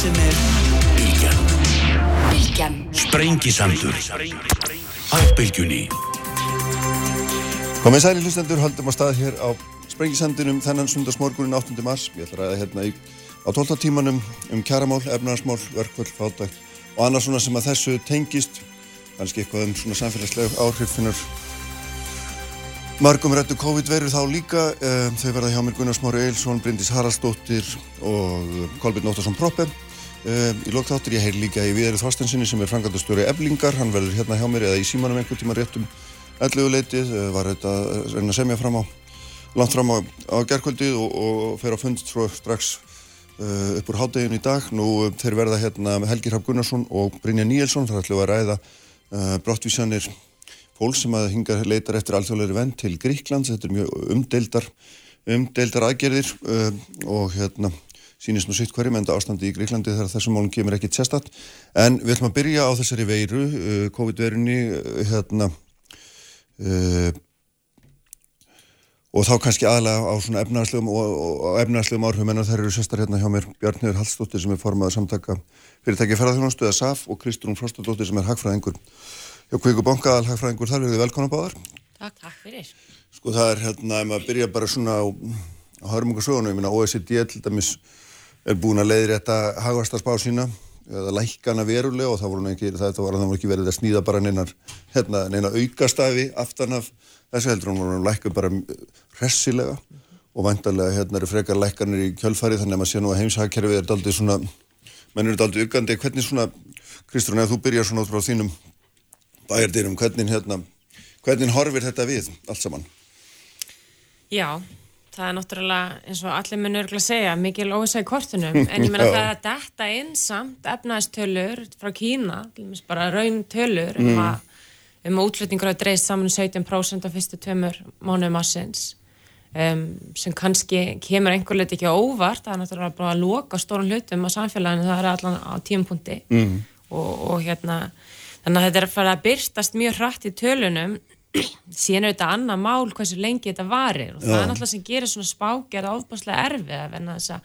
sem er Bilgjan Bilgjan Sprengisandur Á Bilgjunni Komið sæli hlustendur, haldum að stað hér á Sprengisandinum þennan sundarsmorgunin 8. mars. Ég ætla að ræða hérna í, á 12. tímanum um kjaramál, efnarsmál, verkvöld, fátækt og annars svona sem að þessu tengist. Kannski eitthvað um svona samfélagsleg áhrif finnur Margum rættu COVID-veru þá líka, um, þau verða hjá mér Gunnar Smári Eilsson, Bryndis Haraldsdóttir og Kolbjörn Óttarsson Proppe. Um, í lokþáttur ég heyr líka í Viðari Þorstensinni sem er frangandastjóri Eblingar, hann verður hérna hjá mér eða í símanum einhver tíma réttum 11 leitið, uh, var þetta að reyna að semja fram á, langt fram á, á gerðkvöldið og, og fer á fund strax uh, upp úr hádegin í dag. Nú þeir verða hérna Helgi Raff Gunnarsson og Brynja Níelsson, þar ætlum við að ræða uh, brottvísanir fólk sem að hinga leitar eftir alþjóðleiri venn til Gríklands, þetta er mjög umdeildar, umdeildar aðgerðir uh, og hérna sínist nú sitt hverjum enda ástandi í Gríklandi þegar þessum málum kemur ekkit sérstatt. En við ætlum að byrja á þessari veiru, uh, COVID-verunni, uh, hérna, og þá kannski aðalega á svona efnarslegum og, og efnarslegum áhrifum en það eru sérstar hérna hjá mér Bjarniður Hallstóttir sem er formaður samtaka fyrirtæki ferðarþjónastu eða SAF og Kristrún Frostadóttir sem er hagfræðingur Já, Kvíku Bonga, alhagfræðingur, þar verður þið velkona báðar. Takk, takk fyrir. Sko það er hérna, ef maður byrja bara svona á, á hörmungarsögunum, ég minna OECD til dæmis er búin að leiðri þetta hagvastarsbá sína, eða lækana verulega og það voru ekki, það var að það voru ekki verið að snýða bara neinar, hérna, neina aukastafi aftan af þessu heldur, hún voru að læka bara hressilega og vantarlega hérna eru frekar lækanir í kjölfari þannig að maður sé nú að heimshagkerfið er daldið svona, menn eru daldið uggandi, hvernig svona, Kristrún, ef þú byrjar svona út frá þínum bæjardyrum, hvernig, hérna, hvernig horfir þetta við allt saman? Já, það er náttúrulega eins og allir munur að segja mikil óvisa í kortunum. En ég menna það er að detta einsamt efnaðistölur frá Kína bara raun tölur um mm. að um að útflutningur hafa dreist saman 17% á fyrstu tömur mánuðum ásins um, sem kannski kemur einhver leiti ekki óvart. Það er náttúrulega bara að loka stórun hlutum á samfélaginu það er allan á tímpunkti mm. og, og hérna þannig að þetta er að fara að byrstast mjög hratt í tölunum síðan er þetta annað mál hversu lengi þetta varir. Og það Já. er náttúrulega sem gerir svona spákjara ofbáslega erfið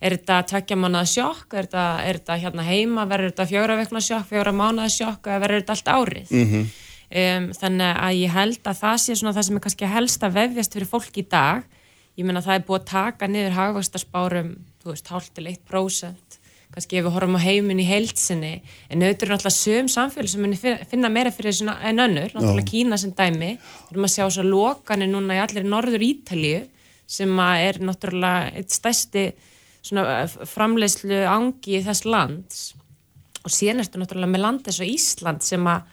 er þetta tvekja mánuða sjokk, er þetta, er þetta hérna heima, verður þetta fjóra vekna sjokk, fjóra mánuða sjokk? Eða verður þetta allt árið? Mm -hmm. um, þannig að ég held að það sé svona það sem er kannski helst að vefjast fyrir fólk í dag. Ég menna það er búið að taka niður hagvastarsbárum, þú veist, hálf til 1% kannski ef við horfum á heiminn í heilsinni en auðvitað er náttúrulega sögum samfélag sem finna meira fyrir þessu en önnur. Náttúrulega Kína sem dæmi. Við erum að sjá svo lokanir núna í allir norður Ítalíu sem er náttúrulega eitt stæsti framleiðslu ángi í þess lands. Og síðan er þetta náttúrulega með land eins og Ísland sem að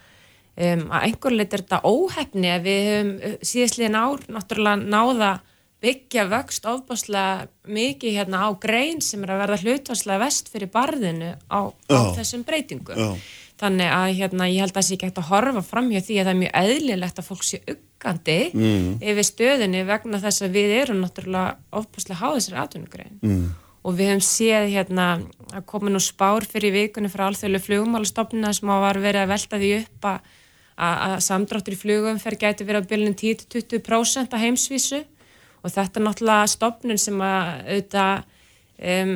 um, að einhver leit er þetta óhefni að við höfum síðastliðin ár náttúrulega náða byggja vöxt ofbáslega mikið hérna á grein sem er að verða hlutvarslega vest fyrir barðinu á, á þessum breytingum. Já. Þannig að hérna, ég held að það sé ekki hægt að horfa fram hjá því að það er mjög eðlilegt að fólk sé uggandi mm. yfir stöðinni vegna þess að við erum náttúrulega ofbáslega háð þessari atvinnugrein. Mm. Og við hefum séð hérna að koma nú spár fyrir vikunni frá alþjóðlega flugumálastofnuna sem var verið að velta því upp að, að samdráttur í flugum fer gæti verið á bylunum 10-20% að heimsvísu og þetta er náttúrulega stopnun sem að auðvitað um,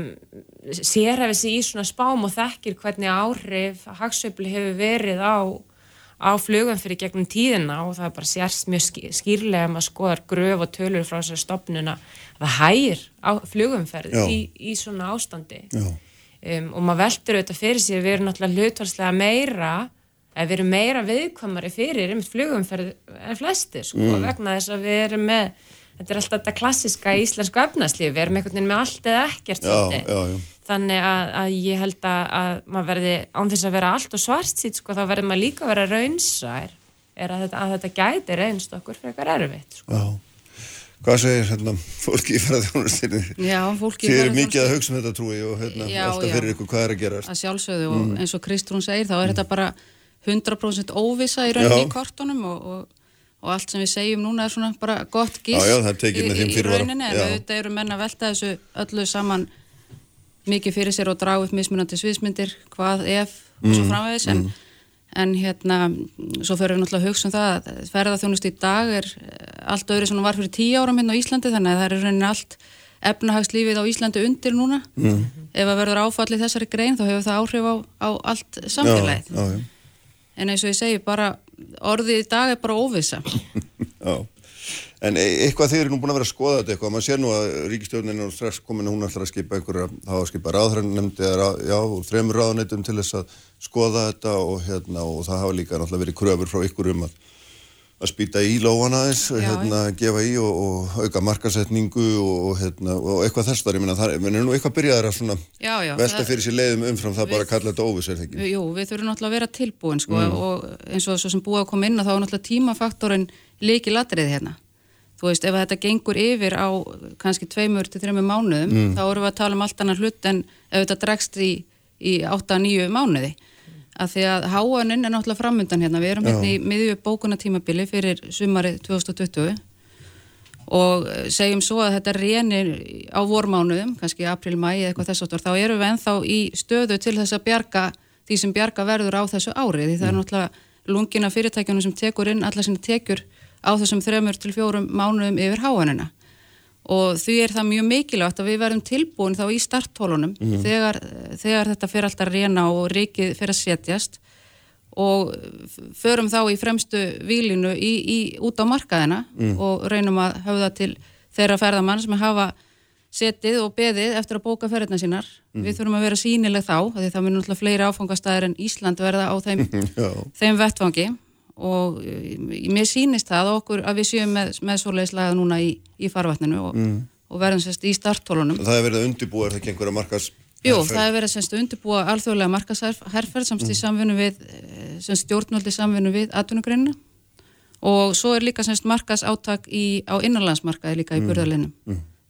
sérhefið sér í svona spám og þekkir hvernig áhrif hagsveifli hefur verið á, á flugum fyrir gegnum tíðina. Og það er bara sérst mjög skýrlega um að skoða gröf og tölur frá þessari stopnuna að það hægir á flugumferð í, í svona ástandi. Um, og maður veldur auðvitað fyrir sig að við erum náttúrulega hlutvarslega meira að við erum meira viðkvamari fyrir um flugumferð en flestir sko, mm. vegna þess að við erum með þetta er alltaf þetta klassiska íslensku efnarslíf, við erum einhvern veginn með allt eða ekkert já, já, já. þannig að, að ég held að, að maður verði án þess að vera allt og svart sýt sko, þá verður maður líka að vera raunsær er að þetta, að þetta gæti reynst okkur fyrir eitthvað erfitt sko. Hvað segir hérna, fólki í ferðarþjónustinni? Já, fólki í ferðarþjónustinni. Þið eru mikið að hugsa um þetta trúi og hérna, alltaf fyrir ykkur hvað er að gera. Að sjálfsögðu og mm. eins og Kristrún segir þá er mm. þetta bara 100% óvisa í rauninni í kortunum og, og og allt sem við segjum núna er svona bara gott gísk já, já, í, í rauninni en auðvitað eru menna að velta þessu öllu saman mikið fyrir sér og draga upp mismunandi sviðsmyndir hvað ef og svo mm, framvegis. En, mm. en hérna svo fyrir við náttúrulega að hugsa um það að ferðarþjónust í dag er allt öðru sem var fyrir tíu áram hérna á Íslandi þannig að það er rauninni allt efnahagslífið á Íslandi undir núna. Mm. ef að verður áfallið þessari grein þá hefur það áhrif á, á allt samfélagið. En eins og ég segi bara orðið í dag er bara óvisa Já, en e- eitthvað þeir eru nú búin að vera að skoða þetta eitthvað, maður sér nú að ríkistjórnin er strax komin að hún ætlar að skipa einhverja, hafa að skipa ráðhræðnefndi eða rá, já, úr þremur ráðnættum til þess að skoða þetta og hérna og það hafa líka náttúrulega verið kröfur frá ykkur um að að spýta í lóan aðeins, Já, hérna, gefa í og, og auka markasetningu og, og, hérna, og eitthvað þess þar, ég meina, það er nú eitthvað byrjaðar að svona Já, já, velta það- fyrir sér leiðum umfram það Við- bara að kalla þetta óviss, er það ekki? Jú, við þurfum náttúrulega að vera tilbúin sko, og eins og svo sem búið að koma inn að þá er náttúrulega tímafaktorin líki latrið hérna. Þú veist, ef þetta gengur yfir á kannski tveimur til þreimur mánuðum, þá erum við að tala um allt annar hlut en ef þetta dregst í, í 8-9 mánuði. Af því að háaninn er náttúrulega framundan hérna. Við erum hérna í miðju bókunatímabili fyrir sumarið 2020 og eh, segjum svo að þetta reynir á vormánuðum, kannski april, mæ eða eitthvað þess aftur, þá erum við ennþá í stöðu til þess að bjarga því sem bjarga verður á þessu ári, því það er náttúrulega lungina fyrirtækjunum sem tekur inn alla sinni tekjur á þessum þremur til fjórum mánuðum yfir háanina og því er það mjög mikilvægt að við verðum tilbúin þá í starthólunum þegar, þegar þetta fer alltaf að reyna og ríkið fer að setjast. Og förum þá í fremstu výlinu í, í, út á markaðina og reynum að höfða til þeirra ferðamann sem hafa setið og beðið eftir að bóka ferðina sínar. Við þurfum að vera sínileg þá, því það mun náttúrulega fleiri áfangastæðir en Ísland verða á þeim, þeim vettfangi og eh, mér sýnist það okkur að við séum með, með svoleiðislega núna í, í farvatninu og, og verðum sérst í starttólunum. Það er verið að undirbúa, er það ekki einhverja markas Jú, það er verið semst undirbúa alþjóðlega markasherferð semst í samvinnu við eh, semst stjórnvöldi samvinnu við atvinnugreinina og svo er líka semst markas átak í, á innanlandsmarkaði líka í burðarlinum.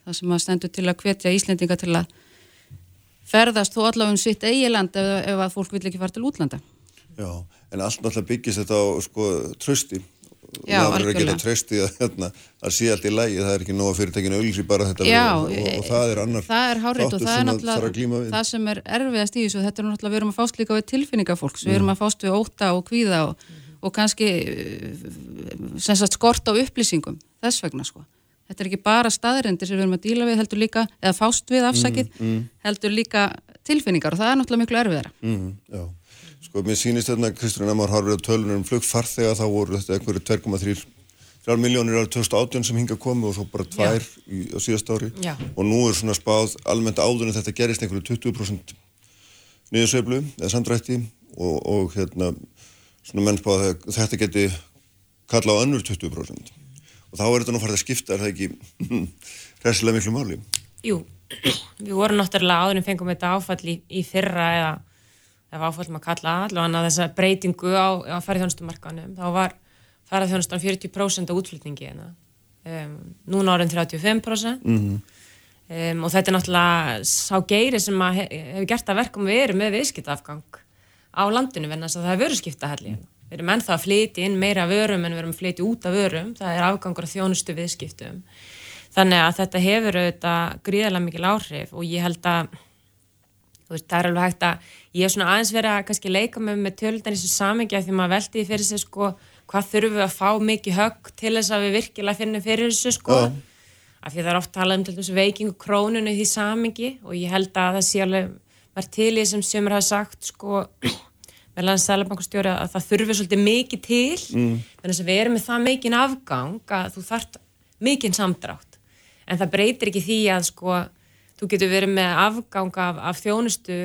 Það sem að stendur til að hvetja Íslendinga til að ferðast þó allavega um sitt eigiland ef, ef að fólk vil ekki fara til útlanda. Já, en allt náttúrulega byggist þetta á sko trösti Já, það verður að geta algjörlega. trösti að hérna, að sé allt í lægi, það er ekki nóga fyrirtækinu auðlýsi bara þetta Já, og, og, og það er annar það er hárið og það er að að náttúrulega við. það sem er erfiðast í þessu, þetta er náttúrulega við erum að fást líka við tilfinningafólks, við Mm. erum að fást við óta og kvíða og, og kannski eh, sagt skort á upplýsingum, þess vegna sko. Þetta er ekki bara staðrendir sem við erum að díla við heldur líka, eða fást við afsakið Mm, heldur líka tilfinningar. Og það er náttúrulega miklu erfiðara. Mm, sko mér sýnist þetta Kristján Emar Harfrið á tölunum um flugfarþega þá voru þetta einhverju 2,3 3 miljónir árið 2018 sem hinga komu og svo bara tvær í, á síðast ári. Já. og nú er svona spáð almennt áður en þetta gerist einhverju 20% niðursveiflu eða samdrætti. Og, og hérna svona menn spáð að þetta geti kalla á önnur 20% og þá er þetta nú farið að skipta er það ekki hressilega miklu máli? Jú, við vorum náttúrulega áður en fengum þetta áfall í, í fyrra eða ef áfall maður kalla allavega þessa breytingu á, á ferðjónustumarkanum þá var ferðjónustan 40% á útflutningi hérna. um, núna árin 35% um, og þetta er náttúrulega sá geiri sem að he, hefur gert að verkum við erum með viðskiptafgang á landinu venna þess að það er vöruskiptahalli hérna. við erum ennþá að flyti inn meira vörum en við erum að flyti út af vörum það er afgangur af þjónustu viðskiptum Þannig að þetta hefur auðvitað gríðarlega mikil áhrif og ég held að veist, það er alveg hægt að ég hef svona aðeins verið að kannski leika með með tölundan í þessu samengja því maður veldi fyrir sig sko hvað þurfum við að fá mikið högg til þess að við virkilega finnum fyrir þessu sko Já. af því það er oft talað um til þessu veikingu krónunu í því samengi og ég held að það sé alveg var til í sem sömur hafa sagt sko með landsælabankastjóri að það þurfi svolítið mikið til mm. þannig að við erum með það mikinn afgang að þú þarft mikinn samdrátt en það breytir ekki því að sko þú getur verið með afgang af, af þjónustu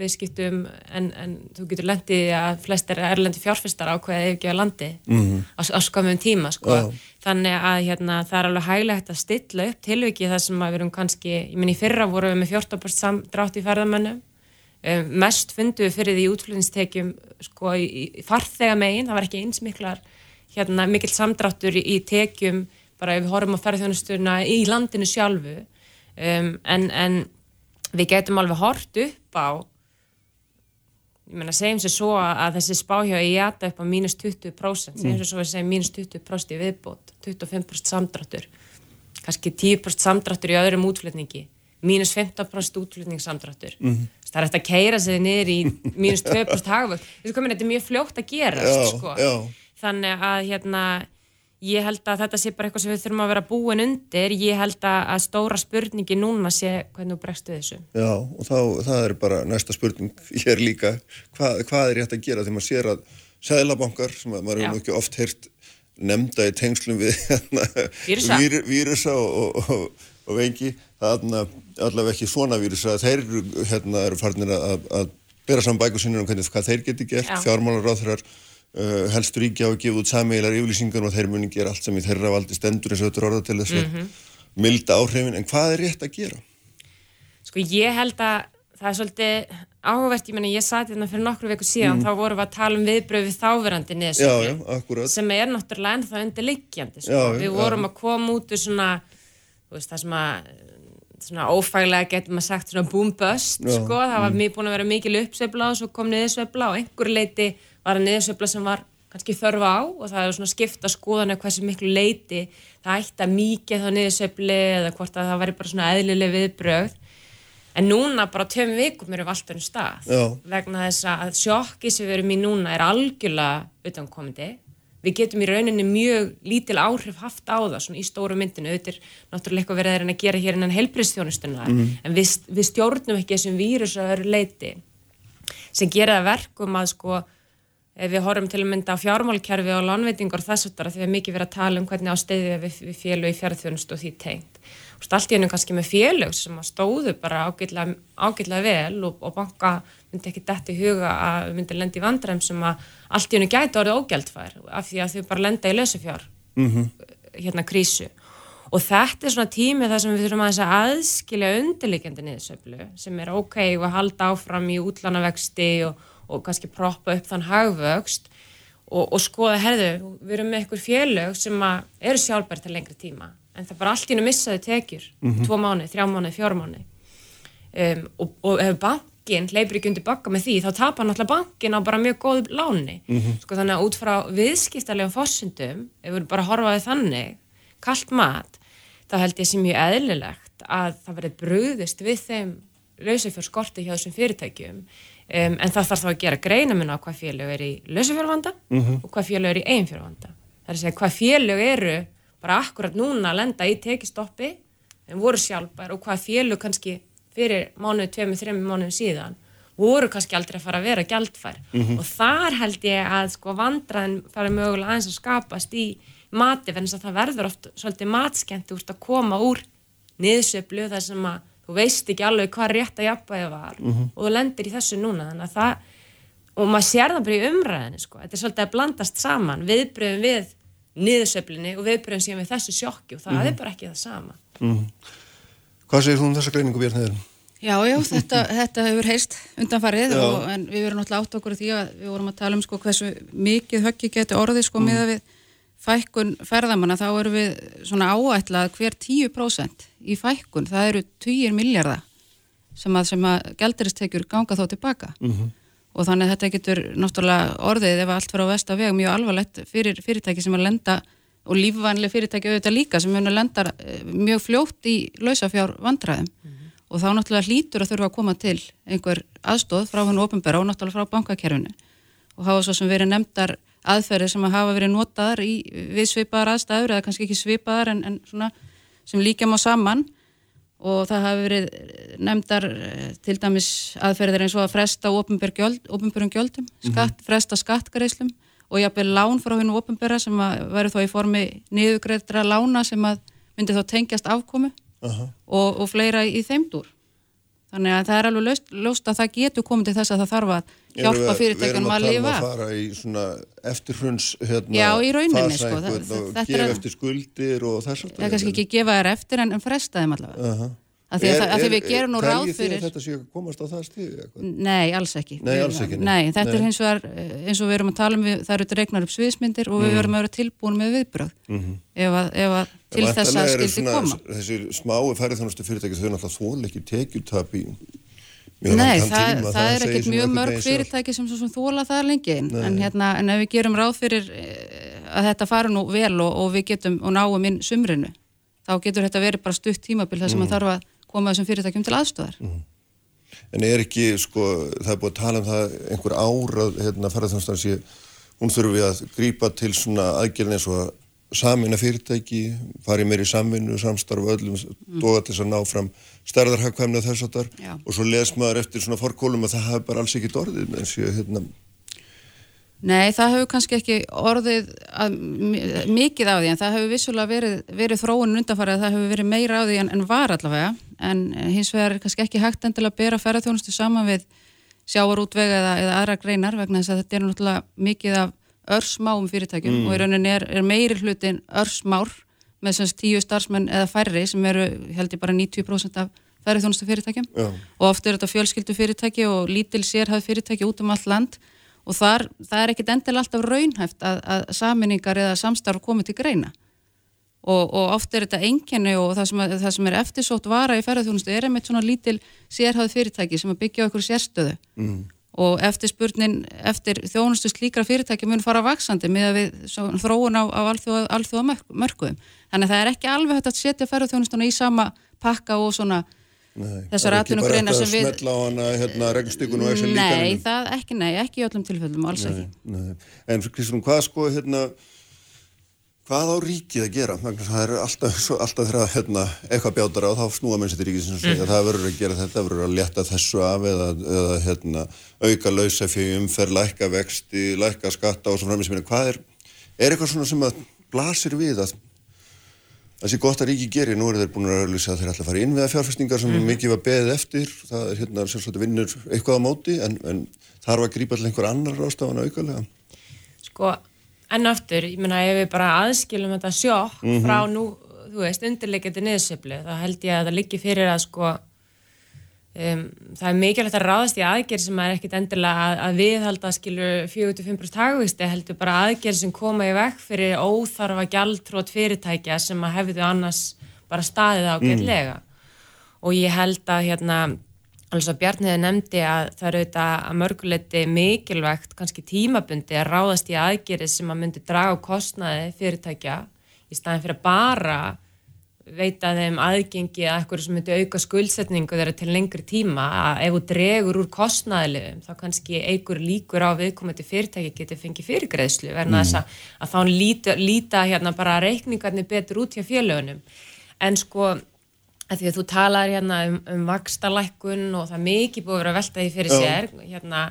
viðskiptum en, en þú getur lendið að flestir erlendi fjárfestar ákveðið ekki á landi Mhm. á, á skamum tíma sko. Já. þannig að hérna, það er alveg hæglegt að stilla upp tilvikið þar sem að við erum kannski ég minn í fyrra vorum við með 14% samdrátt í ferðamönnum um, mest fundu við fyrir því útflutningstekjum sko í, í farþega megin, það var ekki eins miklar hérna mikill samdráttur í, í tekjum bara ef við horfum á ferðjónustuna í landinu sjálfu um, en, en við getum alveg hort upp á ég meina segjum sér svo að þessi spáhjá í jata upp á mínus 20% segjum sér svo að segjum mínus 20% í viðbót 25% samdráttur kannski 10% samdráttur í öðrum útflutningi mínus 15% útflutningssamdráttur mm -hmm. það er eftir að keira sig niður í mínus 2% hagvöld þetta er mjög fljótt að gera sko. já. þannig að hérna ég held að þetta sé bara eitthvað sem við þurfum að vera búin undir. Ég held að, stóra spurningi núna sé hvernig þú bregstu þessu. Já, og þá, það er bara næsta spurning hér líka, Hva, hvað er rétt að gera þegar maður sér að sæðlabankar sem að maður hefur ekki oft heyrt nefnda í tengslum við hérna, Vírusa. vír, vírusa og, og, og, vengi, þarna allavega ekki svona vírusa, þeir eru, hérna, eru farnir að, að bera saman bækur sinni um hvernig, hvað þeir geti gert, Já. fjármálaráþurar uh, helst ríkja og gefa út sameigilar yfirlýsingar og þeir muni gera allt sem í þeirra valdi stendur eins og þetta er orða til þess að Mhm. milda áhrifin, en hvað er rétt að gera? Sko ég held að það er svolítið áhugavert, ég menna ég sati hérna fyrir nokkru viku síðan, þá vorum við að tala um viðbröð við þáverandi Mm. Já, já, akkurat. sem er náttúrulega ennþá undirliggjandi sko. Já, já, við já. vorum að koma út úr svona, veist, það sem að svona ófæglega getur maður sagt svona boom bust, Já, sko, það var mjög búin að vera mikil uppsveifla og svo kom niðursveifla og einhver leiti var að niðursveifla sem var kannski þörfa á og það er svona skipta skoðan hversu miklu leiti það ætti að mikið þá niðursveifli eða hvort að það væri bara svona eðlileg viðbrögð. En núna bara tveim vikum erum við alltaf um stað. Já. vegna þess að sjokki sem við erum í núna er algjörlega utankomandi við getum í rauninni mjög lítil áhrif haft á það svona í stóru myndinu auðvitað er náttúrulega eitthvað verið að gera hér innan helbriðstjónustunar en við, við stjórnum ekki þessum vírus að öru leiti sem gera það verkum að sko ef við horfum til að mynda á fjármálkerfi og lánveitingar og þess að því við mikið verið að tala um hvernig á steyði við, við félög í fjárþjónustu og því tengt. Og allt í hennu kannski með félög sem að stóðu bara ágætlega, ágætlega vel og, og banka myndi ekki dætt í huga að við myndi lendi í vandræm sem að allt í hennu gæti orðið ógjaldfær af því að þau bara lenda í lausafjár hérna krísu. Og þetta er svona tími þar sem við þurfum að aðskilja undirliggjandi niðursöflu sem er ok og halda áfram í útlánavexti og, og kannski proppa upp þann hagvöxt og, og skoða, herðu, við erum með einhver félög sem eru sjálfbært til lengri tíma en það bara allt í hennu missaði tekjur. Tvo mánuði, þrjá mánuði, fjóra mánuði. Um, og, og ef bankin hleypur ekki undir bakka með því þá tapar náttúrulega bankin á bara mjög góð láni. Sko þannig að út frá viðskiptarlegum fossundum, ef við bara að horfa við þannig, kalt mat þá held ég sem mjög eðlilegt að það verði brúðist við þeim lausafjör skorti hjá þessum fyrirtækjum. Um, en það þarf þá að gera greinamun á hvað félög er í lausafjörvanda og hvað félög er í eiginfjörvanda það er að segja hvað félög eru bara akkurat núna að lenda í tekistoppi en voru sjálfbær og hvað félög kannski fyrir mánuðu, tveimur, þreimur mánuðu síðan voru kannski aldrei að fara að vera gjaldfær. Og þar held ég að sko vandraðin fara mögulega aðeins að skapast í mati þess að það verður oft svolítið matskent úr að koma úr niðursöflu þar sem að þú veist ekki alveg hvað rétt að jafnvægi var. Og þú lendir í þessu núna þannig að það og maður sér það bara í umræðinu sko. þetta er svolítið að blandast saman viðbröðum við niðursöflinni og viðbröðum síðan við þessu sjokki og það er bara ekki það sama. Hvað segir þú um þessa greiningu Björn Heiður? Já, já, þetta, þetta hefur heist undanfarið og, en við verum náttúrulega átt okkur á því að við vorum að tala um sko hversu mikið höggi getur orðið sko með að við fækkun ferðamanna þá eru við svona áætlað hver 10% í fækkun, það eru 10 miljardar sem að, að gælduristekjur ganga þá tilbaka og þannig að þetta getur náttúrulega orðið ef allt fyrir á vest að vega mjög alvarlegt fyrir fyrirtæki sem að lenda og lífvænlega fyrirtæki auðvitað líka sem munu lenda eh, mjög fljótt í lausafjár vandræðum. Og þá náttúrulega hlýtur að þurfa að koma til einhver aðstóð frá hennu ofinbera og náttúrulega frá bankakerfinu. Og hafa svo sem verið nefndar aðferðir sem að hafa verið notaðar í við svipaðar aðstæður eða kannski ekki svipaðar en, en svona sem líka má saman. Og það hafi verið nefndar eh, til dæmis aðferðir eins og að fresta ofinbjörnum gjöldum, skatt, fresta skattgreislum og jafnvel lán frá hennu ofinbjörra sem að væri þá í formi niðugreiðra lána sem að myndi þá tengjast afkomu og, og fleira í þeimdúr. Þannig að það er alveg löst, löst að það getur komið til þess að það þarf að hjálpa fyrirtækjum að lifa. Við erum að um að fara í svona eftirhruns hérna, Já, í rauninni, sko, það- og er gefa að- eftir skuldir og þess að Það er kannski ekki gefa þær eftir en, en fresta þeim allavega. Uh Að því því við gerum nú ráð fyrir... þetta sé að komast á það eitthvað? Nei, alls ekki. Nei, alls ekki, nei. Þetta Nei. er hins vegar, eh, eins og við erum að tala um, við, það eru dregnar upp sviðsmyndir og við verum að vera tilbúin með viðbröð ef, að, ef að til þess að skildi svona koma. Þessi smáu færðarþjónustu fyrirtæki þau náttúrulega þól ekki tekjutap í Nei, það, tíma, það er ekkert mjög mörg fyrirtæki sem, sem þóla það lengi en, en, hérna, en ef við gerum ráð fyrir eh, að þetta fari nú vel og, og við getum og náum inn sumrinu þá getur þetta verið bara stutt tímabil þar sem Mm. að þarf að koma þessum fyrirtækjum til aðstöðar. En er ekki, sko, það er búið að tala um það einhver ár að hérna, ferðarþjónustan sé, hún þurfi að grípa til svona aðgjörn eins og að samina fyrirtæki, fari meir í samvinnu, samstarfu öllum, mm. doga til þess að ná fram stærðarhagkvæmni og þess að þar og svo les maður eftir svona forkólum að það hafi bara alls ekki dorðið með þessi hérna Nei, það hefur kannski ekki orðið að, mikið á því en það hefur vissulega verið, verið þróun undanfarið að það hefur verið meira á því en, en var allavega en hins vegar er kannski ekki hægt endilega að bera ferðarþjónustu saman við sjáarútvega eða, eða aðra greinar vegna þess að þetta er náttúrulega mikið af örsmáum fyrirtækjum mm. og í rauninni er, er meiri hlutin örsmár með semst tíu starfsmenn eða færri sem eru held ég bara 90% af ferðarþjónustu fyrirtækjum Já. og oft er þetta fjölskyldu fyrirtæki og lítil sérhæð fyrirtæki út um allt land og þar, það er ekkit endilega alltaf raunhæft að, að saminningar eða samstarf komið til greina. Og, og oft er þetta enginni og það sem, það sem er eftirsótt vara í ferðarþjónustu er einmitt svona lítil sérhæð fyrirtæki sem að byggja okkur sérstöðu. Mm. og eftir spurnin eftir þjónustu slíkra fyrirtæki mun fara vaksandi með að við þróun á, á alþjóða, alþjóða mörkuðum. Þannig að það er ekki alveg hægt að setja ferðarþjónustuna í sama pakka og svona Nei, þessar atvinnugreina sem við... Hana hérna. Nei, það ekki, nei, ekki í öllum tilfellum, alls nei, ekki. Nei. En Kristján, hvað sko, hérna, hvað á ríkið að gera? Það er alltaf, alltaf þegar hérna, eitthvað bjátar á, þá snúa mennsi til ríkið sem segja mm. það verður að gera þetta, verður að leta þessu af eða, eða hérna, auka lausafjögi umferð, lækka vexti, lækka skatta og svo framins. Hvað er, er eitthvað svona sem að blasir við að Það sé gott að ríki gerir, nú eru þeir búin að auðvisa að þeir ætla að fara inn við að fjárfæstingar sem mm. mikið var beðið eftir, það er hérna sérstaklega vinnur eitthvað á móti en, en þarf að grípa til einhver annar rástafan auðgarlega. Sko, enn aftur, ég menna ef við bara aðskilum þetta sjokk mm -hmm. frá nú, þú veist, undirleikandi niðursefli, þá held ég að það liggi fyrir að sko Um, það er mikilvægt að ráðast í aðgerð sem er ekkit endilega að, að viðhalda skilur 45% hagvisti heldur bara aðgerð sem koma í vekk fyrir óþarfa gjaldtrót fyrirtækja sem að hefðu annars bara staðið ágætlega mm. og ég held að hérna alveg svo Bjarniði nefndi að það eru þetta að mörguleiti mikilvægt kannski tímabundi að ráðast í aðgerð sem að myndi draga kostnaði fyrirtækja í staðin fyrir að bara veita þeim aðgengi að eitthvað sem myndi auka skuldsetningu þeirra til lengri tíma að ef þú dregur úr kostnæðilegum þá kannski eigur líkur á viðkomandi fyrirtæki getið fengið fyrirgreðslu verna mm. þess að, að þá líta, líta hérna bara reikningarnir betur út hjá fjölugunum en sko að því að þú talar hérna um, um vakstalækkun og það mikið búið að vera veltaði fyrir sér hérna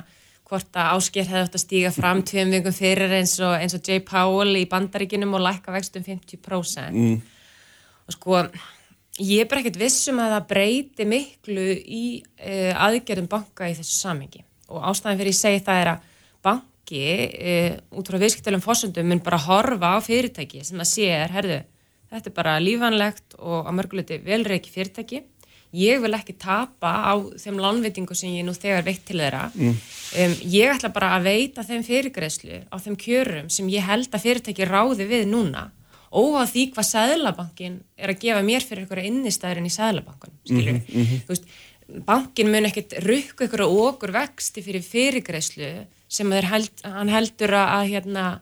hvort að ásker hefði átt að stíga fram tveim vingum fyrir eins og, eins og Jay Powell í bandaríkinum og lækka vextum 50% mm og sko ég er bara ekkert vissum að það breyti miklu í uh, aðgerðum banka í þessu samengi og ástæðan fyrir ég segi það er að banki uh, út frá viðskiptælum fórsöndum mun bara horfa á fyrirtæki sem að sé er, herðu, þetta er bara lífanlegt og að mörguleiti velreiki fyrirtæki. Ég vil ekki tapa á þeim lánveitingu sem ég nú þegar veitt til þeirra. Mm. um, ég ætla bara að veita þeim fyrirgreðslu á þeim kjörum sem ég held að fyrirtæki ráði við núna óá því hvað Sæðlabankin er að gefa mér fyrir einhverja innistæðurinn í Sæðlabankan mm -hmm. þú veist bankin mun ekkert rukka einhverja okkur vexti fyrir fyrirgreyslu sem held, hann heldur að, hérna,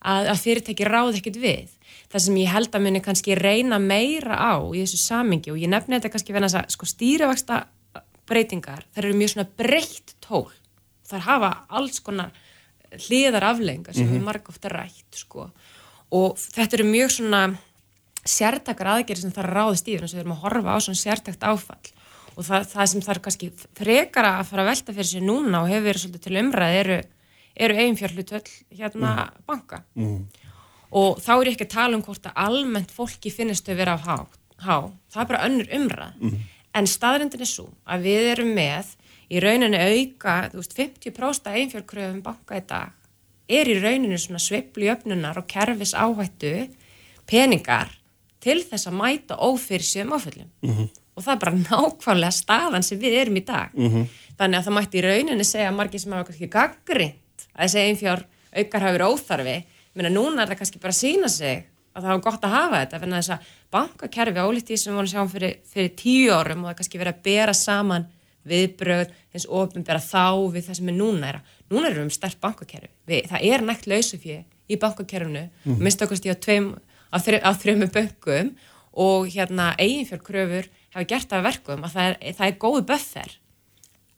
að, að fyrirtæki ráð ekkert við það sem ég held að muni kannski reyna meira á í þessu samingi og ég nefni þetta kannski verðan að sko, stýravaksta breytingar, það eru mjög svona breytt tól, það hafa alls konar hliðar aflengar sem mm -hmm. við marg ofta rætt sko og þetta eru mjög svona sértakar aðgerið sem það ráðist í þannig að við erum að horfa á svona sértakt áfall og það, það sem það er kannski frekara að fara að velta fyrir sig núna og hefur verið svolítið til umræð eru, eru eiginfjörlutöll hérna mm. banka mm. og þá er ég ekki að tala um hvort að almennt fólki finnist að vera á há, há. það er bara önnur umræð mm. en staðrindin er svo að við erum með í rauninu auka veist, 50% eiginfjörkröfum banka í dag er í rauninu svona sveiplu jöfnunar og kerfis áhættu peningar til þess að mæta ófyrirsjöfum áföllum mm -hmm. og það er bara nákvæmlega staðan sem við erum í dag mm -hmm. þannig að það mætti í rauninu segja margir sem hafa kannski gaggrind að þessi einfjár aukar hafi verið óþarfi menn að núna er það kannski bara að sína sig að það hafa gott að hafa þetta að þess að bankakerfi álíkt í sem við vorum að sjá fyrir, fyrir tíu árum og það kannski verið að bera saman viðbröð, eins og ofinbæra þá við það sem er núna er að núna erum við um stærkt bankakerfi. Það er nægt lausufið í bankakerfinu mm mistakast ég á tveim á þrjömu böngum og hérna eiginfjörgröfur hafa gert af verkum að það er, það er góðu böffer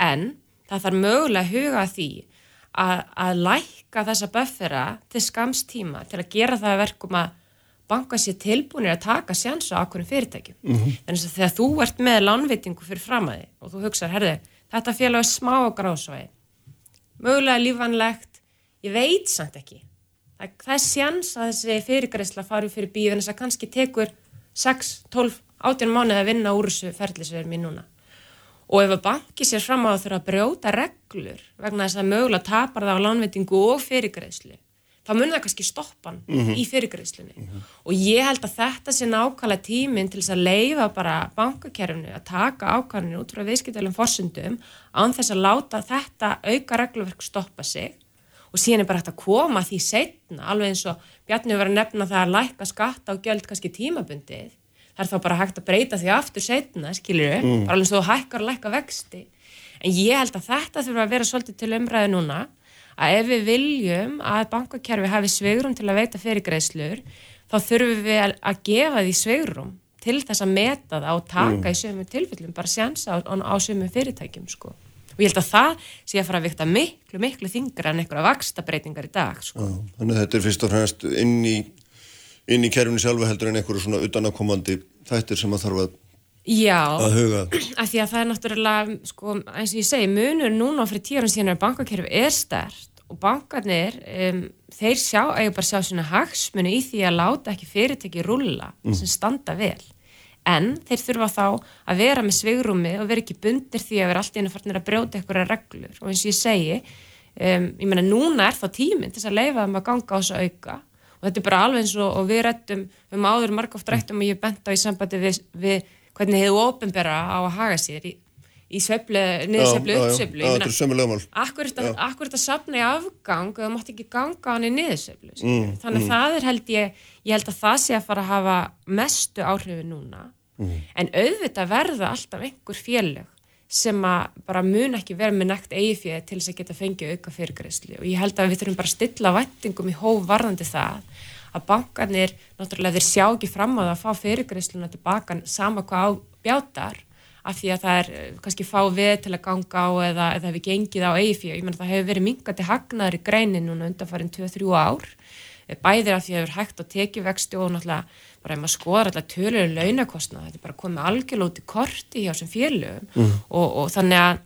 en það þarf mögulega að huga því að, að læka þessa böffera til skamstíma til að gera það verkum að banka sér tilbúinir að taka sjans á okkur fyrirtækjum. Mm -hmm. Þannig að þegar þú ert með lánvitingu fyrir framæði og þú hugsaður, herði, þetta félag er smá og grásvæði, mögulega lífanlegt, ég veit samt ekki. Það, það er sjans að þessi fyrirgræsla fari fyrir bíu en þess að kannski tekur 6, 12, 18 mánuði að vinna úr þessu ferðlisverðum í núna. Og ef að banki sér fram á að þurfa að brjóta reglur vegna þess að mögulega tapar það á lánvitingu og fyrirgræslu, þá mun það kannski stoppan mm -hmm. í fyrirgreiðslunni mm -hmm. og ég held að þetta sé nákvæmlega tíminn til þess að leifa bara bankakerfinu að taka ákvæminu út frá viðskiptælum fórsundum án þess að láta þetta auka regluverk stoppa sig og síðan er bara hægt að koma því setna alveg eins og Bjarni verið að nefna það að læka skatta og gjöld kannski tímabundið það er þá bara hægt að breyta því aftur setna, við, mm. bara alveg svo hækkar og lækka vexti en ég held að þetta þurfa að vera svolítið til umræðu núna að ef við viljum að bankakerfi hafi sveigrum til að veita fyrirgreislur þá þurfum við að gefa því sveigrum til þess að meta það og taka mm. í sömu tilfellum, bara sjansa á, á sömu fyrirtækjum sko. Og ég held að það sé að fara að vikta miklu, miklu þingra en einhverja vakstabreitingar í dag sko. Já, þannig að þetta er fyrst og fremst inn í, inn í kerfinu sjálfu heldur en einhverju svona utanakomandi þættir sem að þarf að Já, að huga. af því að það er náttúrulega, sko, eins og ég segi, munur núna fyrir tíu árum síðan er bankakerfi er stert og bankarnir, um, þeir sjá, eiga bara sjá svona hagsmunu í því að láta ekki fyrirtæki rúla mm. sem standa vel. En þeir þurfa þá að vera með svegrumi og vera ekki bundir því að vera allt í einu farnir að brjóta einhverja reglur og eins og ég segi, um, ég menna núna er þá tíminn til að leifa þeim að ganga á þessu auka og þetta er bara alveg eins og, og við rættum um áður margóft rættum og ég bent á í sambandi við, við hvernig hefur ofinbera á að haga sér í, í sveflu, niðurseflu, uppseflu. Þetta er sömu lögmál. Akkur er þetta sapna í afgang og það mátt ekki ganga á hann í niðurseflu. Mm, Þannig að mm. það er held ég, ég held að það sé að fara að hafa mestu áhrifu núna. Mm. En auðvitað verða alltaf einhver félög sem að bara mun ekki vera með nægt eigifjöð til þess að geta fengið auka fyrirgræsli og ég held að við þurfum bara að stilla vættingum í hóf varðandi það að bankarnir, náttúrulega þeir sjá ekki fram á það að fá fyrirgreisluna tilbaka sama hvað á bjátar af því að það er eh, kannski fá við til að ganga á eða, eða hefur gengið á EIFI og ég menn það hefur verið mingandi hagnaður í greinin núna undanfarið 2-3 ár. Eh, bæðir af því að það hefur hægt á tekjuvexti og náttúrulega bara ef maður skoðar alltaf tölur launakostna, þetta er bara komið algjörl út í korti hjá sem félögum. Mm. og, og þannig að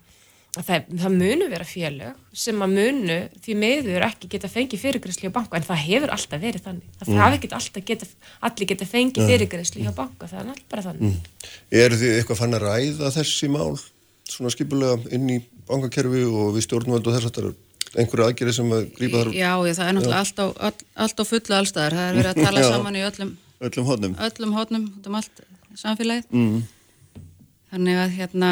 það, það munu vera félög sem að munu því meður ekki geta fengið fyrirgræsli á banka en það hefur alltaf verið þannig. Það mm. hafi ekki alltaf geta, allir geta fengið fyrirgræsli á banka, það er alltaf bara þannig. Mm. Er þið eitthvað fann að ræða þessi mál svona skipulega inn í bankakerfi og við stjórnvöldu og þess að það er einhverju aðgerið sem að grípa þar? Já, ég, það er náttúrulega allt á, all, allt á fullu allstaðar, það er verið að tala saman í öllum öllum hodnum, öllum hodnum um allt samfélagið. Mm. þannig að hérna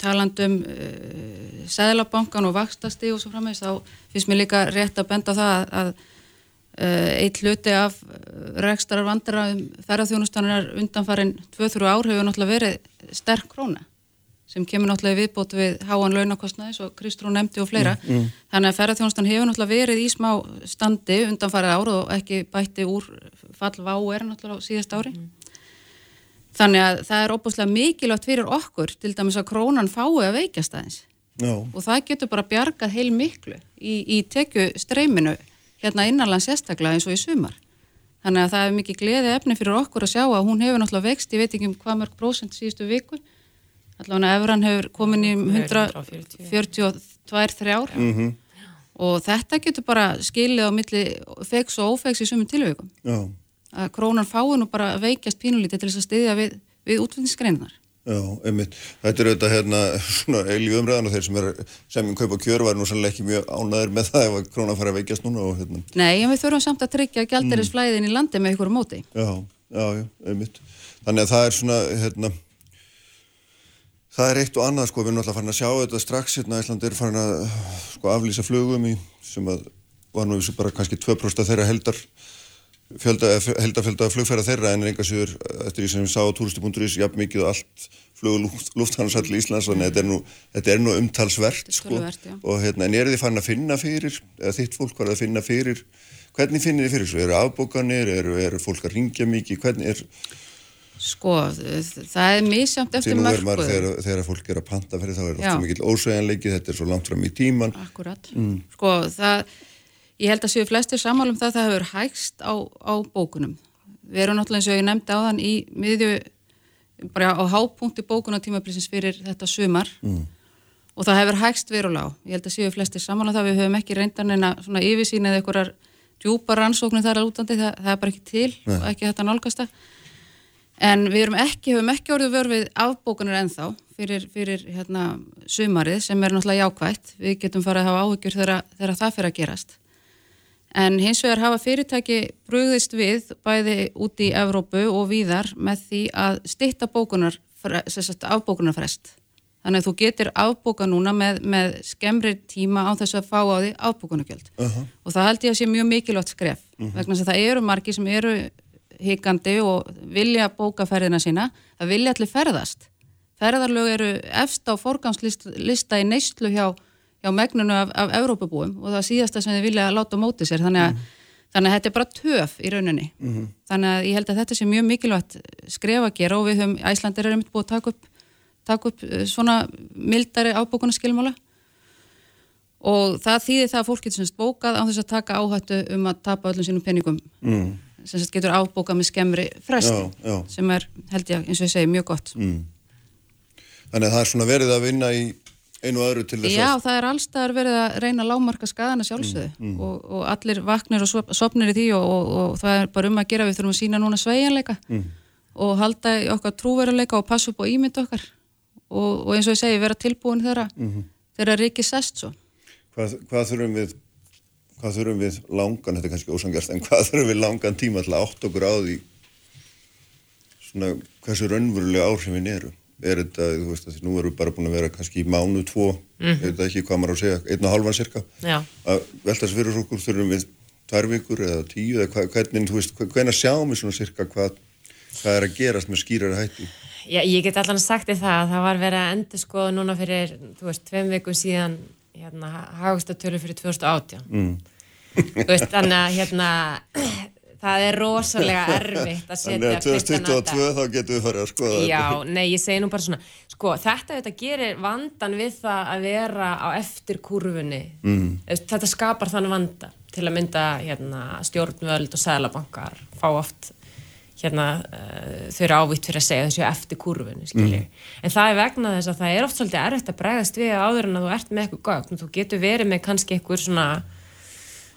talandum uh, eh, Sæðlabankan og Vakstasti og svo frammeins þá finnst mér líka rétt að benda það að, uh, eitt hluti af eh, rekstarar vandara um ferðarþjónustannar undanfarin 2-3 ár hefur náttúrulega verið sterk króna sem kemur náttúrulega viðbót við háan launakostnaðis og Kristrún nefndi og fleira mm, mm. þannig að ferðarþjónustan hefur náttúrulega verið í smá standi undanfarið ár og ekki bætti úr fallvá er náttúrulega síðast ári mm. Þannig að það er óbúslega mikilvægt fyrir okkur til dæmis að krónan fái að veikjast aðeins no. og það getur bara bjargað heil miklu í, í tekju streyminu hérna innanlands sérstaklega eins og í sumar. Þannig að það er mikið gleði efni fyrir okkur að sjá að hún hefur náttúrulega vext, ég veit ekki um hvað mörg prósent síðustu viku, allavega Efran hefur komin í 142-3 ár mm -hmm. og þetta getur bara skilið á milli fegs og ófegs í sumum tilvægum. Já að krónan fái nú bara veikjast pínulítið til þess að styðja við, við útflutningsgreinar. Já, einmitt. Þetta er auðvitað hérna svona eilíu umræðan og þeir sem er sem í kaupa kjör var nú sannlega ekki mjög ánaður með það ef að krónan fara að veikjast núna og hérna. Nei, en við þurfum samt að tryggja gælderisflæðin mm. í landi með ykkur móti. Já, já, já, einmitt. Þannig að það er svona, hérna, það er eitt og annað sko, við erum alltaf farin að sjá þetta strax hérna, Ísland er farin að sko aflýsa flugum í sem að var nú bara kannski 2% þeirra heldar heldafölda flugfæra þeirra en enga sér eftir því sem við sá á túristi.is jafn mikið og allt flug lufthannarsall í Íslands þannig að þetta, þetta er nú umtalsvert sko. og hérna en er þið fann að finna fyrir eða þitt fólk var að finna fyrir hvernig finnir þið fyrir þessu? Eru afbókanir? Eru, eru fólk að ringja mikið? Hvernig er Sko, það er mísjönd eftir mörgu þegar, þegar fólk er að panta fyrir þá er þetta mikið ósveganleiki þetta er svo langt fram í tíman Akkurat, mm. sko það Ég held að séu flestir sammálum það að það hefur hægst á, á bókunum. Við erum náttúrulega eins og ég nefndi á þann í miðju, bara á hápunkti bókunatímaplýsins fyrir þetta sumar mm. og það hefur hægst verulega á. Ég held að séu flestir sammálum það að við höfum ekki reyndan en að svona yfirsýn eða einhverjar djúpa rannsóknir þar að útandi, það, það er bara ekki til Nei. og ekki þetta nálgasta. En við erum ekki, hefum ekki orðið vörfið afbókunar ennþá fyrir, fyrir hérna, sumarið sem er náttúrulega jákvægt. Við getum farið að hafa áhyggjur þegar það fyrir að gerast. En hins vegar hafa fyrirtæki brúðist við bæði úti í Evrópu og víðar með því að stitta bókunar, afbókunarfrest. Þannig að þú getur afbóka núna með, með skemmri tíma á þess að fá á því afbókunargjöld. Uh -huh. Og það held ég að sé mjög mikilvægt skref. Uh -huh. Vegna að það eru margi sem eru hikandi og vilja bóka ferðina sína. Það vilja allir ferðast. Ferðarlög eru efst á forgangslista í neyslu hjá hjá megnunu af, af Evrópabúum og það síðasta sem þið vilja að láta móti sér. Þannig að, mm þannig að þetta er bara töf í rauninni. Mm þannig að ég held að þetta sé mjög mikilvægt skref að gera og við höfum, Æslandir er búið að taka upp, taka upp eh, svona mildari ábókunarskilmála. Og það þýðir það að fólk getur semst bókað á þess að taka áhættu um að tapa öllum sínum peningum. Mm. sem getur ábókað með skemmri frest sem er held ég eins og ég segi mjög gott. Mm. Þannig að það er svona verið að vinna í einu og öðru til þess að... Já, það er allstaðar verið að reyna að lámarka skadana sjálfsögðu mm, mm. og, og allir vaknir og sopnir í því og, og, og það er bara um að gera við þurfum að sína núna sveianleika mm. og halda okkar trúveruleika og passa upp á ímynd okkar og eins og ég segi vera tilbúin þeirra -hmm. þeirra ekki sest svo. Hvað, hvað þurfum við hvað þurfum við langan, þetta er kannski ósangjast en hvað þurfum við langan tíma til að átt okkur á því svona hversu raunverulega áhrifin eru? Er þetta, þú veist, því nú erum við bara búin að vera kannski í mánu, tvo, mm -hmm. veit ekki hvað maður á að segja, einn og halvan cirka að velta þessi fyrir okkur þurfum við tvær vikur eða tíu eða hvernig, þú veist, hvernig sjáum við svona cirka hvað, hvað er að gerast með skýrari hætti Já, ég get allan sagt í það að það var verið að endur skoða núna fyrir, þú veist, tveim viku síðan hérna, hagastatölu fyrir 2018 mm. þú veist, þannig að hérna það er rosalega erfitt að setja Þannig að 2022 þá getum við farið að skoða þetta. Já, nei, ég segi nú bara svona sko, þetta þetta gerir vandan við það að vera á eftir kurfunni mm. þetta skapar þannig vanda til að mynda hérna, stjórnvöld og sælabankar fá oft hérna, uh, þau eru ávitt fyrir að segja þessu eftir kurfunni, mm. en það er vegna þess að það er oft svolítið erfitt að bregðast við áður en að þú ert með eitthvað gögn. Þú getur verið með kannski eitthvað svona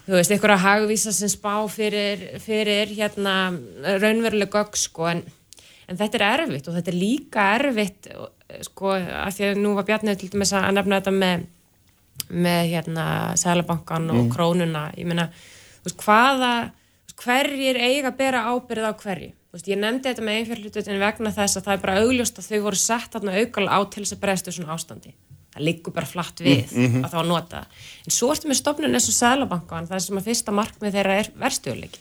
þú veist, einhverja hagvísa sem spá fyrir, fyrir hérna raunveruleg gögg sko en, en þetta er erfitt og þetta er líka erfitt sko af því að nú var Bjarnið til dæmis að nefna þetta með með hérna Sælabankan og mm. krónuna. Ég meina, þú veist, hvaða hverjir eiga að bera ábyrð á hverju? Þú veist, ég nefndi þetta með einfjörlututin vegna þess að það er bara augljóst að þau voru sett aukala á til þess að bregstu svona ástandi það liggur bara flatt við mm -hmm. að þá nota en svo ertu með stofnun eins og Sælabankan það sem að fyrsta markmið þeirra er verðstjóðleik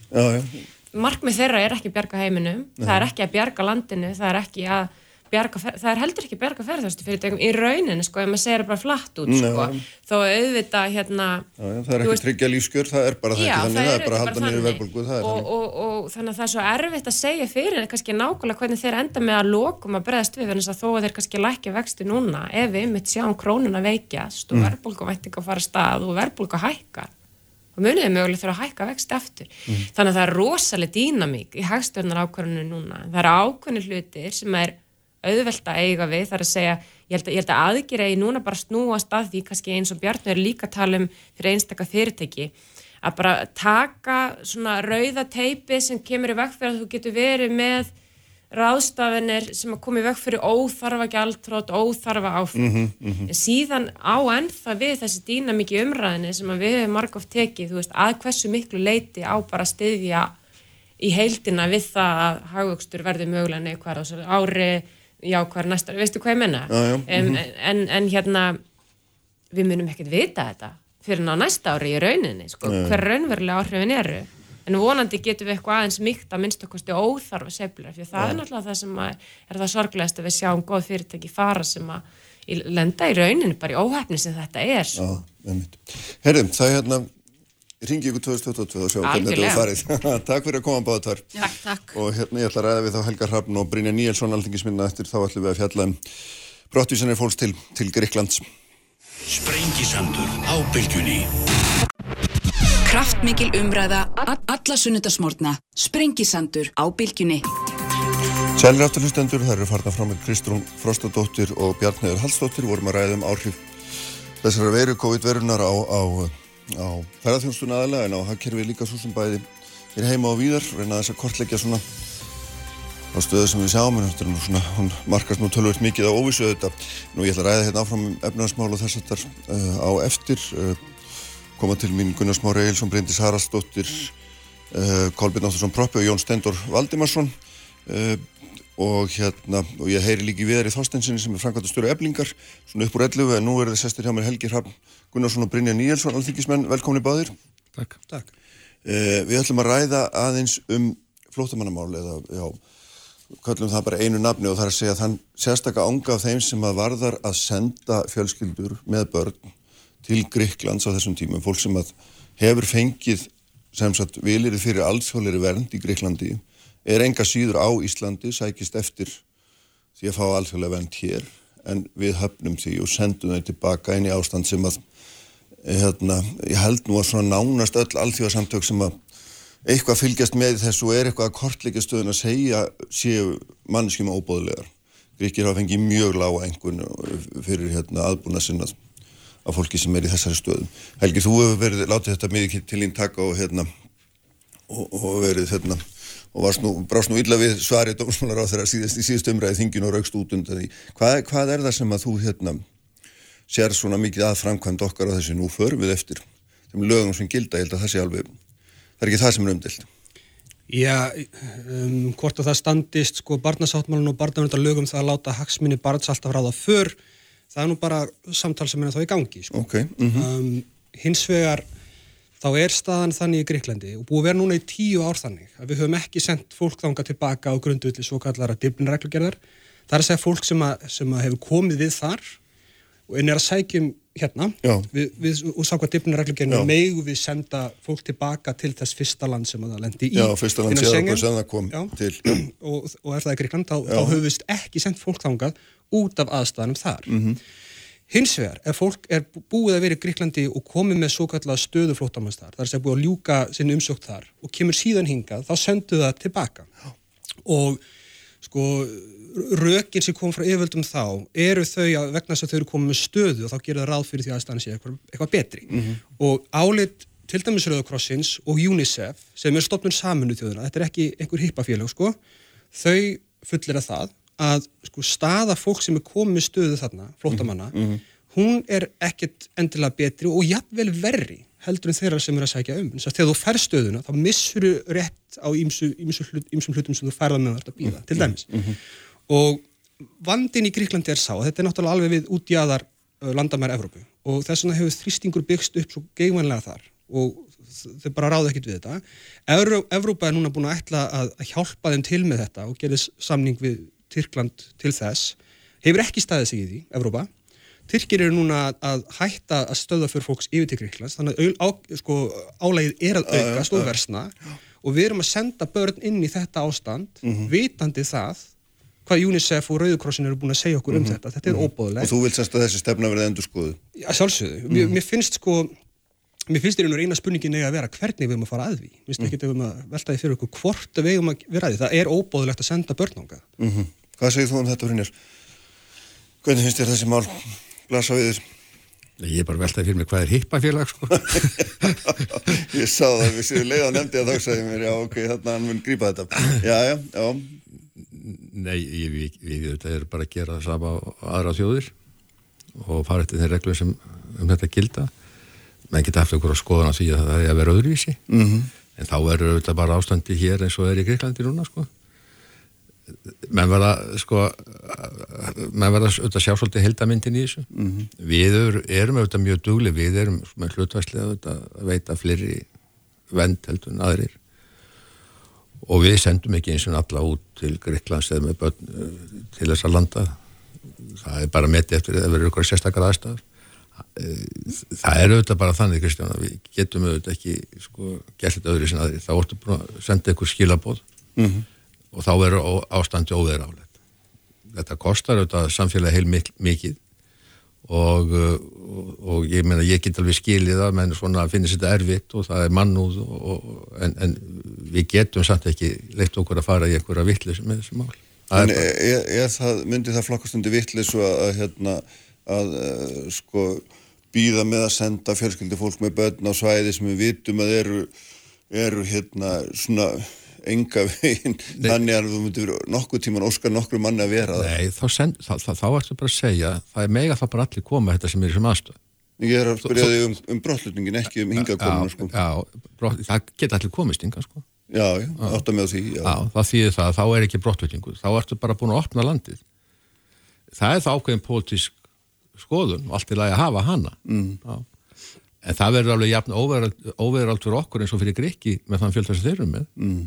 markmið þeirra er ekki að bjarga heiminum, það er ekki að bjarga landinu það er ekki að bjarga, það er heldur ekki bjarga ferðarstu fyrirtækum í rauninni sko, ef maður segir bara flatt út sko, þó auðvita hérna já, já, það er ekki veist, tryggja lífskjör, það er bara þetta þannig, það er bara að halda nýri verðbólgu og, og, og, og þannig að það er svo erfitt að segja fyrir en kannski nákvæmlega hvernig þeir enda með að lokum að bregðast við, þannig að þó að þeir kannski lækja vexti núna, ef við mitt sjáum krónuna veikjast og mm. verðbólguvætting að fara stað og verðbólgu hækkar og muniðið möguleg þurfa að hækka vext eftir mm. þannig að það er rosalega dýnamík í hægstjórnar ákvarðinu núna. Það er ákvarðinu hlutir sem er auðvelt að eiga við, þar að segja ég held að, ég held að aðgjera í núna bara snúast að því kannski eins og Bjarni er líka að tala um fyrir einstakka fyrirtæki að bara taka svona rauða teipi sem kemur í vekk fyrir að þú getur verið með ráðstafinir sem að koma í vekk fyrir óþarfa gjaldtrót, óþarfa áfram mm -hmm, mm -hmm. en síðan á ennþa við þessi dýna mikið umræðinni sem að við hefum margóft tekið, þú veist, að hversu miklu leiti á bara stiðja í heildina við það að hagvöxtur verði mögulega neikvæður á ári já, hvað er næsta, veistu hvað ég menna já, já. En, mm -hmm. en, en hérna við munum ekkert vita þetta fyrir ná næsta ári í rauninni sko, hver raunverulega áhrifin eru. En vonandi getum við eitthvað aðeins mýkt að minnst okkurstu óþarfa seflar, fyrir það er náttúrulega það sem er það sorglegast að við sjáum góð fyrirtæki fara sem að lenda í rauninni bara í óhæfni sem þetta er Herðum, það er hérna ringi ykkur 2022 og sjá hvernig þetta er farið. takk fyrir að koma báða þar. Já, takk. Og hérna ég ætla að ræða við þá Helga Hrafn og Brynja Níelsson aldingisminna eftir þá ætlum við að fjalla um brottvísanir fólks til, til Gríklands. Sprengisandur á bylgjunni. Kraftmikil umræða, alla sunnudasmórna, sprengisandur á bylgjunni. Sælir afturlustendur, það eru farna fram með Kristrún Frostadóttir og Bjarnheður Hallsdóttir vorum að ræða um áhrif þessara veru COVID-verunar á, á, á ferðarþjónstun aðalega en á hagkerfi líka svo sem bæði er heima á víðar, reyna þess að kortleggja svona á stöðu sem við sjáum en þetta er nú svona, hún markast nú tölvöld mikið á óvísu þetta. Nú ég ætla að ræða hérna áfram um efnaðasmál og þess að þetta uh, á eftir uh, koma til mín Gunnar Smári Eilsson, Bryndis Haraldsdóttir uh, Kolbjörn Áttursson Proppi og Jón Stendur Valdimarsson uh, og hérna og ég heyri líki viðar í Þorstensinni sem er framkvæmtastöru eblingar, svona upp úr 11 en nú er það sestir hjá mér Helgi Hrafn Gunnarsson og Brynja Níelsson, alþingismenn, velkomni báðir. Takk, Takk. Uh, Við ætlum að ræða aðeins um flótamannamál eða já kallum það bara einu nafni og það er að segja þann sérstakka ánga af þeim sem að varðar að senda fjölskyldur með börn til Gríklands á þessum tímum, fólk sem að hefur fengið sem sagt vilirið fyrir alþjóðleiri vernd í Gríklandi er enga síður á Íslandi sækist eftir því að fá alþjóðlega vernd hér en við höfnum því og sendum þau tilbaka inn í ástand sem að hérna, ég held nú að svona nánast öll alþjóðarsamtök sem að eitthvað fylgjast með þessu og er eitthvað að kortleika stöðun að segja séu mannskjum óbóðulegar. Gríkir hafa fengið mjög lága engun fyrir hérna, aðbúna sinnað af fólki sem er í þessari stöðum. Helgi, þú hefur verið, látið þetta mikið til ín taka og hérna og, og verið hérna og nú, brást nú illa við svarið dómsmálar á þeirra síðast í síðust umræði þingin og raukst út undan því. Hvað, hvað er það sem að þú hérna sér svona mikið að framkvæmd okkar á þessu nú förum við eftir þeim lögum sem gilda, ég held að það sé alveg það er ekki það sem er umdilt. Já, um, hvort að það standist sko barnasáttmálun og barnaverndarlögum það að láta hagsminni barns alltaf ráða fyrr það er nú bara samtal sem er þá í gangi sko. okay. mm -hmm. um, hins vegar þá er staðan þannig í Greiklandi og búið að vera núna í tíu ár þannig að við höfum ekki sendt fólk þanga tilbaka á grunduðli svo kallara diblinreglugerðar það er að segja fólk sem, að, sem að hefur komið við þar og en er að sækjum hérna við, við, og sá hvað diblinreglugerðinu megu við senda fólk tilbaka til þess fyrsta land sem það lendi í Já, fyrsta land sem það kom Já. til og, og er það í Greikland þá, þá höfum við ekki sendt fólk þangað út af aðstæðanum þar. Mm -hmm. Hins vegar, ef fólk er búið að vera í Gríklandi og komið með svo kallega stöðu flótamans þar, þar það búið að ljúka sinni umsökt þar og kemur síðan hingað, þá sendu það tilbaka. Já. Og sko, rökin sem kom frá yfirvöldum þá eru þau að vegna þess að þau eru komið með stöðu og þá gerir það ráð fyrir því aðstæðan sé eitthvað, eitthvað betri. Mm -hmm. Og álit til dæmis Rauðakrossins og UNICEF sem er stopnum saminu þjóðuna, þetta er ekki einhver hippafélag sko, þau fullir að það að sko, staða fólk sem er komið stöðu þarna, flótamanna, mm -hmm. hún er ekkert endilega betri og jafnvel verri heldur en þeirra sem er að sækja um. Þess að þegar þú fær stöðuna, þá missur þú rétt á ýmsum hlut, hlutum sem þú færða með þetta bíða, til dæmis. Mm -hmm. Og vandin í Gríklandi er sá, þetta er náttúrulega alveg við út í aðar uh, landamæra Evrópu. Og þess vegna hefur þrýstingur byggst upp svo geigvanlega þar. Og þau bara ráðu ekkert við þetta. Evró, Evrópa er núna búin að ætla að hjálpa þeim til með þetta og gerðis samning við Tyrkland til þess. Hefur ekki staðið sig í því, Evrópa. Tyrkir eru núna að hætta að stöða fyrir fólks yfir til Gríklands þannig að á, sko, álægið er að aukast og versna. Og við erum að senda börn inn í þetta ástand. Mm -hmm. vitandi það hvað UNICEF og Rauðukrossin eru búin að segja okkur um mm -hmm. þetta þetta er mm -hmm. óbóðilegt Og þú vil semst að þessi stefna verði endur skoðu? Já, sjálfsögðu, mér, mér finnst sko mér finnst þér einu spurningin eða að vera hvernig við erum að fara að því mér finnst ekki að við erum að velta því fyrir okkur hvort við erum að vera að því, það er óbóðilegt að senda börn ánga Hvað segir þú um þetta, Brynjar? Hvernig finnst þér þessi mál blasa við þér? Ég er bara veltaði fyrir mig hvað er hippafélag sko. ég sá það, við séum leið á nefndi að þá sagði mér, já ok, þarna hann mun grípa þetta. Já, já, já. Nei, ég, við, við þetta er bara að gera það sama aðra þjóðir og fara eftir þeir reglum sem um þetta gilda. menn geta haft okkur á skoðan að því að það er að vera öðruvísi. Mm -hmm. En þá verður þetta bara ástandi hér eins og er í Greiklandi núna sko menn verða sko menn verða auðvitað sjá svolítið heldamindin í þessu mm -hmm. við erum auðvitað mjög dugli við erum með hlutværslega auðvitað að veita fleri vend heldur en aðrir og við sendum ekki eins og alla út til Greiklands eða með börn eh, til þess að landa. Það er bara metið eftir að vera ykkur sérstakar aðstæðar eh, það er auðvitað bara þannig Kristján að við getum auðvitað ekki sko gert þetta öðru aðri þá vortum við að senda ykkur skilabóð mm -hmm og þá er ástandi óveraflegt. Þetta kostar auðvitað samfélagi heil mikið og, uh, og, og ég meina ég get alveg skilið það menn svona finnir þetta erfitt og það er mannúð og, og, en, en við getum samt ekki leitt okkur að fara í einhverja vittlis með þessi mál En bara- það, myndi það flokkast undir vittlis að, að, hérna, að uh, sko býða með að senda fjölskyldi fólk með börn á svæði sem við vitum að eru, eru hérna svona enga veginn þannig að þú myndir nokkuð tíman óskar nokkru manni að vera það. Nei, þá, send, þá, þá, þá ertu bara að segja það er mega það bara allir koma þetta sem er í þessum aðstöð Ég er að spyrja þig um, um brottlutningin ekki um hingakomuna sko. já, brott, það geta allir komist inga sko. Já, já, átt að með því. Já. já, það þýðir það, þá er ekki brottvikningu þá ertu bara búin að opna landið það er það ákveðin pólitísk skoðun og allt í lagi að hafa hana mm. en það verður alveg jafn óverald fyrir okkur eins og fyrir Grikki með þann fjöld þess að þeir eru með mm.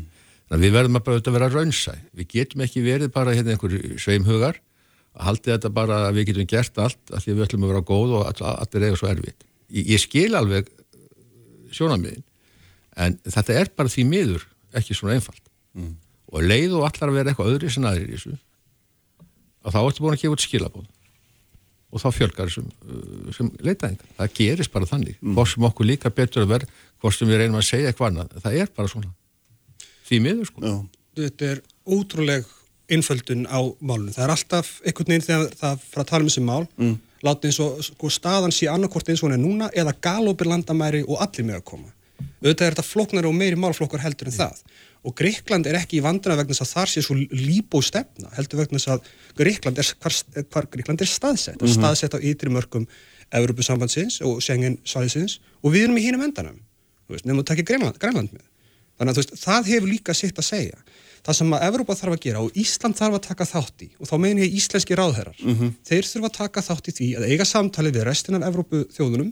Þannig að við verðum að auðvitað vera raunsæ við getum ekki verið bara hérna einhver sveimhugar að haldi þetta bara að við getum gert allt að því að við ætlum að vera góð og all, allir eiga svo erfitt ég, ég skil alveg sjónamiðin en þetta er bara því miður ekki svona einfalt mm. og leið og allar að vera eitthvað öðri sem aðrir í þessu og þá ertu búin að gefa út skilabóð og þá fjölgar sem, uh, sem leitaðingar. Það gerist bara þannig. Mm. Hvort sem okkur líka betur að vera, hvort sem við reynum að segja eitthvað annað, það er bara svona. Því miður sko. Já. Þetta er ótrúleg einföldun á málunum. Það er alltaf einhvern veginn þegar það frá að tala um þessi mál, mm. láta eins og sko, staðan sé annarkort eins og hún er núna eða galopir landamæri og allir með að koma. Auðvitað er þetta floknari og meiri málflokkar heldur en það. Og Greikland er ekki í vandana vegna þess að þar sé svo líbó stefna, heldur vegna þess að Greikland er, hvar, hvar Greikland er staðsett, mm -hmm. staðsett á ytri mörgum Evropasambandsins og Schengen svæðisins og við erum í hínum endanum, nefnum að taka Grænland með. Þannig að veist, það hefur líka sitt að segja. Það sem að Evrópa þarf að gera og Ísland þarf að taka þátt í og þá meina ég íslenski ráðherrar, mm -hmm. þeir þurfa að taka þátt í því að eiga samtali við restin af Evrópu þjóðunum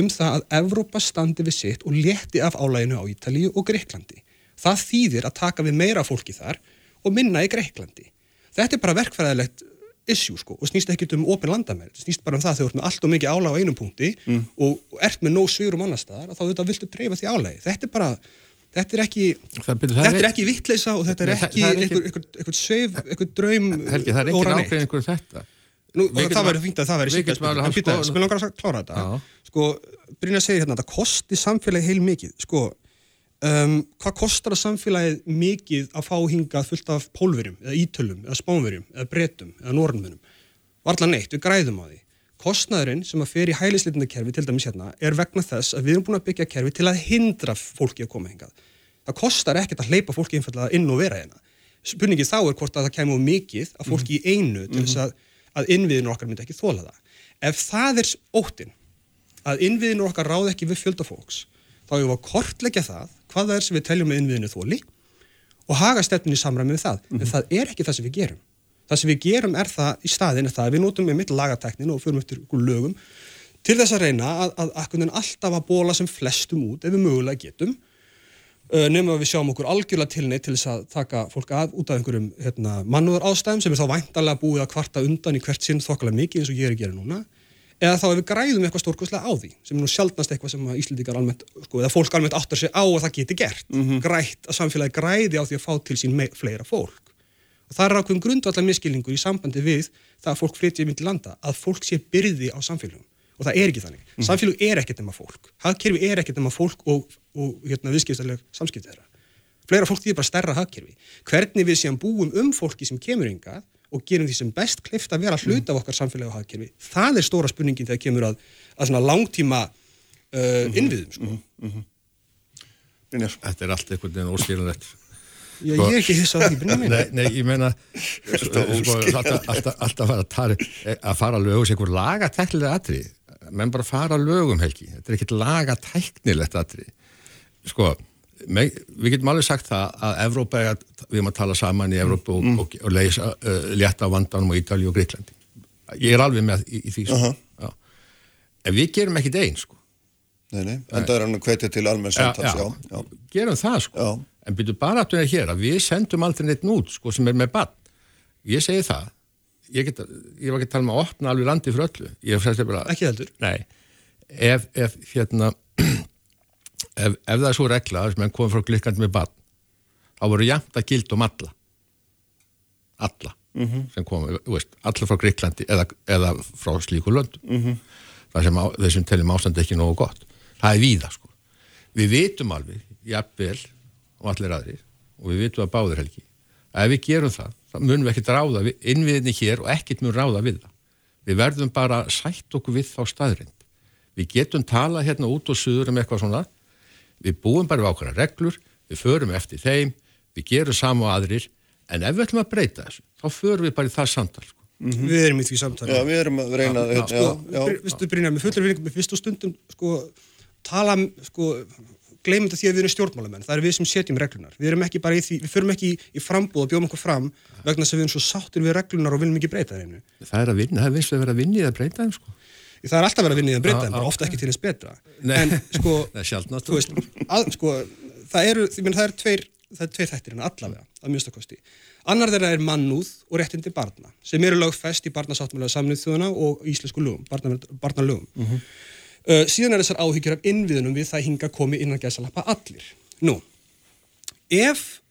um það að Evrópa standi við sitt og leti af álæginu á Ítalíu og Greiklandi. Það þýðir að taka við meira fólki þar og minna í Greiklandi. Þetta er bara verkfæðilegt issue sko og snýst ekki um ofin landamæri. Þetta snýst bara um það að þau ert með allt og mikið álæg á einum punkti mm. og, og ert með nóg sigurum annar staðar og þá þetta viltu dreifa því álægi. Þetta er bara, þetta er ekki, Það það ekki vittleisa og þetta er það- ekki það er ekki- einhver, einhver, einhver sveif, einhver draum Helgi, það er ekki óra neitt. ákveðin einhver þetta. Nú, Við það að- verður fínt að það verður við alveg en býta, sem ég langar að klára þetta. Sko, Brynja segir hérna þetta kosti samfélagið heil mikið. Sko, um, hvað kostar að samfélagið mikið að fá hingað fullt af pólverjum, eða ítölum, eða spánverjum eða bretum, eða nornmunum varla neitt, við græðum á því. Kostnaðurinn sem að fer í hælisleitindakerfi til dæmis hérna, er vegna þess að við erum búin að byggja kerfi til að hindra fólki að koma hingað það kostar ekkert að hleypa fólki einfallega inn og vera hérna. Spurningið þá er hvort að það kemur mikið af fólki í einu til þess að, að innviðinu okkar myndi ekki þóla það. Ef það er óttin að innviðinu okkar ráð ekki við fjölda fólks þá erum við að kortleggja það hvað það er sem við teljum með innviðinu þóli og haga stefninu í samræmi við það. En það er ekki það sem við gerum. Það sem við gerum er það í staðin það að við notum með mitt lagateknin og förum eftir lögum til þess að reyna að, að, að alltaf að bóla sem flestum út ef við mögulega getum nefnum að við sjáum okkur algjörlega tilneitt til þess að taka fólk að út af einhverjum hérna, mannúðar ástæðum sem er þá væntalega búið að kvarta undan í hvert sinn þokkalega mikið eins og ég er að gera núna. Eða þá ef við græðum eitthvað stórkostlega á því sem er nú sjaldnast eitthvað sem að Íslendingar almennt sko, eða fólk almennt áttar sig á að það geti gert. Grætt að samfélagi græði á því að fá til sín fleira fólk. Og það er ákveðum grundvallar miskilningur í sambandi við það að fólk flytja myndi landa að fólk sé byrði á samfélagum og það er ekki þannig. Samfélag er ekkert nema fólk. Hagkerfi er ekkert nema fólk og, og hérna, viðskiptarleg samskipti þeirra. Fleira fólk því bara stærra hagkerfi. Hvernig við séum búum um fólki sem kemur ynga og gerum því sem best kleift að vera hluta af okkar samfélagi og hagkerfi, það er stóra spurningin þegar kemur að, að svona langtíma uh, innviðum. Sko. Brynjar. Þetta er allt einhvern veginn óskilunlegt. Ég, ég er ekki hissa á því, Brynjar minn. Nei, nei, ég meina sko, sko, alltaf, alltaf, alltaf að, tala, að fara að lögum sem einhver lagatæknilega atri menn bara fara lögum helgi. Þetta er ekkert lagatæknilegt atri sko me, við getum alveg sagt það að Evrópa er að, við erum að tala saman í Evrópa og, og, og leysa uh, létta vandanum á Ítalíu og Greiklandi ég er alveg með í, í því sko. Já. en við gerum ekkit einn sko. Nei, nei, en það er hann að hvetja til almenn samtals, já, já. gerum það sko. Já. en byrju bara að það hér að við sendum aldrei neitt nút sko sem er með bann ég segi það ég, get, ég var ekki að tala um að opna alveg landi fyrir öllu ég bara Ekki heldur. nei, ef, ef hérna ef, ef það er svo regla sem enn komið frá glikkandi með bann þá voru jæmt að gild um alla alla sem koma, þú veist, allir frá Greiklandi eða, eða frá slíku löndum það sem á, þessum teljum ástand ekki nógu gott. Það er víða sko. Við vitum alveg, jafnvel og allir aðrir, og við vitum að báður helgi, að ef við gerum það munum við ekkert ráða við, innviðinni hér og ekkert mun ráða við það. Við verðum bara að sætt okkur við þá staðrind. Við getum talað hérna út og suður um eitthvað svona, við búum bara við ákveðna reglur, við förum eftir þeim, við gerum sama á aðrir, en ef við ætlum að breyta þessu, þá förum við bara í það samtal. Sko. Við erum í því samtali. Já, við erum að reyna já, sko, Br- Vistu Brynjar, með fullur vinning, með fyrst og stundum sko, tala, sko gleymum þetta því að við erum stjórnmálamenn, það er við sem setjum reglunar, við erum ekki bara í því, við förum ekki í, í frambúð og bjóðum okkur fram vegna þess að við erum svo sáttir við reglunar og viljum ekki breyta þeim. Það er að vinna, það er vist að vera að vinna í að breyta þeim sko. það er alltaf verið að vinna í það breyta þeim, bara ofta ekki til þess betra. Nei. en sko, Það er veist, að, sko það eru, ég menn það er tveir það er tveir þættir en allavega, að mjögstakosti annar þeirra er mannúð og réttindi barna sem eru lögfest í barnasáttmálega samnið þjóðuna og íslensku lögum, barna, barnalögum uh, síðan er þessar áhyggjur af innviðunum við það hinga komi innan gæsalappa allir. Nú, ef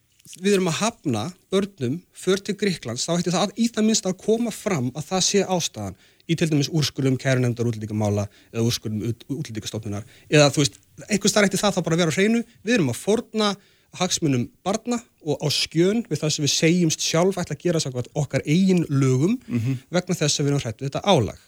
við erum að hafna börnum för til Gríklands, þá ætti það að, í það minnst að koma fram að það sé ástæðan í til dæmis úrskurðum kærunemndar útlendingamála eða úrskurðum út, útlendingastofnunar. Eða þú veist, einhvers þar ætti það þá bara að vera á hreinu. Við erum að forna hagsmunum barna og á skjön við það sem við segjumst sjálf ætla að gera okkar eigin lögum vegna þess að við erum hrætt við þetta álag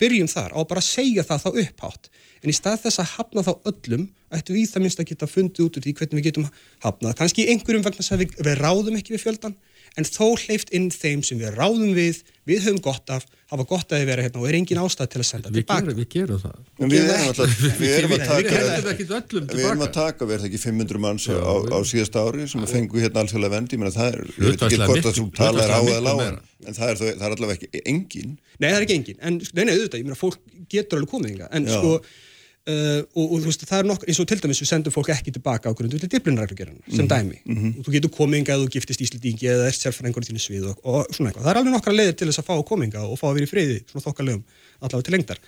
byrjum þar á bara að segja það þá upphátt. En í stað þess að hafna þá öllum ættum við það minnst að geta fundið út úr því hvernig við getum hafnað, kannski einhverjum vegna að við, við ráðum ekki við fjöldan en þó hleyft inn þeim sem við ráðum við við höfum gott af, hafa gott að vera hérna og er engin ástæð til að senda Við tilbaka gerum, við gerum það. En við erum alltaf, við erum að Við taka kendum ekki öllum Við erum að taka, við erum ekki 500 manns á, á síðasta ári sem fengu hérna alþjóðlega vendi, menn það er, ég veit ekki hvort að þú talar á eða miklu lág, meira. en það er, þó- það er allavega ekki engin. Nei, það er ekki engin, en nei, nei, auðvitað, ég meina, fólk getur alveg komið yngar, en Já. sko, uh, og, og þú veist, það er nokkur, eins og til dæmis við sendum fólk ekki tilbaka á grundu til disciplinarreglugerðina, sem dæmi, og þú getur komið yngar eða þú giftist íslendingi eða ert sérfæringur í þínu svið og, og svona eitthvað. Það er alveg nokkra leiðir til þess að fá að koma yngar og fá að vera í friði, svona þokkalegum, allavega til lengdar.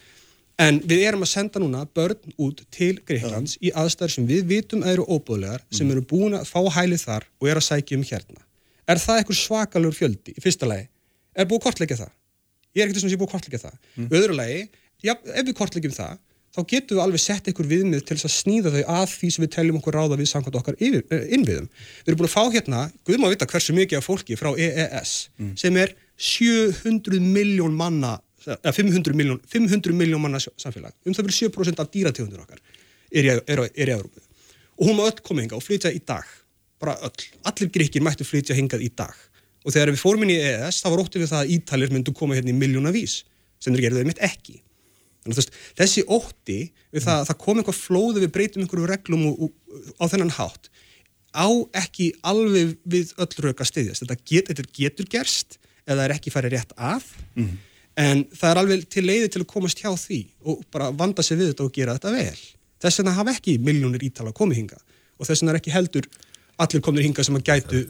En við erum að senda núna börn út til Greiklands í aðstæður sem við vitum að eru óbúðlegar, sem eru búin að fá hælið þar og er að sækja um hérna. Er það einhver? Er er. Mm. Öðru lagi, já, ef við kortleggjum það, þá getum við alveg sett einhver viðmið til þess að snýða þau að því sem við teljum okkur ráða við samkvæmt okkar yfir, eh, innviðum. Við erum búin að fá hérna, guðum að vita hversu mikið af fólki frá EES, sem er 700 miljón manna, eða 500 miljón, 500 miljón manna samfélag. Um það vil 7% af dýrategundur okkar er í, er, er í Európu. Og hún má öll koma hinga og flytja í dag. Bara öll. Allir gríkir mættu flytja hingað í dag. Og þegar við fórum inn í EES, þá var óttið við það að Ítalir myndu koma hérna í miljóna vís, sem þeir gerðu þeim mitt ekki. Þannig þessi ótti við það að það kom einhver flóði við breytum einhverju reglum og, og, á þennan hátt á ekki alveg við öll rauk að styðjast. Þetta, get, þetta getur gerst eða er ekki farið rétt að en það er alveg til leiði til að komast hjá því og bara vanda sig við þetta og gera þetta vel. Þess vegna hafa ekki miljónir ítala komið hinga og þess vegna er ekki heldur allir komnir hinga sem að gætu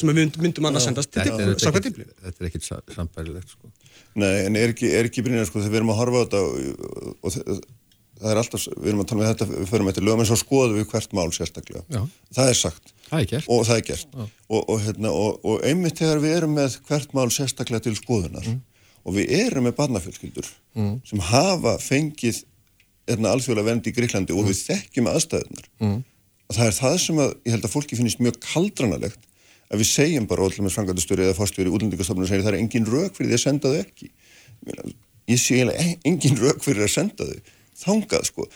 sem að mynd- myndum annars sendast til Þetta Dyflinnar, þetta er ekkit- er sambærilegt sko. Nei, en er ekki, er ekki brýnir, sko, þegar við erum að horfa á þetta og, og það er alltaf, við erum að tala með þetta, við förum eftir lögum, en svo skoðum við hvert mál sérstaklega. Já. Það er sagt. Það er gert. Og það er gert. Og, og, hérna, og, og einmitt þegar við erum með hvert mál sérstaklega til skoðunar og við erum með barnafjölskyldur sem hafa fengið hérna, alþjóðlega vernd í Gríklandi og við þekkjum aðstæðunar. Mm. Það er það sem að, ég held að fólki finnist mjög kaldranalegt að við segjum bara ótrúlega með frangatastöri eða fórstjóri útlendingastofnun og segir það er engin rök fyrir því að senda þau ekki. Ég sé eiginlega e- engin rök fyrir að senda þau. Þangað, sko.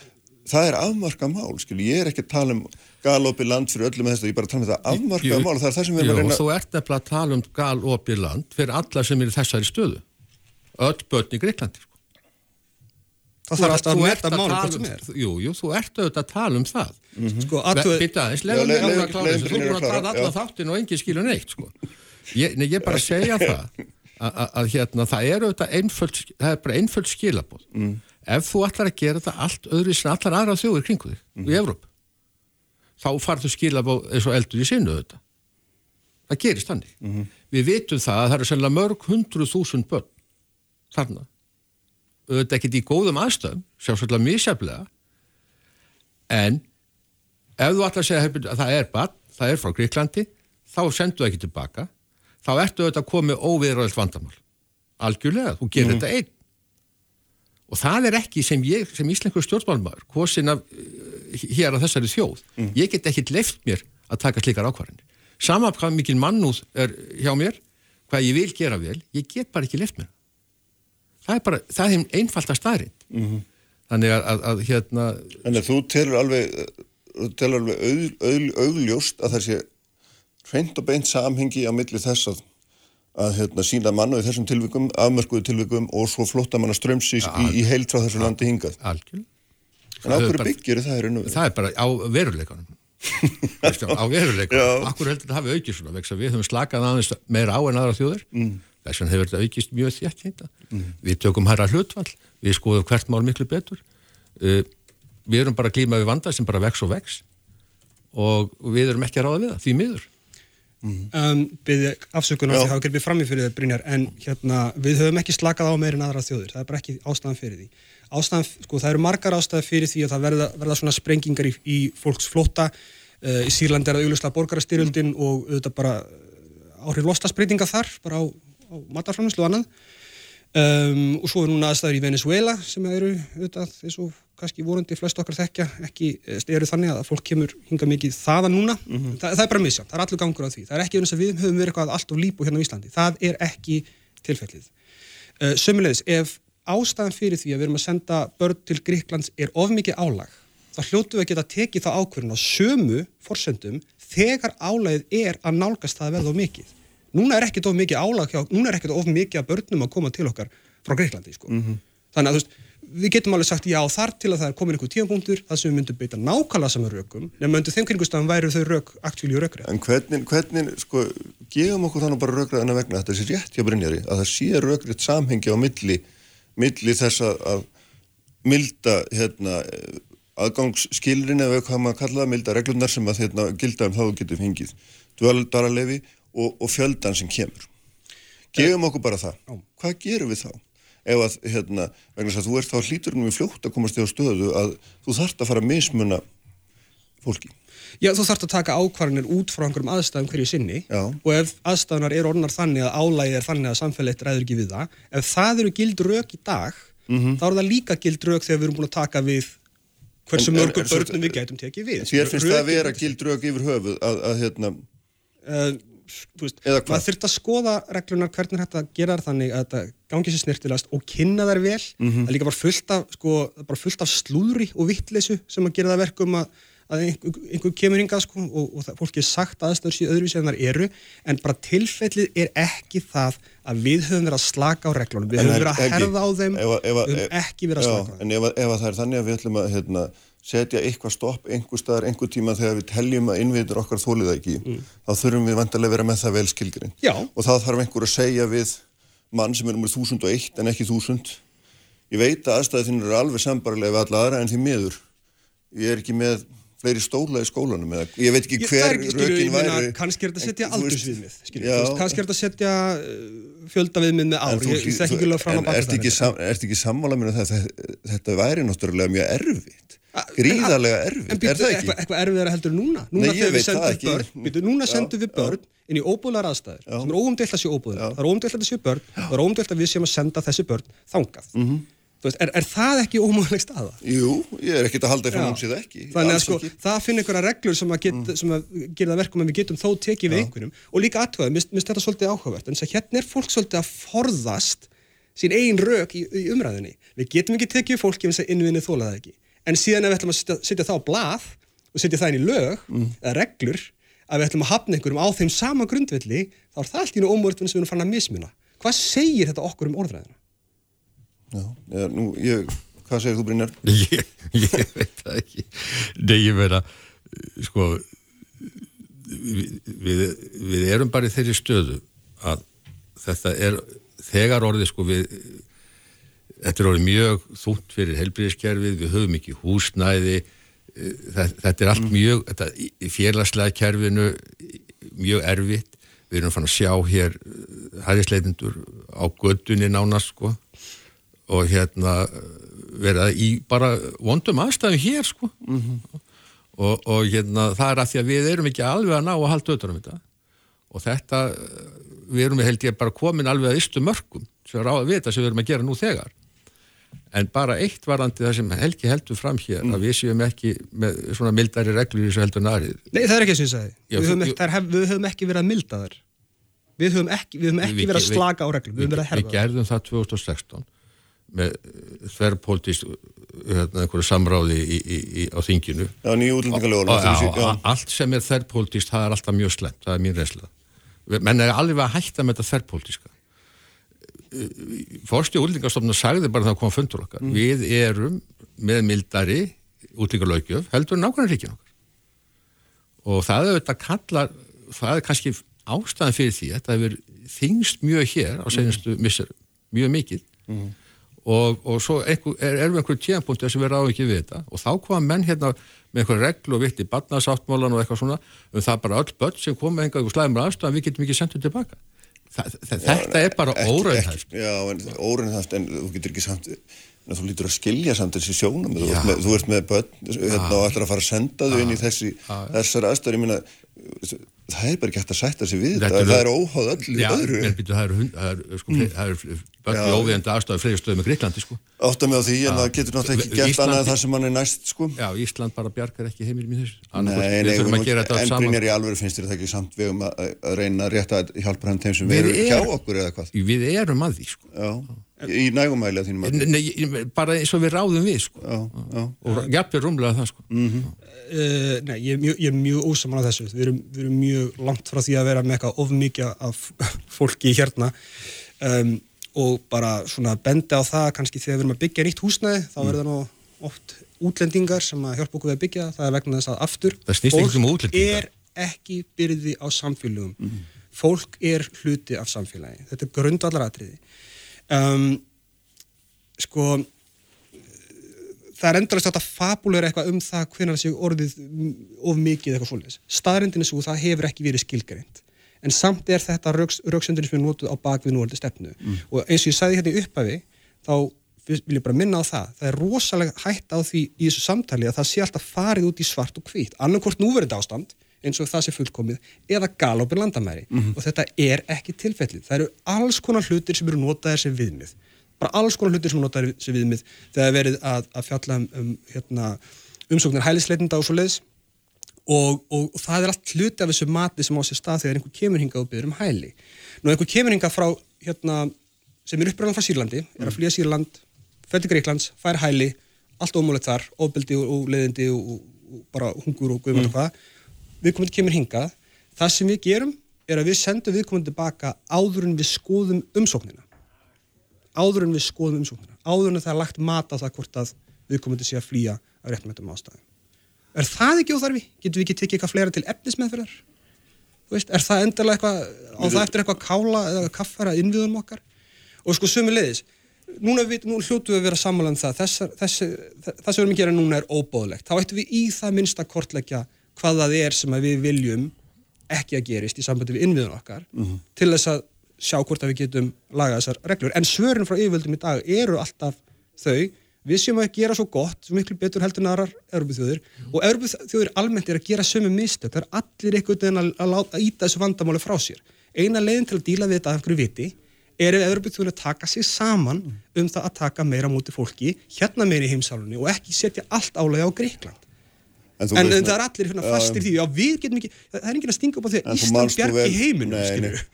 Það er afmarka mál, skilu. Ég er ekki að tala um galopið land fyrir öllum með þetta, ég er bara að tala um þetta afmarka Jú, mál og það er það sem við erum að reyna Þú ert nefnilega að tala um galopið land fyrir alla sem eru í þessari stöðu. Öll börn í Greiklandi. Sko. Það þarf alltaf að máli tala hvort sem um- er. Jú, jú, þú ert auðvitað að tala um það. Sko, athuga- Býta aðeins, leiðum leið- við að klára þessu. Þú búin að tala allan já. þáttin og engin skilur neitt, sko. Ég, nei, ég bara segja það að, hérna, það er auðvitað einföld, það er bara einföld skilabóð. Mm. Ef þú ætlar að gera þetta allt öðru sem allar aðra þjóður kringu þig í Evróp, þá farðu skilabóð eins og eldur í sinu auðvitað. Það gerist þannig. Við vitum það að það eru sennilega mörg hundru þúsund börn þarna. Auðvitað ekkert í góðum aðstöðum, sjálfsveitlega misjaflega, en ef þú ætlar að segja að það er barn, það er frá Gríklandi, þá sendu það ekki tilbaka. þá ertu auðvitað að koma óviðræðilt vandamál. Algjörlega, þú gerir þetta einn. Og það er ekki sem ég, sem íslengur stjórnmálmaður kosin af uh, hér að þessari þjóð ég get ekki leift mér að taka slikar ákvarðanir. Sama hvað mikil mannúð er hjá mér hvað ég vil gera vel, ég get bara ekki leift mér. það er bara, það er einfalt að staðrind þannig að, að, að hérna Þannig að þú telur alveg, þú telur alveg auð, auð, augljóst að það sé hreint og beint samhengi á milli þess að, að hérna, sína mannu í þessum tilvikum, afmörkuðu tilvikum og svo flottamanna strömsís í, í heilt frá þessu landi hingað. algjörlega. En á Það er hverju bara- byggir það er við? það er bara á veruleikanum. Á veruleikanum. Akkur heldur þetta hafi aukist svona? Við höfum slakað aðeins meira á en aðra þjóður mm. Þess vegna hefur þetta aukist mjög þétt hérna. við tökum hæra hlutvall við skoðum hvert mál miklu betur. Uh, við erum bara að glíma við vanda sem bara vex og vex og við erum ekki að ráða við það, því miður. Um, byrði afsökunar Já. því hafa gripið fram í fyrir þau Brynjar en hérna, við höfum ekki slakað á meir en aðra þjóður það er bara ekki ástæðan fyrir því. Ástæðan, sko, það eru margar ástæðan fyrir því að það verða, verða svona sprengingar í, í fólks flótta. Uh, í Sýrlandi er það auglustlega borgarastyrjöldin og auðvitað bara uh, áhrif lostasbreytinga þar bara á, á matarframherslu og annað. Um, og svo er núna aðstæður í Venezuela sem eru auðvitað eins og kannski vorandi flest okkar þekkja ekki eh, eru þannig að fólk kemur hinga mikið þaðan núna. Þa, það er bara misjant, það er allur gangur á því. Það er ekki eins að við höfum verið eitthvað allt of lípu hérna á Íslandi. Það er ekki tilfellið. Uh, sömulegis, ef ástæðan fyrir því að við erum að senda börn til Gríklands er of mikið álag þá hljótu við að geta tekið þá ákvörðun á sömu forsendum þegar álagið er að nálgast það að verða of mikið núna er ekkert of mikið álag núna er ekkert of mikið að börnum að koma til okkar frá Greiklandi sko. þannig að þú veist við getum alveg sagt já þar til að það er komin einhver tímapunktur þar sem við myndum beita nákvæmlega saman rökum nema undir þeim kringustafum væru þau rök aktíli og rökrið En hvernig, hvernig, sko, gefum okkur þannig bara rökraðina vegna að þetta sé rétt hjá Brynjari, að það sé rökrið samhengi á milli, milli þess að, milda, hérna, aðgangsskilrin eða hvað maður kalla það, milda reglunar sem að hérna, gilda um þá þú getur fengið dvalarlefi og, og fjöldan sem kemur. Gefum okkur bara það. Hvað gerum við þá? Ef að, hérna, vegna þess að þú ert þá hlíturinn við fljótt að komast í á stöðu að þú þarft að fara að mismuna fólki. Já, þú þarfst að taka ákvarðanir út frá einhverjum aðstæðum hverju sinni Já. og ef aðstæðunar eru orðnar þannig að álægið er þannig að samfélagið ræður ekki við það ef það eru gild rök í dag þá eru það líka gild rök þegar við erum búin að taka við hversu mörgum börnum við gætum tekið við Þér finnst það að vera gild rök yfir höfuð að, að hérna, uh, veist, maður þurft að skoða reglunar hvernig er hægt að gera þær þannig að þetta gangi sér snirtilast og kynna þær vel. Mhm. það er líka bara fullt af, sko, bara fullt af slúðri og vittleysu sem að gera það verkum að, að einhver, einhver kemur hingað sko, og, og það, fólki er sagt aðstöður síðan öðruvísi en þar eru en bara tilfellið er ekki það að við höfum verið að slaka á reglunum. Við höfum er- verið að herða á þeim við höfum ekki verið að slaka á þeim. En ef, ef að það er þannig að við ætlum að hérna, setja eitthvað stopp einhver staðar, einhver tíma þegar við teljum að innviður okkar þólið það ekki, þá þurfum við vantarlega að vera með það vel skilgrinn. Já. Og þá þarf einhver að segja við mann sem er nummer 1001 en ekki 1000. Ég veit að aðstæði þín eru alveg sambarlega við alla aðra en því miður. Ég er ekki með fleiri stóla í skólanum eða ég veit ekki það hver er rökin væri. kannski er þetta að setja En, aldursviðmið veist, kannski er þetta að setja uh, fjöldaviðmið með ár En ég, þekki ekki alveg fram en að baka ekki, sam, ertu ekki sammála mér um það að þetta væri náttúrulega mjög erfitt gríðarlega erfitt, En er býttu, það ekki? eitthvað, eitthvað erfiðara heldur núna? Núna Nei, sendum börn býttu, Núna Já, sendum við börn inn í óbúðlar aðstæður sem er óumdelt að sé óbúðlar Það er óumdelt að það sé börn Það er óumdelt að við séum að senda þessi börn þangað. Mhm. Þú veist, er, er það ekki ómöguleg staða? Jú, ég er ekkert að halda Já. fram um sér ekki Þannig að sko, ekki. Mm. það finna einhverja reglur sem að, get, sem að gera það verkum að við getum þó tekið við einhverjum. Og líka aðtöðum, mér finnst þetta áhugavert en að að síðan ef við ætlum að setja, setja það á blað og setja það inn í lög Mm. eða reglur, að við ætlum að hafna einhverjum á þeim sama grundvelli, þá er það allt í nú ómörtun sem við erum fann að mismuna. Hvað segir þetta okkur um orðræðina? Já, já, nú, ég, hvað segir þú Brynjar? ég, ég veit það ekki Nei, ég meina sko við, við, við erum bara í þeirri stöðu að þetta er þegar orðið sko við þetta er orðið mjög þúnt fyrir helbriðiskerfið, við höfum ekki húsnæði þetta, þetta er allt mjög þetta, í félagslega kerfinu mjög erfitt. Við erum fann að sjá hér hæðisleitindur á göttunni nánast sko. Og hérna vera í bara vondum aðstæðum hér sko. Og, og hérna það er að því að við erum ekki alveg að ná að halda auðvitað um þetta. Og þetta við erum held ég bara komin alveg að ystu mörgum sem á að vita sem við erum að gera nú þegar en bara eitt varandi það sem Helgi heldur fram hér að við séum ekki með svona mildari reglur í þessu heldur narið Nei, það er ekki sem ég sagði. Já, við, höfum ekki, við verið að milda þar. Við höfum ekki, við höfum ekki Við- verið að við- slaka á reglum. Við höfum verið að við herfa. gerðum það 2016 með þverrpoltist hérna, einhverju samráði í, í, í, á þinginu Já, nýju já. allt sem er þverpoltist það er alltaf mjög slemt, það er mín reynsla menn er alveg að hætta með þetta þverpoltiska Forsti útlendingastofnun sagði bara það að koma fundur okkar Mm. við erum með mildari útlendingalögjöf heldur nákvæmlega ríkin okkar. Og það er auðvitað kallar það er kannski ástæðan fyrir því að það hefur þingst mjög hér á senastu missur, mjög mikið. Og, og svo einhver, er, erum við einhverjum tíðanbúndi sem við ráðum ekki við þetta. Og þá koma menn hérna með einhver reglu og vitt í barnasáttmálan og eitthvað svona um það bara öll börn sem koma einhver slæmur aðstæðan við getum ekki sendið tilbaka Þa, þetta er bara óraunhæft. Já, en óraunhæft, en þú getur ekki samt, en þú lítur að skilja samt þessi sjónum, þú, Já. með- þú ert með börn hérna, og ætlar að fara að senda þau inn í þessi, þessar aðstæður, ég minna, það er bara ekki hægt að sætta sig við Þetta það er óháð öllu Já, öðru. en býtu, það eru eru, sko, mm. í Já. óviðandi aðstæðu fleiri stöðum í Greiklandi sko. Átta mig á því, en það getur náttúrulega ekki gert Íslandi- annað en það sem hann er næst, sko. Já, Ísland bara bjargar ekki heimilum í þessu en saman Brynjar í alvöru finnst þér það ekki samt við um að, að reyna að rétta hjálpa hann þeim sem Við veru hjá er- okkur eða hvað. Við erum að því sko. Já, í nægumæli að þínum að. Nei, bara eins og við ráðum við sko. Já, já. og jafnir rúmlega það sko. Uh, nei, ég er mjög, ég er mjög ósaman á þessu. Við erum, við erum mjög langt frá því að vera með eitthvað of mikið af fólki hérna um, og bara svona bendi á það kannski þegar við erum að byggja nýtt húsnæði þá verður það nú oft útlendingar sem að hjálpa okkur við að byggja það. Er vegna þess að aftur Það snýst ekkert um fólk er ekki byrði á samfélögum. Fólk er hluti af samfélagi. Þetta er grundvallar atriði. Um, sko það er endurlega státt að fabulera eitthvað um það hvernig það séu orðið mm, of mikið eitthvað svoleiðis. Staðrindin er svo það hefur ekki verið skilgreint. En samt er þetta rauksöndurinn sem er notuð á bakvið núhaldi stefnu. Og eins og ég sagði hérna í upphafi, þá vil ég bara minna á það. Það er rosalega hætt á því í þessu samtali að það sé alltaf farið út í svart og hvít. Annarkvort núverandi ástand, eins og það sé fullkomið, eða galopin landamæri. Og þetta er ekki tilfellið. Það eru alls konar hlutir sem eru notaðir sem viðmið bara alls konar hlutir sem hún notar sem viðmið þegar verið að, að fjalla um, um hérna, umsóknir hælisleitinda og svo leiðis og, og, og það er allt hluti af þessu mati sem á sér stað þegar einhver kemur hingað og byrður um hæli. Nú einhver kemur hingað frá hérna, sem er uppræðan frá Sýrlandi, er að flýja Sýrland, fætti Greiklands, fær hæli, allt ómúlegt þar, ofbeldi og, og leiðindi og, og bara hungur og guðmund og hvað. Viðkomandi kemur hingað. Það sem við gerum er að við sendum viðkomandi tilbaka áður en við skoðum umsóknina áður en við skoðum umsóknina, áður en það er lagt mat á það hvort að við komum til að sé að flýja af réttmættum ástæðum. Er það ekki óþarfi? Getum við ekki tekið eitthvað fleira til veist, er það endarlega eitthvað, á það eftir eitthvað kála eða kaffara innviðum okkar? Og sko sumi leiðis, núna við, nú hljótu við að vera sammála um það, þess, sem við erum að gera núna er óbóðlegt. Þá ættum við í það minnsta kortleggja hvað það er sem við viljum ekki að gerist í sambandi við innviðun okkar til þess að sjá hvort að við getum lagað þessar reglur. En svörin frá yfirvöldum í dag eru alltaf þau, við séum að gera svo gott, svo miklu betur heldur en aðrar Európa-þjóðir og Európa-þjóðir almennt er að gera sömu mistök, það er allir einhvern veginn að, að, að íta þessu vandamáli frá sér. Eina leiðin til að díla við þetta af einhverju viti er ef að taka sig saman um það að taka meira múti fólki, hérna meira í heimsálunni og ekki setja allt álega á Greikland. En, en, veist- það er allir hérna fastir því, já við getum ekki, það er enginn að stinga upp á því En að Ísland bjargi heiminum, en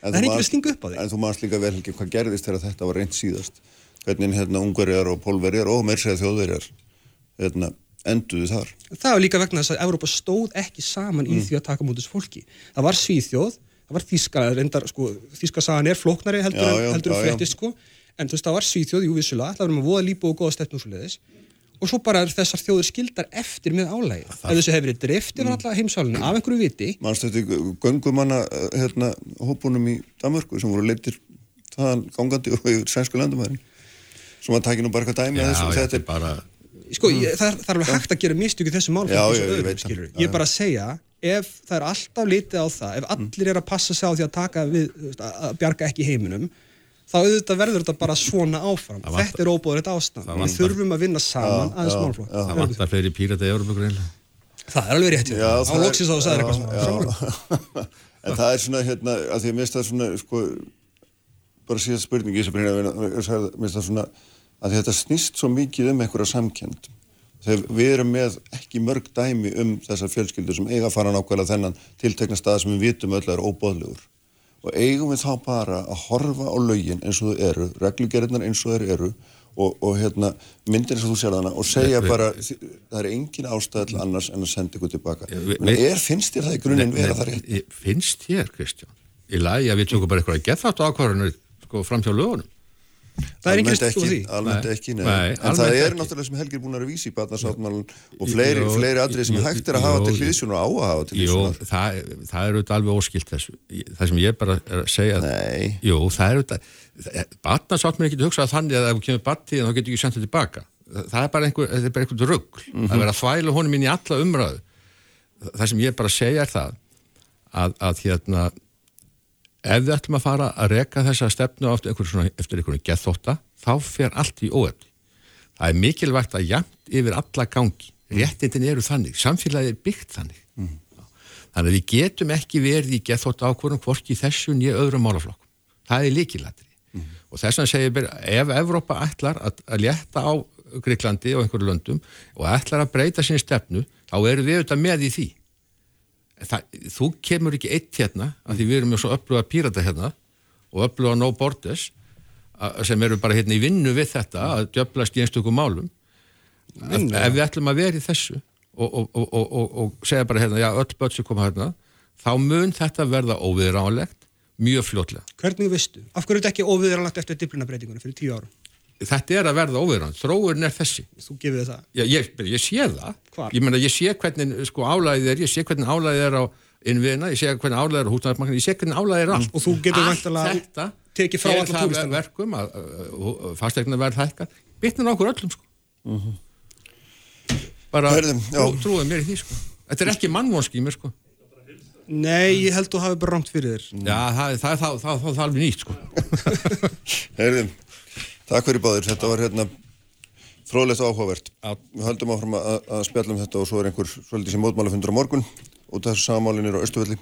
Það er enginn að stinga upp á því. En þú manst líka vel ekki hvað gerðist þegar þetta var reynd síðast. Hvernig hérna ungverjar og pólverjar og meirseða þjóðverjar hérna, enduðu þar. Það var líka vegna þess að Evrópa stóð ekki saman Mm. í því að taka mútið fólki. Það var Svíþjóð, það var reyndar, sko, Þíska sagan er flóknari heldur, Já, en- já, heldur en já, já. fréttist, sko, en þú veist, það var Svíþjóð, jú, vissulega, það var með voða lípu og góða stefnum svo leiðis, og svo bara er þessar þjóður skildar eftir með álægi. Ef þessu hefur verið drift Mm. yfir alla heimsálunni af einhverju viti, Manst þetta göngumanna hérna, hópunum í Danmörku sem voru leittir þaðan gangandi og yfir sænsku landumærin. Svo maður takir nú bara eitthvað dæmi Já, að þessu. þetta Þetta er bara sko, ég, það, það er alveg hægt að gera mistök í þessu mál Mm. Já, já, ég veit. Já, Ég er já. bara að segja, ef það er alltaf litið á það, ef allir er að passa sig á því að taka við, að að bjarga ekki heiminum, þá auðvitað verður þetta bara svona áfram. Vantar- Þetta er óbúðrætt ástand. Það Við þurfum að vinna saman aðeins málflokk. það vantar fleiri pírata í Európa greinlega Það er alveg rétt. Já, Á það er- loksins á að sagða eitthvað já, svona. já. en það er svona hérna, að því að það svona sko, bara síðast spurningi finnst það svona að þetta snýst svo mikið um einhverja samkend þegar við erum með ekki mörg dæmi um þessar fjölskyldur sem eiga að fara nákvæmlega þennan tiltekna stað sem við vitum öll er óbóðlegur og eigum við þá bara að horfa á laugin eins og þau eru, reglugerðinar eins og þau eru og, og hérna, myndir eins og þú sér þarna og segja Nei, bara það er engin ástæð til annars en að senda ykkur tilbaka Men er, finnst þér það í grunninn vera það rétt? Finnst þér, Kristján, í lagi að við tökum bara eitthvað að geta þetta ákvarðanir sko, fram hjá lögunum? Það er engin Almennt stúr því. ekki, almennt Nei. ekki, nei. Nei, en það er ekki. náttúrulega sem Helgi er búin að vísa í batnarsáttmálun og fleiri, Jú, fleiri atrið sem jú, hægt er að hafa jú, til hlýðsjón og á að hafa til Jú, hlýðsjón það, það er auðvitað alveg óskilt þessu. Það sem ég bara er að segja Nei. Jú, það er auðvitað Batnarsátt mér ekki hugsað þannig að ef þú kemur battíðin þá getur ekki sendt þetta tilbaka Það er bara einhver, þetta er bara einhvern rugg að vera að þvæla honum inn í alla umræðu Það sem ég bara segja er það að, að hérna ef við ætlum að fara að reka þessa stefnu eftir einhverjum svona, eftir einhverjum gethóta þá fer allt í óefni. Það er mikilvægt að jæmt yfir alla gangi. Réttindin eru þannig, samfélagið er byggt þannig. Þannig að við getum ekki verið í gethóta ákvörðum hvorki þessu nýja öðrum málaflokkum. Það er líkilættri og þess vegna segir ég ef Evrópa ætlar að, að létta á Greiklandi og einhverju löndum og ætlar að breyta sinni stefnu, þá eru við auðvitað með í því það, þú kemur ekki eitt hérna af því við erum með svo öfluga pírata hérna og öfluga no borders sem eru bara hérna í vinnu við þetta að djöflast í einstökum málum ef, ef við ætlum að vera í þessu og, og, og, og, segja bara hérna, já, öll börn sem koma hérna þá mun þetta verða óviðránlegt mjög fljótlega. Hvernig veistu? Af hverju er þetta ekki óviðranlagt eftir diplunabreitinguna fyrir tíu árum? Þetta er að verða óviðránlegt, þróurin er þessi. Þú gefið það. Já, ég, ég sé það, Hvar? ég meina ég sé hvernig sko álæðið er, ég sé hvernig álæðið er á innviðina, ég sé hvernig álæðið er á húsnæðismarkinu, ég sé hvernig álæðið er allt. Og þú væntanlega þetta tekið frá gerir alla það túristana. verkum að uh, fastegna verð hækka, á okkur öllum sko. Bara Heyrðu, já. trú, trúið mér í því sko. Þetta er ekki mannvonski í mér sko. Nei, ég held þú hafi bara rámt fyrir þér. Já, það, það, það, takk fyrir báðir, þetta var hérna fróðlegt og áhugavert. Við höldum áfram að, að spjallum þetta og svo er einhver svolítið sem mótmálafundur á morgun út af þessu samálinir á Östuvelli.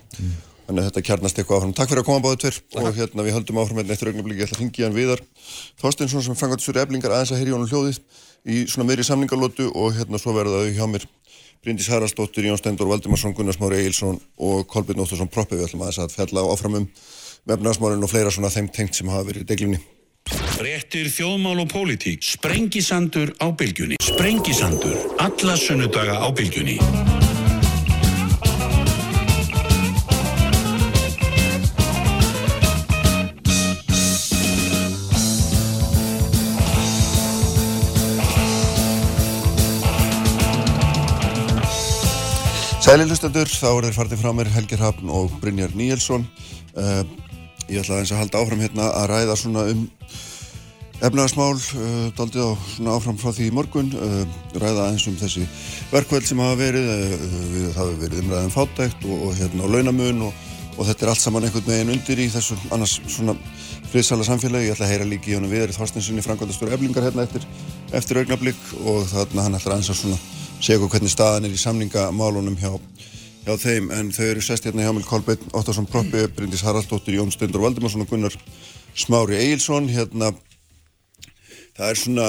Þannig að þetta kjarnast eitthvað áfram. Takk fyrir að koma báðið tver og hérna við höldum áfram hérna eftir augnablikki. Ég ætla að hringja hann viðar. Þorsteinsson sem fangat svo eflingar aðeins að heyri honum hljóðið í svona meiri samningalótu og hérna svo verða þau hjá mér Bryndís Haraldsdóttir, Jón Stendur, Valdimarsson, Gunnar Smári Egilson og Kolbjörn Óttarsson Proppi. Við ætlum aðeins að fjalla áfram um vefnarsmálinn og fleira svona þeim tengt sem hafa verið í deglunni. Fréttir þjóðmál og pólitík. Sprengisandur á bylgjunni. Sprengisandur. Alla sunnudaga á bylgjunni. Sæli hlustendur, þá er þeir farið frá mér Helger Hafn og Brynjar Níelsson. Uh, ég ætla aðeins að halda áfram hérna að ræða svona um efnaðarsmál, uh, daldið á svona áfram frá því í morgun, uh, ræða aðeins um þessi verkveld sem hafa verið, uh, það hafa verið umræðum fátækt og, og hérna á launamun og, og þetta er allt saman einhvern veginn undir í þessu annars svona friðsala samfélagi. Ég ætla að heyra líki í honum viðri Þorstinsinni, Frankvændastur Eflingar hérna eftir, eftir augnablík og þarna hann ætla aðeins að svona segja okkur hvernig staðan er í samningamálunum hjá, hjá þeim en þau eru sest hérna hjá mér Kolbeinn Óttarsson Proppi, Bryndís Haraldsdóttir, Jón Stendur Valdimarsson og Gunnar Smári Egilson hérna það er svona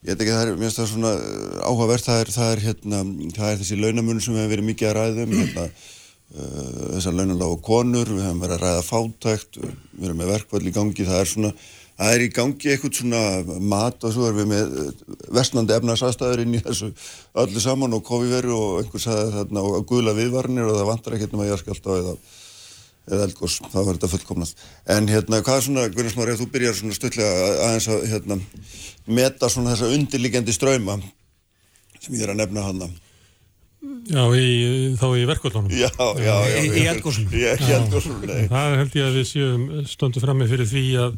ég veit ekki það er, mér finnst það svona uh, áhugavert, það er, það er hérna það er þessi launamun sem við hefum verið mikið að ræðum hérna uh, þessar launalágu konur, við hefum verið að ræða fátækt við erum með verkvall í gangi, það er svona það er í gangi eitthvað svona mat og svo erum við með uh, versnandi efnaðsastæður inn í þessu öllu saman og kofiveru og einhver sagði þarna og guðla viðvarnir og það vantar ekkert um að ég skalt á eða eða eldgós, þá var þetta fullkomnað. En hérna, hvað er svona, Gunnar Smári, þú byrjar svona stöðlega aðeins að hérna, meta svona þessa undirliggjandi ströyma sem ég er að nefna hana. Já, í, þá í verkvöldunum. Já, já, já. Í- nei. Það held ég að við séum stöndum frammi fyrir því að,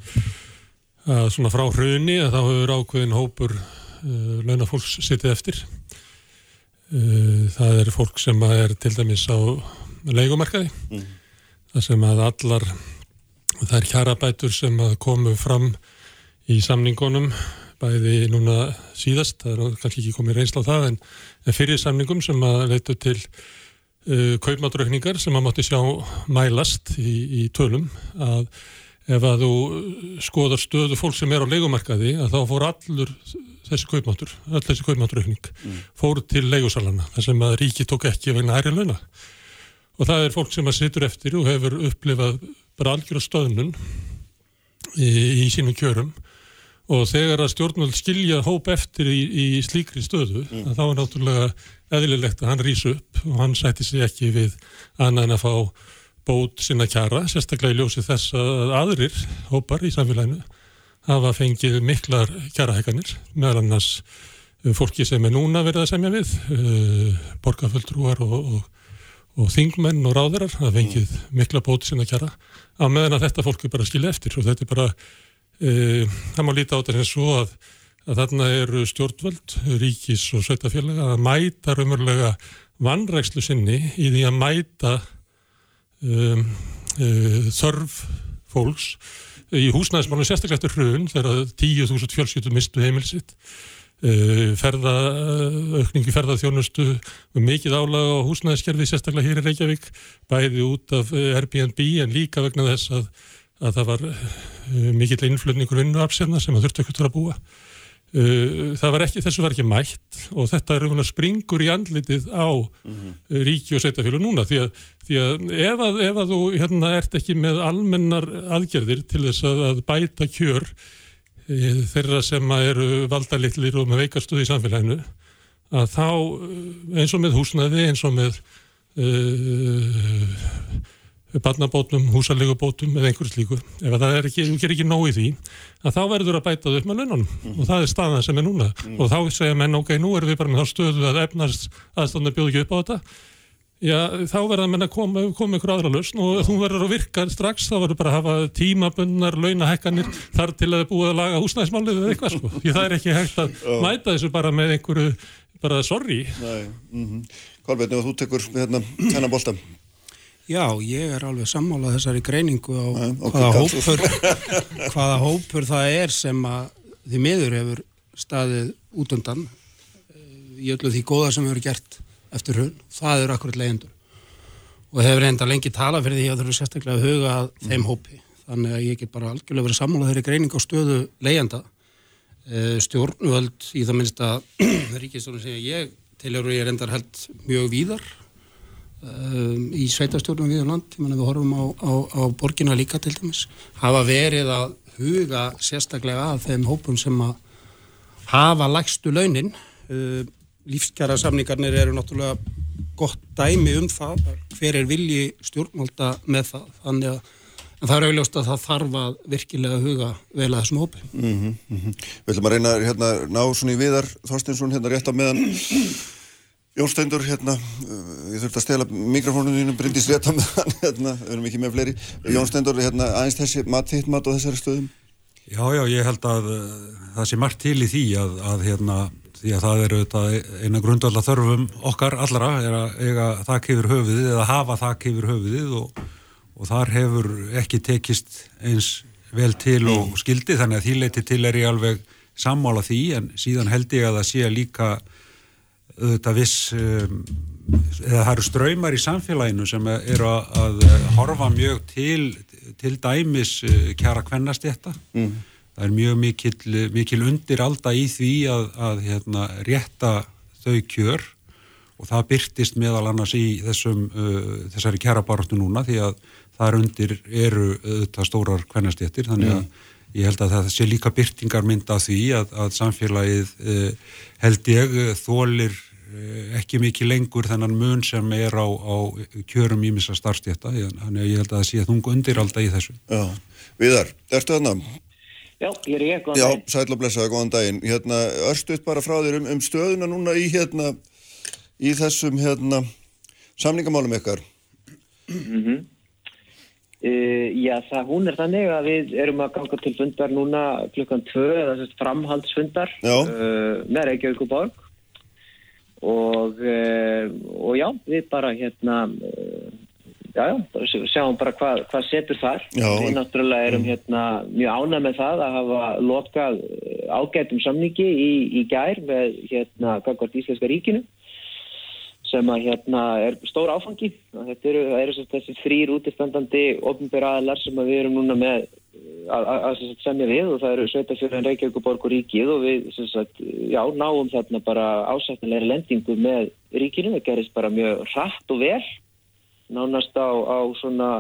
að svona frá hruni að þá hefur ákveðin hópur uh, launafólks sittið eftir. Uh, það er fólk sem er til dæmis á leikumarkaði. Það sem að allar þær kjarabætur sem komu fram í samningunum bæði núna síðast, það er kannski ekki komið reynsla á það en, en fyrir samningum sem að leitu til uh, kaupmátraukningar sem að mátti sjá mælast í, í tölum að ef að þú skoðar stöðu fólk sem er á leikumarkaði að þá fór allur þessi kaupmáttur, all þessi kaupmátraukning fór til leigusalana þar sem að ríki tók ekki vegna hærri launa. Og það er fólk sem að situr eftir og hefur upplifað bara algjör stöðnun í, í sínum kjörum. Og þegar að stjórnvöld skilja hóp eftir í, í slíkri stöðu að þá er náttúrulega eðlilegt að hann rýs upp og hann sætti sig ekki við annað en að fá bót sinna kjara, sérstaklega í ljósi þess að aðrir hópar í samfélaginu hafa fengið miklar kjarahækanir, meðal annars uh, fólki sem er núna verið að semja við, uh, borgarföldrúar og, og, og þingmenn og ráðarar hafa fengið mikla bóti sinna kjara, á meðan að þetta fólk er bara að skilja eftir. Og þetta er bara, uh, það má líta á þetta sem svo að, að þarna eru stjórnvöld, ríkis og sveitafélaga að mæta raunverulega vannrækslu sinni í því að mæta um, uh, þörf fólks í húsnæðismálum sérstaklega eftir hrun þegar 10.000 fjölskyttu mistu heimilsitt uh, ferða, aukningi ferðaþjónustu og mikið álaga á húsnæðiskerfi sérstaklega hér í Reykjavík bæði út af uh, Airbnb en líka vegna þess að, að það var uh, mikill innflutningur vinnuafsefna sem að þurfti ekkert að búa Uh, það var ekki, þessu var ekki mætt og þetta er springur í andlitið á uh, ríki og sveitafélag núna því að, því að ef að, ef að þú hérna ert ekki með almennar aðgerðir til þess að, að bæta kjör uh, þeirra sem eru valdalitlir og með veikastuði í samfélaginu að þá eins og með húsnæði eins og með barnabótum, húsalegubótum eða einhverju slíku. Ef það er ekki, þú gerir ekki nóg í því, að þá verður að bæta þau upp með laununum mm. og það er staðan sem er núna mm. og þá segja menn, ok, nú erum við bara með þá stöðu að efnast aðstæðan bjóð ekki upp á þetta já, þá menn að koma, koma ykkur aðra lausn og þú verður að virka strax, þá verður bara að hafa tímabunnar, launahekkanir þar til að það búið að laga húsnæðismálið eða eitthvað sko, því það er ekki hægt að mæta þessu bara með einhverju, bara sorry -hmm. Kolbjörn, ef þú tekur hérna, hennar bolta Já, ég er alveg sammálað þessari greiningu á Æ, hvaða, hópur, hvaða hópur það er sem að því miður hefur staðið út undan í öllu því góða sem hefur gert eftir hún, það eru akkurat leyendur og hefur enda lengi talað fyrir því að það eru sérstaklega að huga mm. þeim hópi. Þannig að ég get bara algjörlega verið sammálað þeirri greiningu á stöðu leyenda stjórnvöld í það minnst að ríkistofnum sem ég tilhjóru ég er endar held mjög víðar um, í sveitastjórnum við á land, við horfum á, á, á borgina líka til dæmis, hafa verið að huga sérstaklega að þeim hópum sem að hafa lægstu launin. Uh, lífskjara samningarnir eru náttúrulega gott dæmi um það hver er vilji stjórnmálta með það. Þannig að það er auðvitað að það þarf að virkilega huga vel að þessum hópi. Mm -hmm, mm -hmm. Við ætlum að reyna hérna, ná svona í viðar Þorstinsson hérna rétt á meðan Jón Steindur, hérna, ég þurfti að stela mikrofónunum þínum, brindist rétt á meðan, hérna, við erum ekki með fleiri. Jón Steindur, hérna, aðeins þessi mat, þitt mat á þessari stöðum? Já, já, ég held að uh, það sé margt til í því að, að hérna, því að það eru eina grundvölda þörfum okkar allra er að eiga þakk yfir höfuðið eða hafa þakk yfir höfuðið og, og þar hefur ekki tekist eins vel til og skildi þannig að því leiti til er ég alveg sammála því en síðan held ég að það sé líka auðvitað viss um, eða það eru ströymar í samfélaginu sem eru að, að horfa mjög til, til dæmis uh, kjara kvennastjetta mm. það er mjög mikil, mikil undir alda í því að, að hérna, rétta þau kjör og það byrtist meðal annars í þessum, uh, þessari kjarabaratu núna því að þar undir eru auðvitað stórar kvennastjettir þannig að mm. Ég held að það sé líka byrtingar mynd af því að, að samfélagið eh, held ég þólir Eh, ekki mikið lengur þennan mun sem er á, á kjörum ímissa starfstjétta þannig að ég held að það sé þung undir alltaf í þessu. Já, Viðar, ertu þarna? Já, ég er ég, góðan daginn. Já, og blessaði, góðan daginn. Hérna, Örstuðt bara frá þér um, um stöðuna núna í hérna í þessum hérna samningamálum ykkar. Mm -hmm. uh, Já, það, hún er þannig að við erum að ganga til fundar núna klukkan 2 eða framhaldsfundar uh, með Reykjavík og Borg og, eh, og já, við bara hérna eh, já, já, bara sjáum bara hvað hva setur þar. Já, við náttúrulega erum hérna mjög ánað með það að hafa lokað ágætum samningi í, í gær með hérna Gagvart Íslenska ríkinu sem að hérna er stór áfangi. Þetta eru, eru þessi þrýr útistandandi ofnbjörn sem við erum núna með að semja við og það eru Sveitafjörðan Reykjavík og Borg og Ríkið og við sagt, já, náum þarna bara ásættilegri lendingu með ríkinu, það gerist bara mjög rætt og vel nánast á, á svona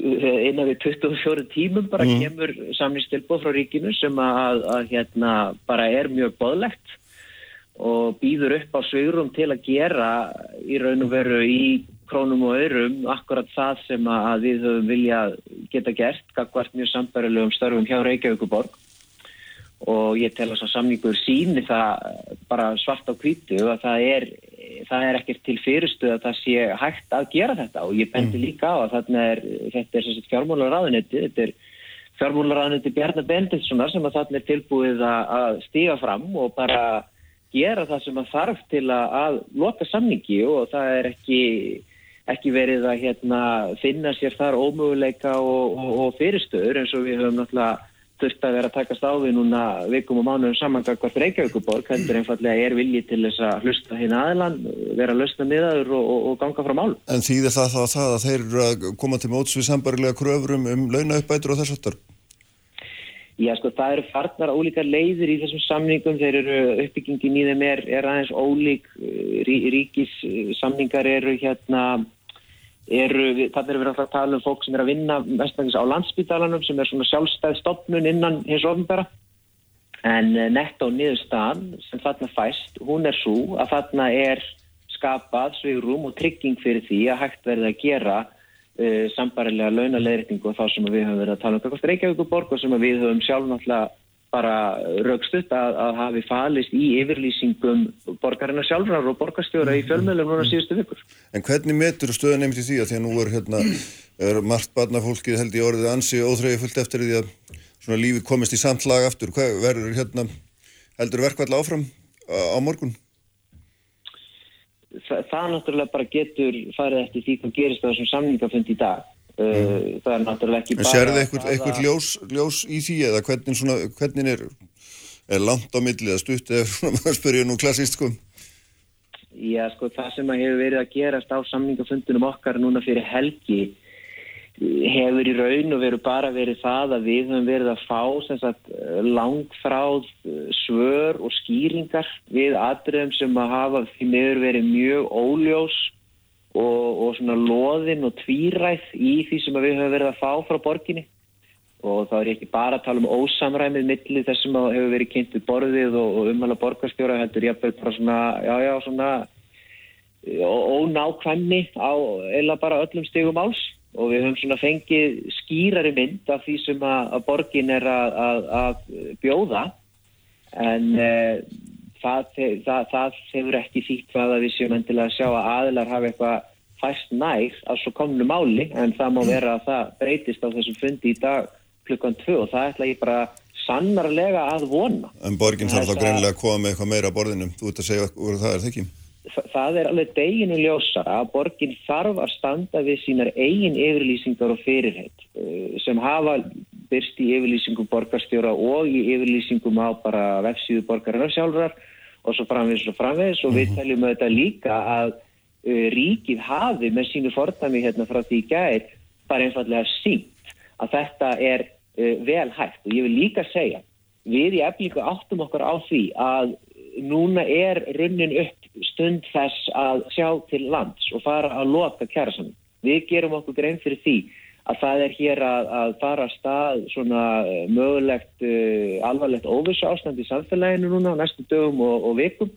eh, innan við 24 tímum bara mm. kemur samningstilbóð frá ríkinu sem að, að hérna bara er mjög boðlegt og býður upp á svigurum til að gera í raun og veru í krónum og örum akkurat það sem að við höfum vilja geta gert, gagvart mjög sambarilegum störfum hjá Reykjavíkuborg og ég tel að samningur síni það bara svart á kvítu og það er, það er ekkert til fyrirstuð að það sé hægt að gera þetta. Og ég bendi mm. líka á að þarna er, þetta er fjármálaráðunetti, þetta er fjármálaráðunetti Bjarnar Bendilssonar sem að þarna er tilbúið að stíga fram og bara gera það sem að þarf til að, að loka samningi. Og það er ekki ekki verið að hérna, finna sér þar ómöguleika og, og, og fyrirstöður eins og við höfum náttúrulega þurft að vera að takast á því núna vikum og mánuðum samangakvart Reykjavíkuborg heldur einfallega er viljið til þess að hlusta hérna aðlan, vera að lausna miðaður og, og ganga frá mál. En þýðir það þá það að þeir eru að koma til móts við sambarilega kröfurum um launauppætur og þess aftur? Já, sko, það eru farnar ólíka leiðir í þessum samningum, þeir eru uppbyggingin í þeim er, er aðeins ólík, Rí, ríkis samningar eru hérna eru, þannig erum við alltaf að tala um fólk sem er að vinna mestangis á landsbytalanum sem er svona sjálfstæð stopnun innan hins ofnbæra en eh, netto niðurstaðan sem þarna fæst, hún er svo að þarna er skapað svigurum og trygging fyrir því að hægt verði að gera uh, sambarilega launaleirikningu og þá sem við höfum verið að tala um. Reykjavíkuborg og sem við höfum sjálf náttúrulega bara raukstutt að, að hafi falist í yfirlýsingum borgarinnar sjálfrar og borgarstjóra í fjölmjölum núna síðustu vikur. En hvernig metur stöðu nefnt í því að því að nú er, hérna, er margt barnafólkið held í orðið ansi óþreyfi fullt eftir því að svona lífi komist í samtlag aftur. Hvað verður hérna, heldur verkvall áfram á morgun? Þa, það náttúrulega bara getur farið eftir því hvað gerist á þessum samningafund í dag. Uh, það er náttúrulega ekki bara... Þið eitthvað, eitthvað ljós, ljós í því eða hvernig, svona, hvernig er, er langt á millið að stutt eða maður spyrja nú klassíst sko? Já sko það sem að hefur verið að gerast á samningafundunum okkar núna fyrir helgi hefur í raun og veru bara verið það að við höfum verið að fá sagt, langfráð svör og skýringar við atriðum sem að hafa því meður verið mjög óljós og, og svona loðin og tvíræð í því sem við höfum verið að fá frá borginni. Og þá er ég ekki bara að tala um ósamræmið milli þess sem hefur verið kynnt við borðið og, og umhverja borgarstjóra heldur ég að bara svona, já já svona ónákvæmni á eila bara öllum stegum áls. Og við höfum svona fengið skýrari mynd af því sem að, að borgin er að, að, að bjóða. En e, það, það, það hefur ekki þýtt hvað að við séum endilega að sjá að aðilar hafa eitthvað fæst nær að svo komnu máli en það má vera að það breytist á þessum fundi í dag klukkan 2 og það ætla ég bara sannarlega að vona. En borginn þarf þá greinilega að koma með eitthvað meira á borðinu, ert að segja úr það er það ekki? Það er alveg deginu ljósara að borginn þarf að standa við sínar eigin yfirlýsingar og fyrirheit eh, sem hafa byrst í yfirlýsingum borgarstjóra og í yfirlýsingum á bara vefsíðu borgarinnar sjálfrar og svo framvegis og framvegis og við mhm. teljum auðvitað líka að uh, ríkið hafi með sínu fordami hérna frá því gæðir bara einfallega sínt að þetta er uh, vel hægt og ég vil líka segja við í eflíku áttum okkar á því að núna er runnin upp stund þess að sjá til lands og fara að loka kjærasann. Við gerum okkur grein fyrir því að það er hér að, að fara að stað svona uh, mögulegt uh, alvarlegt óvissu ástand í samfélaginu núna á næstu dögum og, og vikum.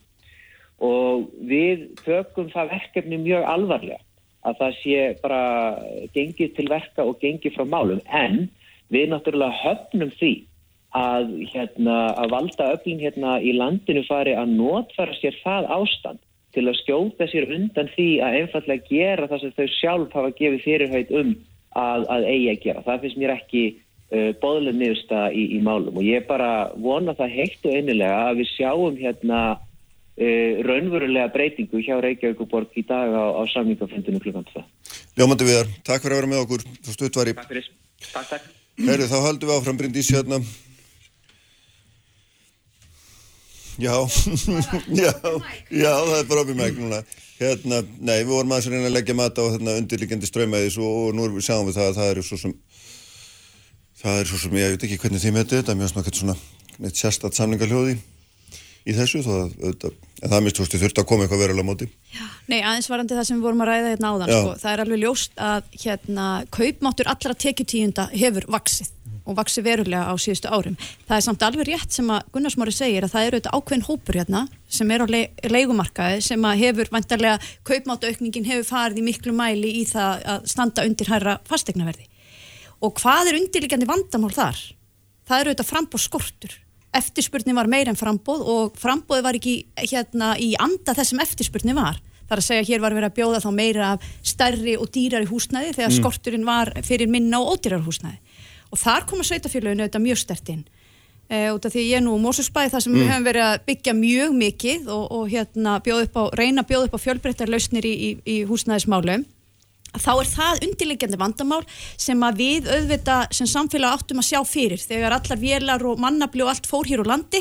Og við tökum það verkefni mjög alvarlega að það sé bara gengið til verka og gengið frá málum. En við náttúrulega höfnum því að, hérna, að valda öflin hérna í landinu fari að notfæra sér það ástand til að skjóta sér undan því að einfallega gera það sem þau sjálf hafa gefið fyrirhætt um að, að eigi að gera. Það finnst mér ekki uh, boðlega niðursta í, í málum og ég bara vona það heitt og einilega að við sjáum hérna uh, raunverulega breytingu hjá Reykjavíkuborg í dag á, á samlingafundinu klukkan 2. Ljómandi viðar, takk fyrir að vera með okkur. Þú stuttvari. Takk fyrir. Takk, takk. Herri, þá haldum við áfram Bryndís hérna. Já, já, já, það er bara opið mæk núna. Hérna, nei, við vorum aðeins að reyna að leggja mat á hérna, undirlikjandi ströymæðis og, og nú sjáum við það að það eru svo sem, það er svo sem, ég veit ekki hvernig þið metið þetta, mjög svona, svona, neitt sérstatt samningarljóði í þessu, þó að, auðvitað, en það mist, þú veist, þið þurfti að koma eitthvað verulega móti. Nei, aðeins varandi það sem við vorum að ræða hérna áðan, Já. sko, það er alveg ljóst að hérna, kaupmáttur allra tekjutíunda hefur vaksið og vaksið verulega á síðustu árum. Það er samt alveg rétt sem að Gunnarsmári segir að það eru auðvitað ákveðin hópur hérna sem er á le leigumarkaði sem að hefur vantarlega kaupmáttaukningin hefur farið í miklu mæli í það að standa undir hærra fastegnaverði. Og hvað er undirliggjandi vandamál þar? Það eru auðvitað frambóð skortur. Eftirspurnin var meir en frambóð og frambóði var ekki hérna í anda þessum eftirspurnin var. Það er að segja að hér var verið að bjóða þá meira af stærri og dýrari húsnæði þegar Mm. skorturinn var fyrir minna og ódýrar húsnæði. Og þar koma sveitafélaginu auðvitað mjög stert inn. E, út af því ég er nú Mósusbæði þar sem Mm. við höfum verið að byggja mjög mikið og, og hérna bjóð upp á, reyna að bjóða upp á fjölbreyttar lausnir í, í, í húsnæðismálum þá er það undirliggjandi vandamál sem að við auðvitað sem samfélag áttum að sjá fyrir þegar allar vélar og mannabli og allt fór hér úr landi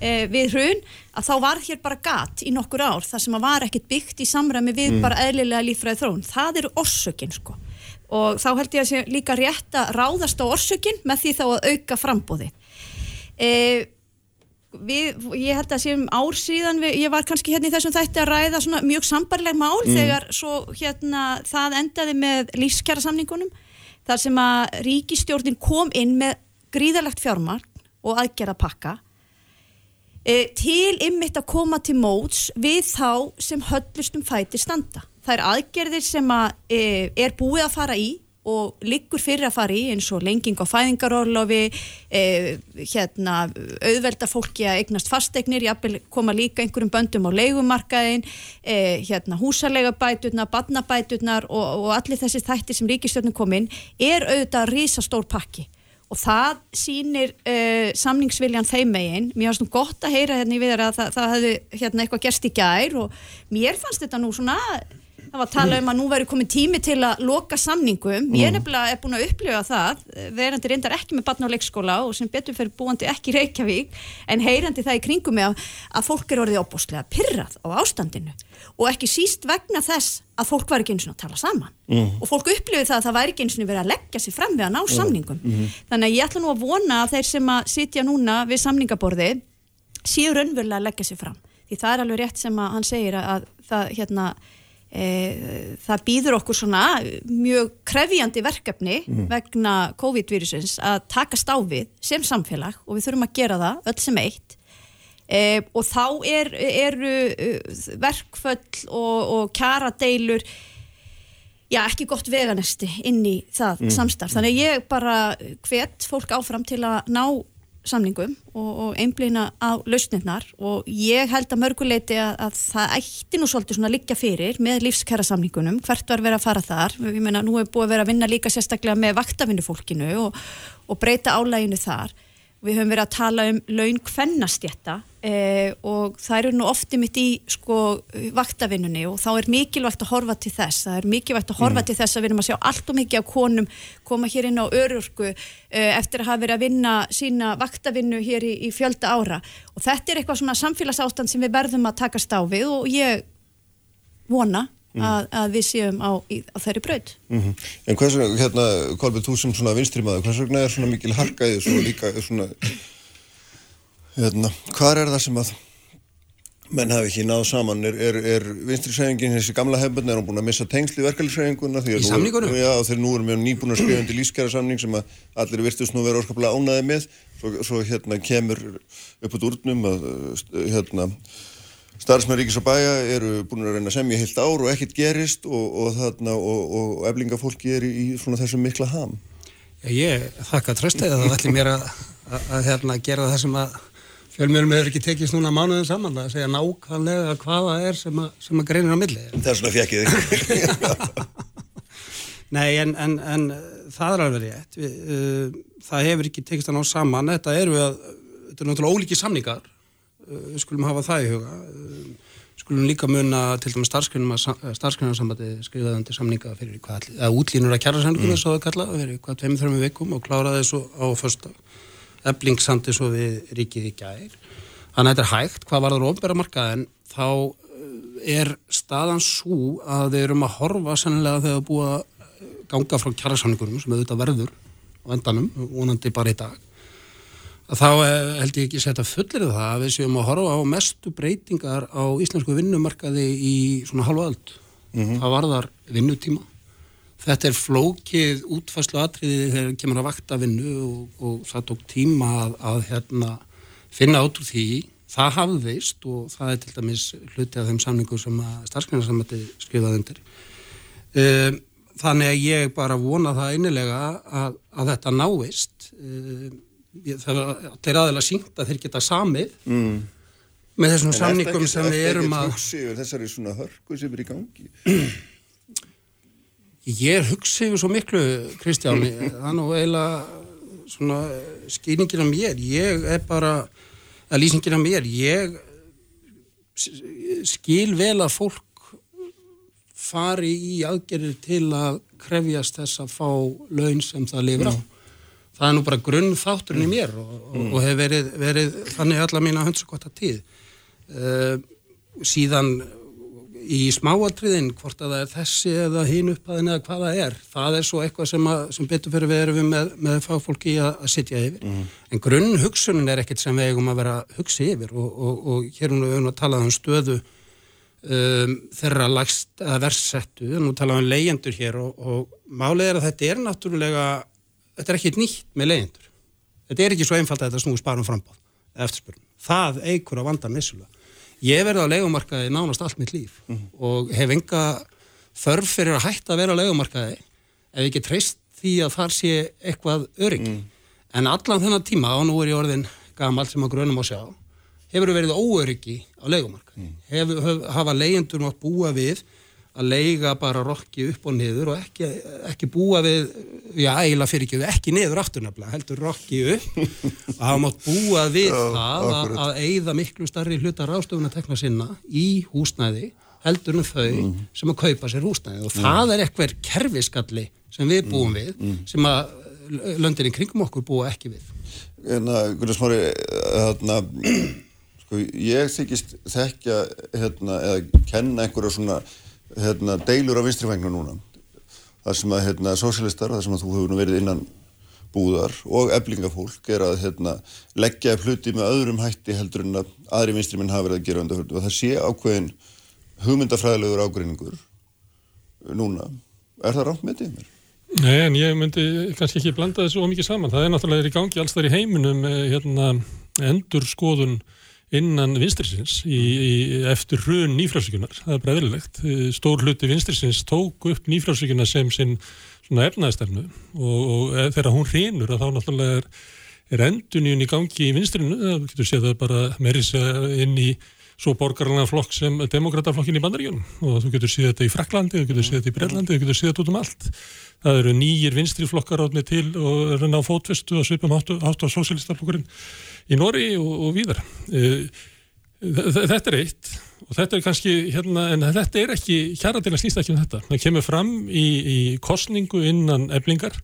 e, við hrun að þá var hér bara gat í nokkur ár þar sem að var ekkit byggt í samræmi við Mm. bara eðlilega líffræði þróun það eru orsökin sko og þá held ég að sé líka rétt að ráðast á orsökin með því þá að auka frambóði e, við, ég held að séum ár síðan við, ég var kannski hérna í þessum þætti að ræða svona mjög sambarleg mál Mm. þegar svo hérna það endaði með lífskjara samningunum þar sem að ríkistjórnin kom inn með gríðalegt fjármagn og aðgerða pakka e, til ymmit að koma til móts við þá sem höllustum fæti standa. Það er aðgerðir sem að, e, er búið að fara í og liggur fyrir að fara í eins og lenging á fæðingarorlofi, e, hérna, auðvelda fólki að eignast fasteignir, jafnvel koma líka einhverjum böndum á leigumarkaðin, e, hérna, húsalegabæturnar, badnabæturnar og, og allir þessi þættir sem ríkistjórnum kom inn er auðvitað risastór pakki. Og það sýnir uh, samningsviljan þeim megin. Mér fannst nú gott að heyra hérna í viðra að það, það hefði hérna eitthvað gerst í gær og mér fannst þetta nú svona það var að tala um að nú væri komið tími til að loka samningum, ég Mm. nefnilega er búin að upplifa það, verandi reyndar ekki með batna á leikskóla og sem betur fyrir búandi ekki Reykjavík, en heyrandi það í kringum mig að, að fólk er orðið opbóstlega pyrrað á ástandinu og ekki síst vegna þess að fólk var ekki eins og að tala saman Mm. og fólk upplifið það að það væri ekki eins og verið að leggja sér fram við að ná Mm. samningum Mhm. þannig að ég ætla nú að vona að þeir sem að sitja núna við samningaborði séu raunverulega að leggja sér fram því það er alveg rétt sem að hann segir að, að það hérna það býður okkur svona mjög krefjandi verkefni Mm. vegna COVID-vírusins að takast á við sem samfélag og við þurfum að gera það öll sem eitt e, og þá er, eru uh, verkföll og, og kjaradeilur já, ekki gott veganesti inn í það Mm. samstarf. Þannig ég bara hvet fólk áfram til að ná samningum og, og einblýna á lausnirnar og ég held að mörguleiti að, að það ætti nú svolítið svona liggja fyrir með lífskæra samningunum, hvert var verið að fara þar. Ég meina nú er búið að vera að vinna líka sérstaklega með vaktavinnufólkinu og, og breyta álæginu þar við höfum verið að tala um laun kvennastjetta eh, og það eru nú ofti mitt í sko vaktavinnunni og þá er mikilvægt að horfa til þess það er mikilvægt að horfa Mm. til þess að við erum að sjá allt og mikið af konum koma hér inn á örurku eh, eftir að hafa verið að vinna sína vaktavinnu hér í, í fjölda ára og þetta er eitthvað svona samfélagsástand sem við verðum að takast á við og ég vona að, að við séum á, í, á þeirri braut Mm En hvers vegna, hérna, Kolbjörn, þú sem svona vinstrimaður, hvers vegna er svona mikil harka í þessu og líka svona, hérna, hvað er það sem að menn hafi ekki náð saman? Er, er, er vinstrisæðingin þessi gamla hefbundin, er hún búin að missa tengsli verkefliðsæðinguna? Í samningunum? Já, þeir nú erum við nýbúin að skrifa undir lífskjara samning sem að allir virtust nú vera óskaplega ánaði með, svo, svo hérna kemur upp út úrnum að, hérna, starfsmenn Ríkis og Bæja eru búin að reyna að semja heilt ár og ekkert gerist og, og, þarna, og, og, eflingafólki er í, svona þessum mikla ham. Já, ég þakka tröstið að það ætli mér að, að, að hérna, gera það sem að fjölmjölum hefur ekki tekist núna mánuðin saman að segja nákvæmlega hvaða er sem að, sem að greinir á milli. Það er svona fjekkið. Nei, en, en, en það er alveg rétt. Við, uh, það hefur ekki tekist að ná saman. Þetta eru að, þetta er náttúrulega ólíki samningar. Við skulum hafa það í huga. Uh, skulum líka muna til dæmis starfsgrunnarsambandi skrifaði undir samninga fyrir hvað eða útlínur að kjæra samningum þess að það kalla, fyrir hvað tveimur þrjum vikum og kláraði svo á fyrsta. Ebling sandi svo við ríkið í gær. Þannig að þetta er hægt, hvað var það ofnbæra markaðin, þá eh, er staðan svo að við erum að horfa sennilega þegar við búum að ganga frá kjærasamningurum sem auðvitað verður á endanum, vonandi bara í dag. Þá eh, held ég ekki setja fullir það að við séum að horfa á mestu breytingar á íslensku vinnumarkaði í svona halva öll. Mm -hmm. Það var þar vinnutíma. Þetta er flókið útfæslu atriði þegar kemur að vakta vinnu og, og það tók tíma að, að hérna finna át úr því, það hafðist og það er til dæmis hluti af þeim samningu sem að starfsgrunarsamöndi skrifaði undir. Um, þannig að ég bara vona það einilega að, að þetta náist. Um, það er aðeins sínt að þeir geta samið mm. með þessum en samningum ekki, sem við erum að... Þessari svona hörku sem er í gangi? Ég hugsi svo miklu, Kristján, það er nú eiginlega svona skýringin af mér. Ég er bara að lýsingin af mér, ég skil vel að fólk fari í aðgerir til að krefjast þess að fá laun sem það lifir á. Það er nú bara grunn þátturinn í mér og, og, og hefur verið, verið þannig alla mína hönsugota tíð. Uh, síðan í smáatriðin, hvort að það er þessi eða hín uppaðin eða hvað það er það er svo eitthvað sem, að, sem betur fyrir við erum við með, með fagfólki að, að sitja yfir mm. en grunn hugsunin er ekkert sem við eigum að vera hugsi yfir og, og, og hér erum við að tala um stöðu um, þeirra lagst að versettu, nú tala um leyendur hér og, og málið er að þetta er náttúrulega, þetta er ekkit nýtt með leyendur, þetta er ekki svo einfalt að þetta snúi sparum frambáð eftirspurning, það eigur á vandan vissulega Ég verði á legumarkaði nánast allt mitt líf mm -hmm. og hef enga þörf fyrir að hætta að vera á legumarkaði ef ekki treyst því að þar sé eitthvað örygg. Mm. En allan þennan tíma, og nú er ég orðin gamal sem að grunum á sjá, hefur verið óöryggi á legumarkaði. Mm. Hef, hef, hafa leyendur mátt búa við að leiga bara rokki upp og niður og ekki, ekki búa við, já, eiginlega fyrir ekki, ekki niður aftur nefnilega, heldur rokki upp og hafa mátt búa við já, það að, að eigða miklu starri hluta ráðstofuna tekna sinna í húsnæði heldur um þau mm. sem að kaupa sér húsnæði og það er eitthvað kerfiskalli sem við búum við, mm. sem að löndinni kringum okkur búa ekki við. Hérna, Gunnar Smári, hérna, sko, ég þykist þekkja, hérna, eða kenna einhverja svona hérna, deilur á vinstrifængnu núna þar sem að hérna, sósialistar, þar sem að þú hefur nú verið innan búðar og eflingafólk er að hérna, leggja hluti með öðrum hætti heldur en að aðri vinstrifinn hafa verið að gera undarfjörðu og það sé ákveðin hugmyndafræðilegur ágreiningur núna. Er það rátt með því? Nei, en ég myndi kannski ekki blanda þessu ómikið saman. Það er náttúrulega í gangi alls þar í heiminum hérna, endur skoðun innan vinstrisins í, í, eftir hrun nýfrásíkunar, það er bara eðlilegt stór hluti vinstrisins tók upp nýfrásíkuna sem sinn svona efnaðistefnu og, og e, þegar hún hrínur að þá náttúrulega er, er enduníun í gangi í vinstrinu, það getur séð það bara meirins inn í svo borgarlega flokk sem demokrataflokkin í bandaríunum og þú getur séð þetta í Fraklandi, þú getur séð þetta í Brellandi, þú getur séð þetta út um allt. Það eru nýjir vinstri flokkar átni til og renna á fótvestu og svipum átt á sósélistaflokkurinn í Nóri og, og víðar. E, þetta er eitt og þetta er kannski, hérna, en þetta er ekki, hjara til að snýsta ekki um þetta. Það kemur fram í, í kostningu innan eblingar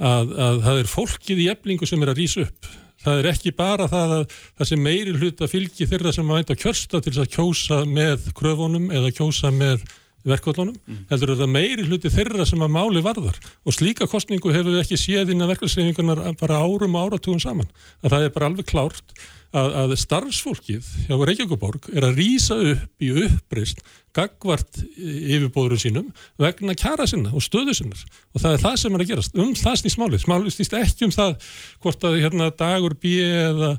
að, að það er fólkið í eblingu sem er að rýsa upp. Það er ekki bara það að það sem meiri hluta fylgi þeirra sem að vænta kjörsta til að kjósa með kröfunum eða kjósa með verkvallunum, mm. heldur þetta meiri hluti þeirra sem að máli varðar. Og slíka kostningu hefur við ekki séð inn að verkvallsreifingunar bara árum og áratugum saman. Að það er bara alveg klárt að, að starfsfólkið hjá Reykjavíkuborg er að rýsa upp í uppreist gagvart yfirbóðurum sínum vegna kjara sinna og stöðu sinnar. Og það er það sem er að gerast, um það snýst málið. Málið snýst ekki um það hvort að hérna, dagur bí eða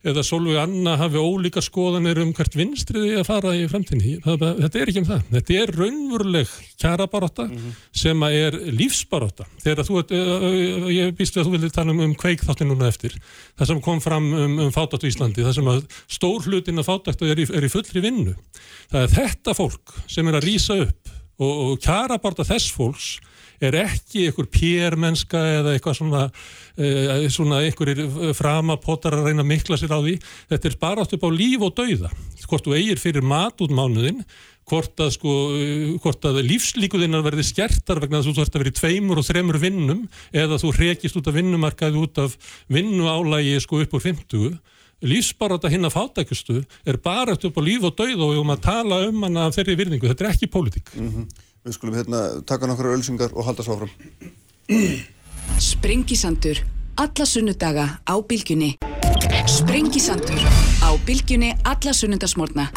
eða Solveig Anna hafi ólíkar skoðanir um hvert vinstriði að fara í fremtinni. Þetta er ekki um það. Þetta er raunveruleg kjarabaróta mm -hmm. sem er lífsbaróta. Þegar þú, ég býst við að þú vilja tala um, um kveik þáttin núna eftir. Það sem kom fram um, um fátakt í Íslandi, það sem að stór hlutin af fátaktu er, er í fullri vinnu. Það er þetta fólk sem er að rýsa upp og, og kjarabaróta þess fólks er ekki einhver pérmennska eða eitthvað svona, e, svona einhverjir framapottar að reyna að mikla sér á því. Þetta er bara átt upp á líf og dauða. Hvort þú eigir fyrir mat út mánuðin, hvort að, sko, hvort að lífslíkuðinnar verði skertar vegna að þú þarfst að vera í tveimur og þremur vinnum eða þú rekist út af vinnumarkaði út af vinnuálægi sko upp úr 50 lífsbaráta hinn að fátækustu er bara upp á líf og dauð og höfum að tala um hana þeirri virðingu, þetta er ekki pólitík. Mm -hmm. Við skulum hérna taka nokkru ölsingar og halda svo áfram. Sprengisandur, alla sunnudaga á bylgjunni. Sprengisandur, á bylgjunni alla sunnudasmórna.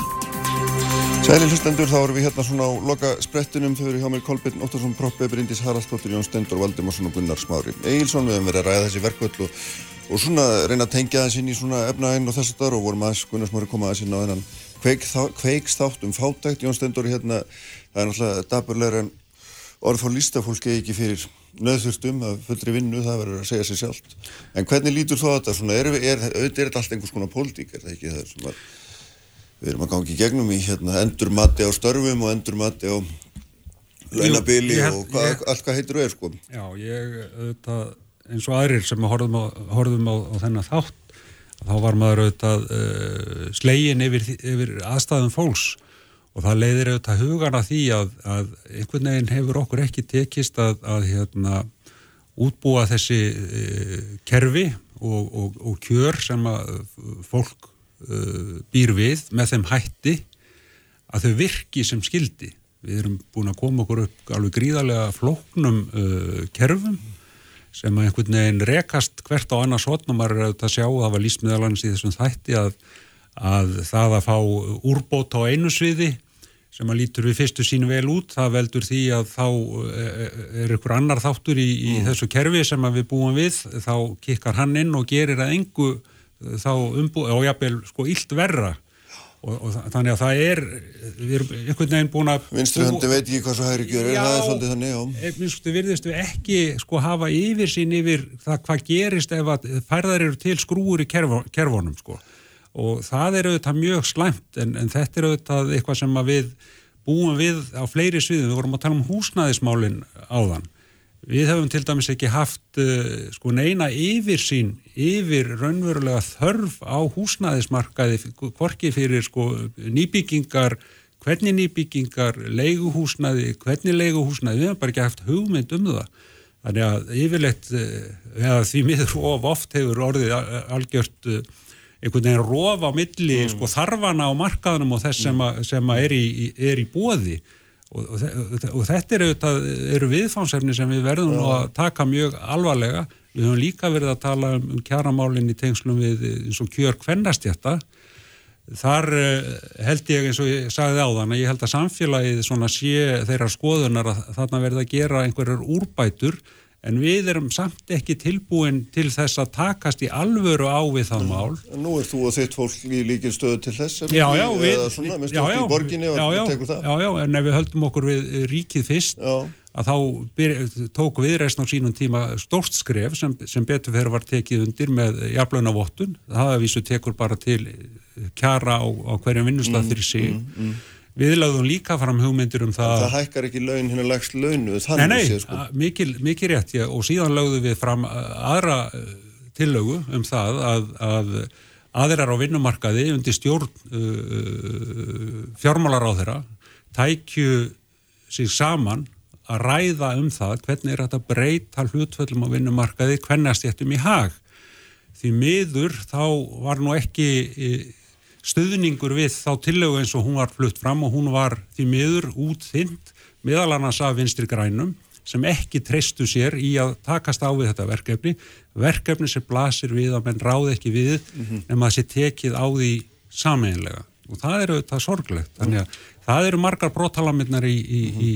Sæli hlustendur, þá erum við hérna svona á loka sprettunum, þau eru hjá mér Kolbjörn Óttarsson, Proppi, Bryndis Haraldsdóttir, Jón Stendur, Valdimarsson og Gunnar Smári. Egilson, við hefum verið að ræða þessi verkvöld og og svona reyna að tengja þess inn í svona efnaðinn og þess að það og vorum aðeins Gunnarsmári koma aðeins inn á þennan kveiks þátt um fátækt Jón Stendur hérna, það er náttúrulega daburlegur en orð fór lístafólki ekki fyrir nöðþurstum að fullri vinnu, það verður að segja sér sjálft. En hvernig lítur þá þetta svona, er, er, er, er þetta allt einhvers konar pólitík, er það ekki? Það sem að við erum að gangi gegnum í hérna, endur mati á störfum og endur mati á launabili og hvað, allt hvað heitir og er sko. Já, ég auðvitað eins og aðrir sem horfum á, horfum á, á þennan þátt þá var maður auðvitað uh, slegin yfir, yfir aðstæðum fólks og það leiðir auðvitað hugana því að, að einhvern veginn hefur okkur ekki tekist að, að hérna, útbúa þessi uh, kerfi og, og, og kjör sem að fólk uh, býr við með þeim hætti að þau virki sem skildi. Við erum búin að koma okkur upp alveg gríðarlega flóknum kerfum sem að einhvern veginn rekast hvert á annars hotnum að sjá, það var lísmiðalans í þessum þætti að, að það að fá úrbót á einu sviði sem að lítur við fyrstu sínu vel út, það veldur því að þá e, e, er ykkur annar þáttur í, í mm. þessu kerfi sem við búum við, þá kikkar hann inn og gerir að engu þá umbúið og jápil sko illt verra. Og, og þannig að það er við erum einhvern veginn búin að Vinstruhöndi veit ekki hvað svo hægri gjör það er svolítið þannig, já. Eh, Minnstu virðist við ekki sko hafa yfir sín yfir það hvað gerist ef að færðar eru til skrúur í kervonum sko og það er auðvitað mjög slæmt en, en þetta er auðvitað eitthvað sem við búum við á fleiri sviðum, við vorum að tala um húsnæðismálin áðan. Við hefum til dæmis ekki haft uh, sko neina yfir sín yfir raunverulega þörf á húsnæðismarkaði, hvorki fyrir sko nýbyggingar, hvernig nýbyggingar, leiguhúsnæði, hvernig leiguhúsnæði, við hefum bara ekki haft hugmynd um það. Þannig að yfirleitt, uh, eða því miður of oft hefur orðið algjört uh, einhvern veginn rof á milli mm. sko þarfana á markaðunum og þess sem, að, sem að er í, í bóði og, og, og þetta eru, eru viðfánsefni sem við verðum ja. að taka mjög alvarlega. Við höfum líka verið að tala um, um kjaramálinn í tengslum við eins og kjör kvennastjætta þar uh, held ég eins og ég sagði á þann að ég held að samfélagið svona sé þeirra skoðunar að þarna verið að gera einhverjar úrbætur en við erum samt ekki tilbúin til þess að takast í alvöru á við það mál. Nú er þú og þitt fólk í líkil stöðu til þess já, já, við, eða svona, minnst þú í borginni og já, tekur það? Já, já, en ef við höldum okkur við ríkið fyrst að þá byr, tók viðreysn á sínum tíma stórst skref sem, sem betur fyrir var tekið undir með jafnlauna vottun. Það að vísu tekur bara til kjara á, á hverjum vinnustaf fyrir sig. Mm, mm, mm. Við lögðum líka fram hugmyndir um það... Það hækkar ekki laun hérna lagst launu, nei, nei, sé sko. Mikil, mikil rétt, já, og síðan lögðum við fram aðra tillögu um það að, að aðeirar á vinnumarkaði undir stjórn uh, fjármálar á þeirra tækju sig saman að ræða um það hvernig er þetta breyta hlutföllum á vinnumarkaði hvernig stjættum í hag. Því miður þá var nú ekki stuðningur við þá tillögu eins og hún var flutt fram og hún var því miður útþynd meðal annars af vinstri grænum sem ekki treystu sér í að takast á við þetta verkefni verkefni sem blasir við að menn ráð ekki við mm -hmm. en maður sé tekið á því sameinlega og það eru þetta sorglegt þannig að það eru margar brottalaminnar í, í, mm -hmm. í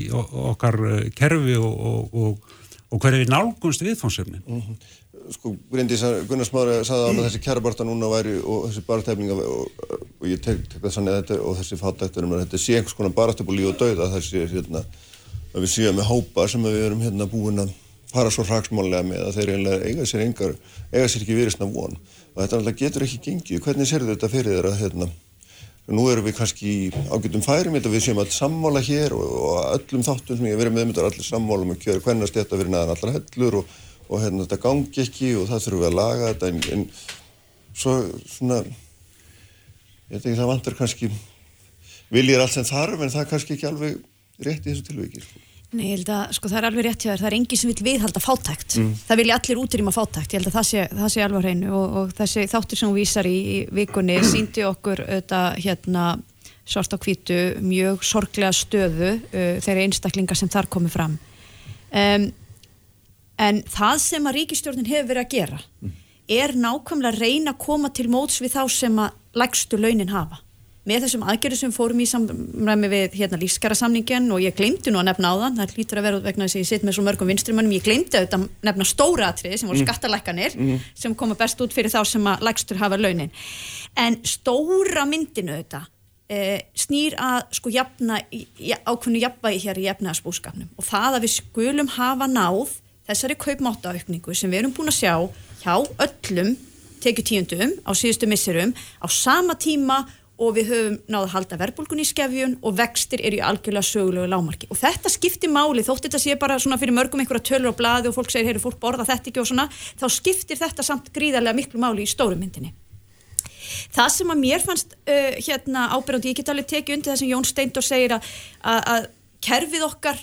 okkar eh, kerfi og, og, og, og hverju nálgunst viðfánsefnin mm -hmm sko Bryndís Gunnar Smári sagði að þessi kærabarta núna væri og þessi bartæfninga og, og ég tek, tek það sann eða þetta og þessi fátæktur um að þetta sé einhvers konar barast upp og líf og dauða þessi hérna að við séum með hópa sem við erum hérna búin að fara svo hraksmálega með að þeir eiginlega eiga sér engar, eiga sér ekki verið svona von og þetta alltaf getur ekki gengið. Hvernig sér þetta fyrir að hérna nú erum við kannski ágætum færum við séum alls sammála hér og, og öllum þáttum sem ég verið meðmyndar allir sammála um að kjöra hvernast þetta verið neðan allar hellur og og hérna þetta gangi ekki og það þurfum við að laga þetta en, en svo svona ég veit ekki það vantar kannski viljir allt sem þarf en það er kannski ekki alveg rétt í þessu tilviki sko. Nei, ég held að sko það er alveg rétt hjá þér, það er enginn sem vil viðhalda fátækt. Mm. Það vilja allir útrýma fátækt, ég held að það sé, það sé alveg hreinu og, og þessi þáttur sem hún vísar í, í vikunni síndi okkur auðvitað hérna svart á hvítu mjög sorglega stöðu uh, þeirri einstaklingar sem þar komið fram. Um, en það sem að ríkistjórnin hefur verið að gera er nákvæmlega að reyna að koma til móts við þá sem að lægstu launin hafa með þessum aðgerðu sem fórum í samræmi við hérna lífskara og ég glemdi nú að nefna á þann, það hlýtur að vera vegna þess að ég sitt með svo mörgum vinstrimannum, ég glemdi að nefna stóra atriði sem voru Mm. skattalækkanir Mm. sem koma best út fyrir þá sem að lægstur hafa launin. En stóra myndinu auðvitað e, snýr að sko jafna, ja, ákveðnu jafnvægi hér í jafnaðarsbúskapnum og það að við skulum hafa náð þessari kaupmáttaaukningu sem við erum búin að sjá hjá öllum tekjutíundum á síðustu misserum á sama tíma og við höfum náðu að halda verbulgun í skefjun og vextir eru í algjörlega sögulegu lámarki og þetta skiptir máli þótt þetta sé bara svona fyrir mörgum einhverja tölur á blaði og fólk segir, heyri, fólk borða þetta ekki? og svona þá skiptir þetta samt gríðarlega miklu máli í stórumyndinni Það sem að mér fannst uh, hérna ábyrjandi, ég get alveg tekið undir það sem Jón Steindor segir að kerfið okkar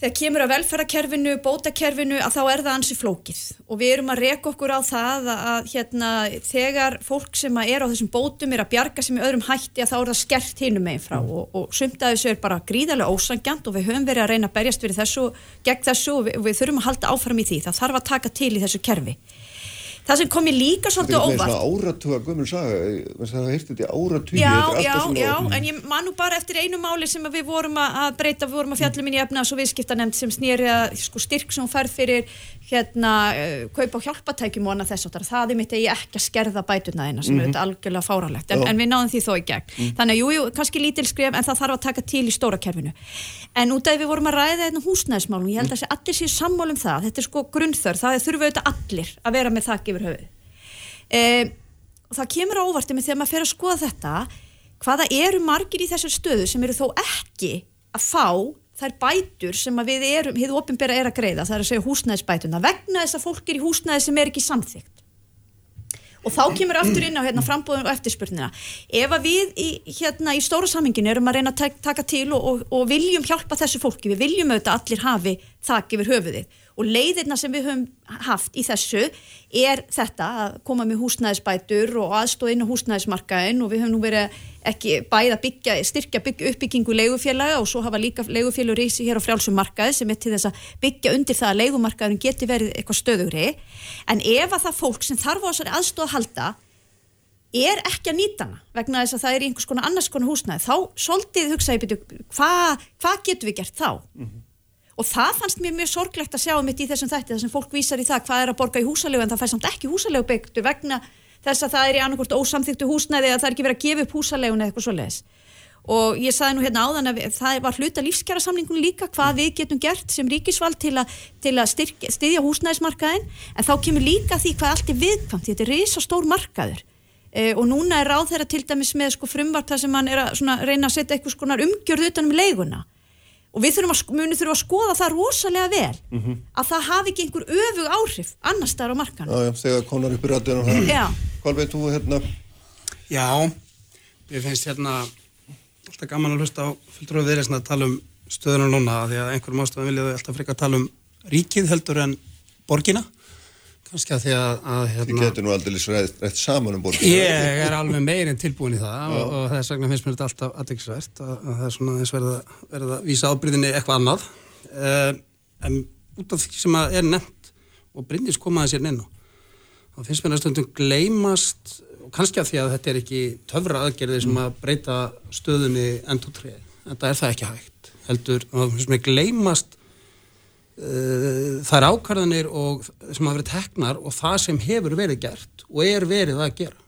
þegar kemur að velferðarkerfinu, bótakerfinu að þá er það ansi flókið. Og við erum að reka okkur á það að, að hérna, þegar fólk sem er á þessum bótum er að bjarga sem í öðrum hætti að þá er það skert hinum meginn frá. Og, og sumt að þessu er bara gríðarlega ósangjant og við höfum verið að reyna að berjast fyrir þessu gegn þessu og við, við þurfum að halda áfram í því. Það þarf að taka til í þessu kerfi það sem kom ég líka svolítið Þetta er óvart svona áratuga gömur saga, það heyrt þetta í áratugi. Já, er já, já, en ég man nú bara eftir einu máli sem við vorum að breyta, við vorum að fjallum í efnaðs og viðskiptanemnd sem snýri að sko, styrk sem hún færð fyrir hérna, uh, kaupa hjálpatækjum og annað þess áttar, það er mitt að ég ekki að skerða bætuna þeina sem Mhm. er auðvitað algjörlega fáralegt, en, en við náðum því þó í gegn. Mm. Þannig að jú, jú, kannski lítil skref, en það þarf að taka til í stóra kerfinu. En út af við vorum að ræða þetta húsnæðismálum, ég held að þessi allir séu sammála um það, þetta er sko grunnþörf, það er þurfa auðvitað allir að vera með þakk yfir höfuð. Um, og það kemur á óvarti með þegar maður fer að skoða þetta hvaða eru margir í þessar stöðu sem eru þó ekki að fá þær bætur sem við erum, hefðu opinbera er að greiða, það er að segja húsnæðisbætuna vegna þess að fólk er í húsnæði sem er ekki samþygt og þá kemur aftur inn á hérna, frambóðun og eftirspurnina. Ef að við í, hérna, í stóra saminginu erum að reyna að tak- taka til og, og, og viljum hjálpa þessu fólki, við viljum auðvitað að allir hafi þak yfir höfuðið. Og leiðirna sem við höfum haft í þessu er þetta að koma með húsnæðisbætur og aðstóð inn á húsnæðismarkaðin og við höfum nú verið ekki bæða byggja, styrkja byggja uppbyggingu leigufélaga og svo hafa líka leigufélug rísi hér á frjálsum markaði sem er til þess að byggja undir það að leigumarkaðin geti verið eitthvað stöðugri. En ef að það fólk sem þarf á þessari aðstóð að halda er ekki að nýta hana vegna þess að það er í einhvers konar annars konar húsnæði þá svolítið hugsa ég byrju hvað hva getum við gert þá? Og það fannst mér mjög sorglegt að sjá mitt í þessum þætti þar sem fólk vísar í það hvað er að borga í húsalegu en það fær samt ekki húsalegu byggtu vegna þess að það er í annarkort ósamþyktu húsnæði eða það er ekki verið að gefa upp húsalegun eða eitthvað svoleiðis. Og ég saði nú hérna áðan að það var hluta lífskjara samningun líka hvað við getum gert sem ríkisvald til, a, til að styrk, styðja húsnæðismarkaðin en þá kemur líka því hvað allt er viðkvæmt þetta er risa stór markaður. E, og núna er ráð þeirra til dæmis með sko frumvart þar sem hann er að reyna að setja eitthvað skonar umgjörð utan um leiguna og við þurfum að, munum þurfum að skoða það rosalega vel Mhm. að það hafi ekki einhver öfug áhrif annars staðar á markan Já, já, þegar konar upp í rættinu. Kolbeinn, þú hérna, Já, ég finnst hérna alltaf gaman að hlusta á fulltrúið viðreysna að tala um stöðuna núna því að einhverjum ástafan vilja þau alltaf frekar tala um ríkið heldur en borgina kannski að því að, að þið hérna, getur nú aldrei rætt saman um borgina. Ég er alveg meirinn tilbúin í það og, og þess vegna finnst mér þetta alltaf aðeinsvært að, að það er svona þess verða, að vísa ábyrðinni eitthvað annað uh, en út af því sem að er nefnt og Bryndis komaði sér inn á þá finnst mér að stundum gleymast og kannski að því að þetta er ekki töfra aðgerði sem að breyta stöðunni endur treð, þetta er það ekki hægt heldur, og finnst mér gleymast þær ákvarðanir og, sem hafa verið teknar og það sem hefur verið gert og er verið að gera.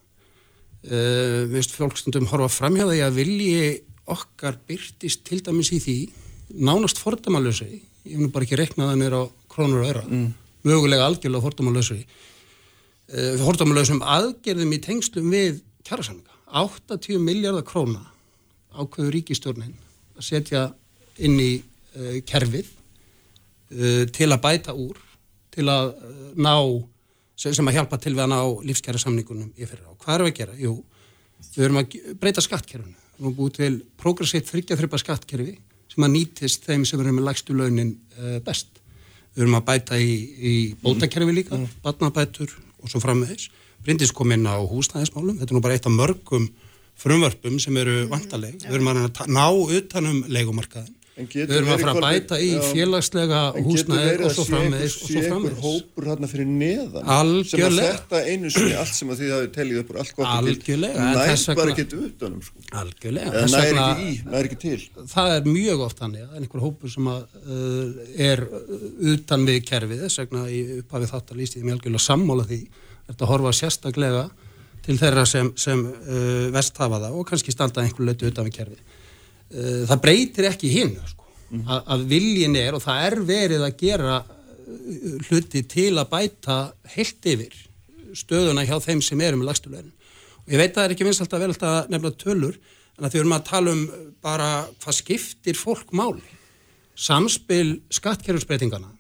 Uh, minnst fólkstundum horfa framhjá því að vilji okkar byrtist til dæmis í því nánast fordamalösi ég nú bara ekki reknað það nýra á krónur og öra Mm. mögulega algjörlega fordamalösi uh, fordamalösum aðgerðum í tengslum við kjærasamlinga 80 miljardar króna ákveður ríkistjórnin að setja inn í uh, kerfið uh, til að bæta úr til að uh, ná sem, sem að hjálpa til við að ná lífskjæra samningunum í fyrir á. Hvað erum við að gera? Jú, við erum að breyta skattkerfinu. Við erum búið til progressivt þryggjaþrypa skattkerfi sem að nýtist þeim sem eru með lagstu launin uh, best. Við erum að bæta í, í bótakerfi líka, mm. batnabætur og svo frammeðis. Bryndis kom inn á húsnæðismálum, þetta er nú bara eitt af mörgum frumvörpum sem eru vantaleg. Við erum að ná utanum leikumarkaðin Við erum að fara að bæta í félagslega húsnæði og svo frammeðis og svo frammeðis. En getur verið að sé einhver hópur hérna fyrir neðan Algjörlega. sem að þetta einu sinni allt sem að því að þið tellið upp úr allt gott Algjörlega. til næst bara getur utanum sko. Algjörlega. Eða næri ekki í, næri ekki til. Það er mjög oft þannig að einhver hópur sem að, uh, er utan við kerfið þess vegna í upphafið þáttalýst í mjölgjörlega sammála því þetta horfa sérstaklega til þeirra sem, sem uh, vest hafa það og kannski standa einhver lötu utan við kerfið það breytir ekki hinn sko, mm. að, að viljin er og það er verið að gera uh, hluti til að bæta heilt yfir stöðuna hjá þeim sem eru með lagstulegin og ég veit að það er ekki vel að nefna tölur en að því erum að tala um bara hvað skiptir fólk máli. Samspil skattkerfisbreytingana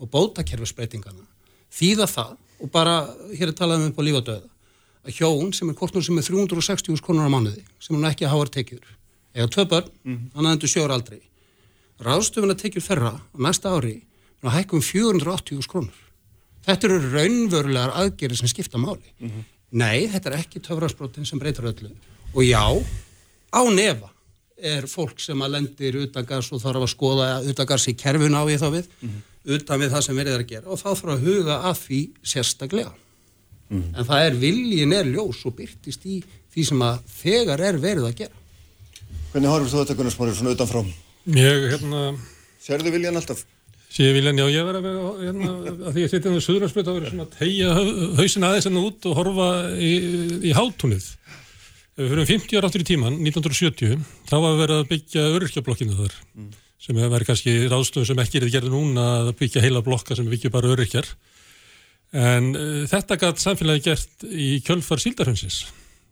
og bótakerfisbreytingana þýða það og bara hér er talað um upp á líf og döða að hjón sem er kortnur sem er 360 krónur á mánuði sem hún ekki hafa tekjur eða tvö börn, mm -hmm. hann aðendur sjór aldrei ráðstöfun að tekja ferra næsta ári og hækkum 480 krónur þetta eru raunverulegar aðgerið sem skipta máli mm -hmm. nei, þetta er ekki töfrarsbrotin sem breytur öllu og já, á nefa er fólk sem að lendir utangars og þarf að skoða utangars í kerfun á ég þá við mm -hmm. utan við það sem verið er að gera og þá þarf að huga að því sérstaklega mhm. en það er viljin er ljós og byrtist í því sem að þegar er verið að gera Hvernig horfður þú þetta Gunnar Smárir svona utanfrá? Ég, hérna... Serðu viljan alltaf? Sér viljan, já, ég verði að, hérna, að því að setja um söðurarspröð að vera svona að tegja hausin aðeins enn út og horfa í, í við fyrir 50 ára áttur í tíman, 1970, þá var við verið að byggja öryrkjablokkinu þar, mm. sem verið kannski ráðstöðum sem ekki er gera núna að byggja heila blokka sem byggja bara öryrkjar. En uh, þetta gætt samfélagi gert í kjölfar síldarhundsins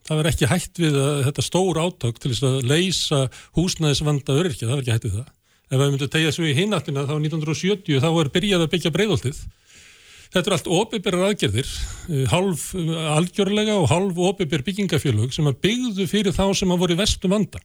það verður ekki hægt við að, þetta stór átök til þess að leysa húsnæðisvanda öryrkja, það verður ekki hægt við það. Ef við myndum tegja svo í hinattina þá 1970 þá er byrjað að byggja breyðoltið. Þetta er allt óbyrgar aðgerðir, halv algjörlega og halv óbyrgar byggingafélög sem að byggðu fyrir þá sem að voru vestum vanda.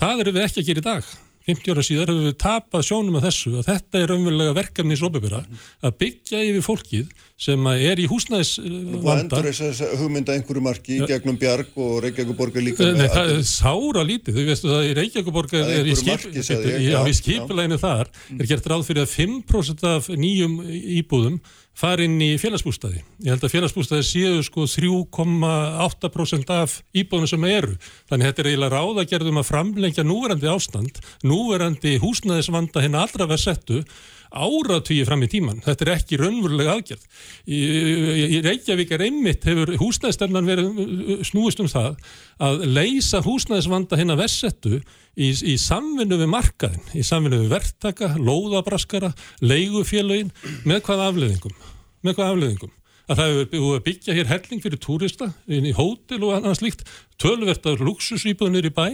Það eru við ekki að gera í dag. 50 ára síðar hefur við tapað sjónum af þessu að þetta er umverulega verkefni í sóbebera að byggja yfir fólkið sem er í húsnæðisvanda. Hvað endur þess að hugmynda einhverju marki í gegnum Bjarg og Reykjavíkuborg er líka? Nei, það er sára lítið. Þú veistu það í Reykjavíkuborg er, í, skip, marki, ég, já, í skipuleginu þar er gert ráð fyrir að 5% af nýjum íbúðum fara inn í félagsbústæði. Ég held að félagsbústæði séu sko 3,8% af íbúðunum sem eru. Þannig þetta er eiginlega ráðagerðum að framlengja núverandi ástand, núverandi húsnæðisvanda henni allra verð settu áratvíi fram í tíman. Þetta er ekki raunverulega aðgerð. Í, í Reykjavík er einmitt hefur húsnæðistemnan verið snúist um það að leysa húsnæðisvanda hennar vessettu í, í samvinnu við markaðin, í samvinnu við verktaka, lóðabraskara, leigufélagin, með hvað afleðingum? Með hvað afleðingum? Að það hefur búið að byggja hér helling fyrir túrista inn í hótel og annað slíkt tölvert af luxusýbúðinir í bæ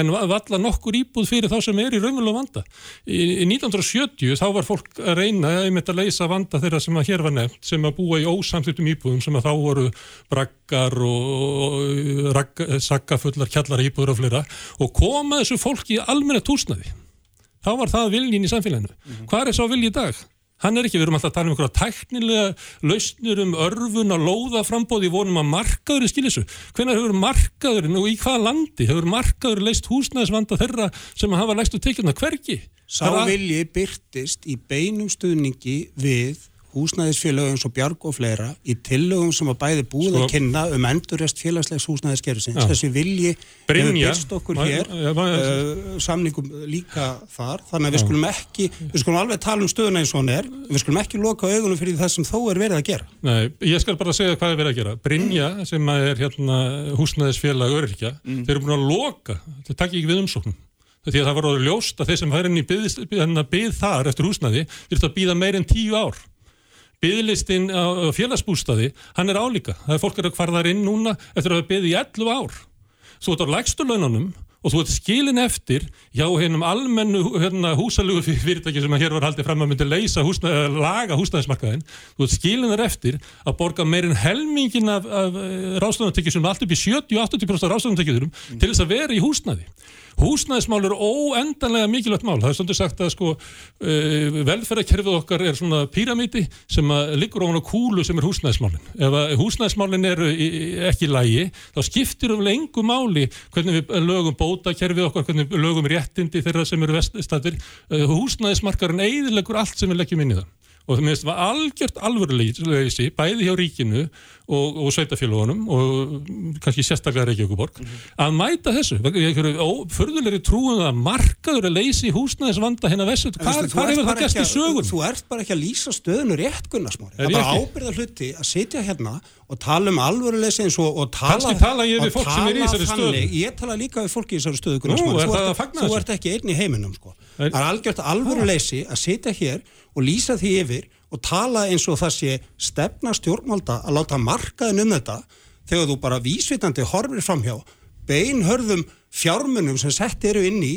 en valla nokkur íbúð fyrir þá sem er í raunverulega vanda. Í, í 1970 þá var fólk að reyna að leysa vanda þeirra sem að hér var nefnt sem að búa í ósamþýttum íbúðum sem að þá voru braggar og saggafullar kjallar íbúður og fleira og koma þessu fólki í almenna túsnaði. Þá var það viljin í samfélaginu. Mm -hmm. Hvað er að vilja í dag? Hann er ekki, við erum alltaf að tala um einhverja tæknilega lausnir um örfun að lóða frambóði vonum að markaður er skilissu. Hvernig hefur markaðurinn og í hvaða landi hefur markaður leist húsnæðisvanda þeirra sem hafa læstu tekjuna hverki? Sá vilji byrtist í beinum stuðningi við húsnæðisfélög eins og Bjarg og fleira í tillögum sem að bæði búið Svo, að kynna um endurrest félagslegs húsnæðiskerfisins. Þessi vilji hefur byrst okkur hér ja, ja, uh, samningum líka þar. Þannig að við skulum ekki við skulum alveg tala um stöðuna eins og hann er. Við skulum ekki loka augunum fyrir það sem þó er verið að gera. Nei, ég skal bara segja hvað er verið að gera. Brynja sem er hérna húsnæðisfélag öryrkja, mm. þeir eru búin að loka. Það takk ekki við umsóknum. Því að það var orðið ljóst að þeir sem fær inn í byð, byð, byð þar eftir húsnæði þurft að býða meir en tíu ár byðlistin á félagsbústaði, hann er álíka. Það er fólk er að hvarðar inn núna eftir að hafa byðið í 11 ár. Þú ert á lægstu launanum og þú ert skilin eftir hjá hennum almennu hérna, húsalugu fyrirtæki sem hér var haldið fram að myndi leysa húsna, laga húsnæðismarkaðin þú ert skilin eftir að borga meirinn helmingin af, af ráðstöðunartekjum allt upp í 70-80% af ráðstöðunartekjum mm. til þess að vera í húsnæði húsnæðismál eru óendanlega mikilvægt mál. Það er stundur sagt að sko uh, velferðarkerfið okkar er svona píramíti sem liggur ofan á kúlu sem er húsnæðismálin. Ef húsnæðismálin eru ekki lægi, þá skiptir um lengu máli hvernig við lögum bótakerfið okkar, hvernig við lögum réttindi þeirra sem eru veststatir. Uh, húsnæðismarkarinn eiðilegur allt sem við leggjum inn í það og það meðist var algjört alvöruleysi bæði hjá ríkinu og, og sveitafélagunum og kannski sérstaklega Reykjavíkuborg mm -hmm. að mæta þessu. Förðulegri trúum að markaður að leysi húsnæðisvanda hérna vessu hvað hefur það gæst í sögun? Þú ert bara ekki að lýsa stöðunu rétt Gunnarsmári það er bara ábyrða hluti að sitja hérna og tala um alvöruleysi eins og, og tala kannski tala ég við fólk sem er í þessari stöðu. ég tala líka við fólki í þessari stöðu Gunnarsmári þú, þú ert ekki einn í heiminum sko. Það er algjört alvöruleysi að sitja hér og lýsa því yfir og tala eins og það sé stefna stjórnvalda að láta markaðin um þetta þegar þú bara vísvitandi horfir framhjá beinhörðum fjármunum sem sett eru inn í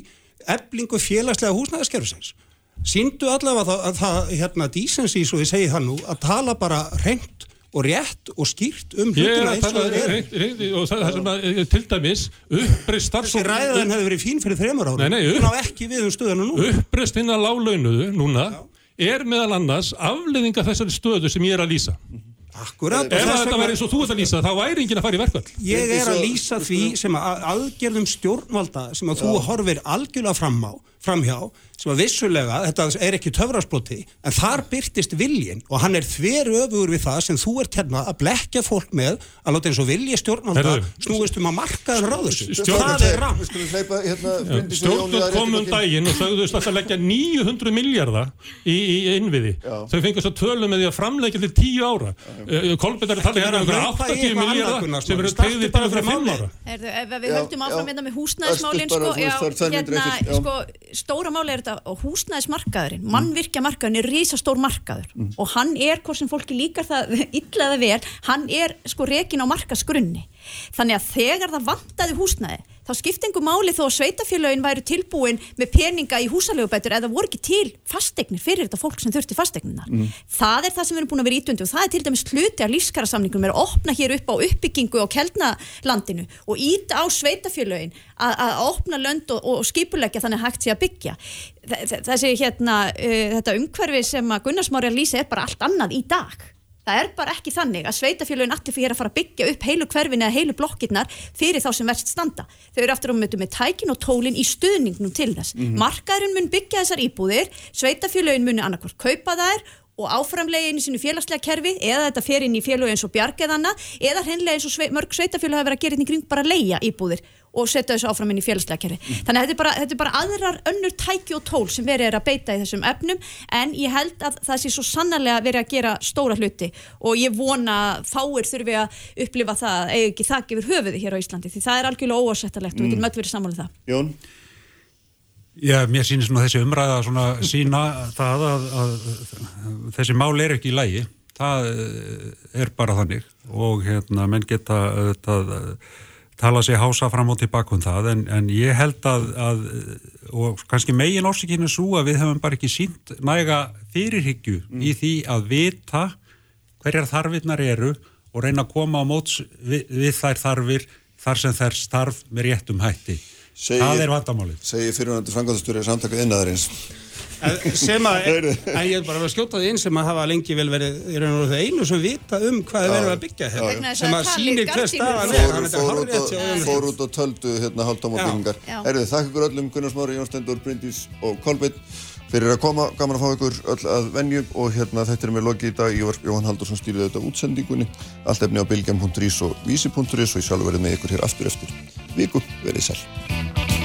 eblingu félagslega húsnæðiskerfisins. Sýndu allavega að það, hérna, dísensís og ég segi það nú, að tala bara reynd og rétt og skýrt um hlutina eins og það er. Og það er sem að, til dæmis, uppreist starfsfólk... Þessi ræðan hefði verið fín fyrir þremur ára. Nei, nei, upp, uppreist inn að láglaunuðu núna, Já er meðal annars afleðinga þessari stöðu sem ég er að lýsa. Akkurat. Ef þetta verður eins og þú ert að lýsa, þá væri enginn að fara í verkvall. Ég er að lýsa því sem að aðgerðum stjórnvalda sem að þú horfir algjörlega fram á, framhjá, sem að vissulega, þetta er ekki töfrasploti, en þar byrtist viljin og hann er þver öfugur við það sem þú ert hérna að blekja fólk með að láta eins og vilji stjórnvalda snúist um að markaðan ráður það er ram hérna, Stjórnvald komum um daginn og þauðust að leggja 900 miljardar í, í innviði. Þau fengast að tölu með því að framleggja til 10 ára. Eh, Kolbjörn er að tala hérna um 80 miljardar sem eru tegðið til fyrir 5 ára. Við höldum áfram hérna með húsnæðismálin sko, hérna, sko, stóra máli er þetta húsnæðismarkaðurinn, mm. mannvirkja markaðurinn er rísastór markaður mm. og hann er, hvort sem fólki líkar það illaða vel, hann er sko rekin á markasgrunni. Þannig að þegar það vantaði húsnæði þá skiptingu máli þó að sveitafélagin væri tilbúin með peninga í húsalegubætur eða voru ekki til fastegnir fyrir þetta fólk sem þurfti fastegninar. Mm. Það er það sem við erum búin að vera ítundi og það er til dæmis hluti af lífskarasamningum er að opna hér upp á uppbyggingu á kelnalandinu og íta á sveitafélagin að, opna lönd og, og skipulegja þannig hægt sé að byggja. Þessi hérna, uh, þetta umhverfi sem að Gunnarsmári að lýsa er bara allt annað í dag. Það er bara ekki þannig að sveitafélagin allir fyrir að fara að byggja upp heilu hverfin eða heilu blokkirnar fyrir þá sem verðst standa. Þau eru aftur á mötu með tækin og tólin í stuðningnum til þess. Mm -hmm. Markaðurinn mun byggja þessar íbúðir, sveitafélagin muni annarkort kaupa þær og áframlegin í sínu félagslega kerfi eða þetta fer inn í félög eins og bjargeðana eða hennilega eins og svei, mörg sveitafélög hafa verið að gera þetta í kring bara leia íbúðir og setja þessu áfram inn í félagslega kerfi. Mm. Þannig að þetta er, bara, þetta er bara aðrar önnur tæki og tól sem verið er að beita í þessum efnum en ég held að það sé svo sannarlega verið að gera stóra hluti og ég vona fáir þurfi að upplifa það eða ekki það gefur höfuði hér á Íslandi því það er algjörlega óasettalegt mm. og við getum öll verið sammálið það. Jón? Já, mér sýnir svona þessi umræða svona sína það að, að, að þessi mál er ekki í lægi það er bara þannig og hérna menn geta það tala sig hása fram og tilbaka um það en, en ég held að, að og kannski megin orsakinu svo að við hefum bara ekki sínt næga fyrirhyggju mm. í því að vita hverjar þarfinnar eru og reyna að koma á móts við, við þær þarfir þar sem þær starf með réttum hætti. Segi, það er vandamálið. Segir fyrirhundur frangaðastur í samtaka innaðarins sem að, að ég er bara að skjóta því einn sem að hafa lengi vel verið í raun og það einu sem vita um hvað er verið að byggja hérna, sem að sýnir hver staðan er. Fór út og töldu hérna haldtáma byggingar Erðu þakk ykkur öllum Gunnar Smári, Jón Stendur, Bryndís og Kolbjörn fyrir að koma, gaman að fá ykkur öll að venju og hérna þetta er með logi í dag. Jóhann Haldursson stýrið þetta útsendingunni. Allt efni á bilgjum.is og vísi.is og ég sjálfur verið með ykkur hér aftur eftir viku, verið sæl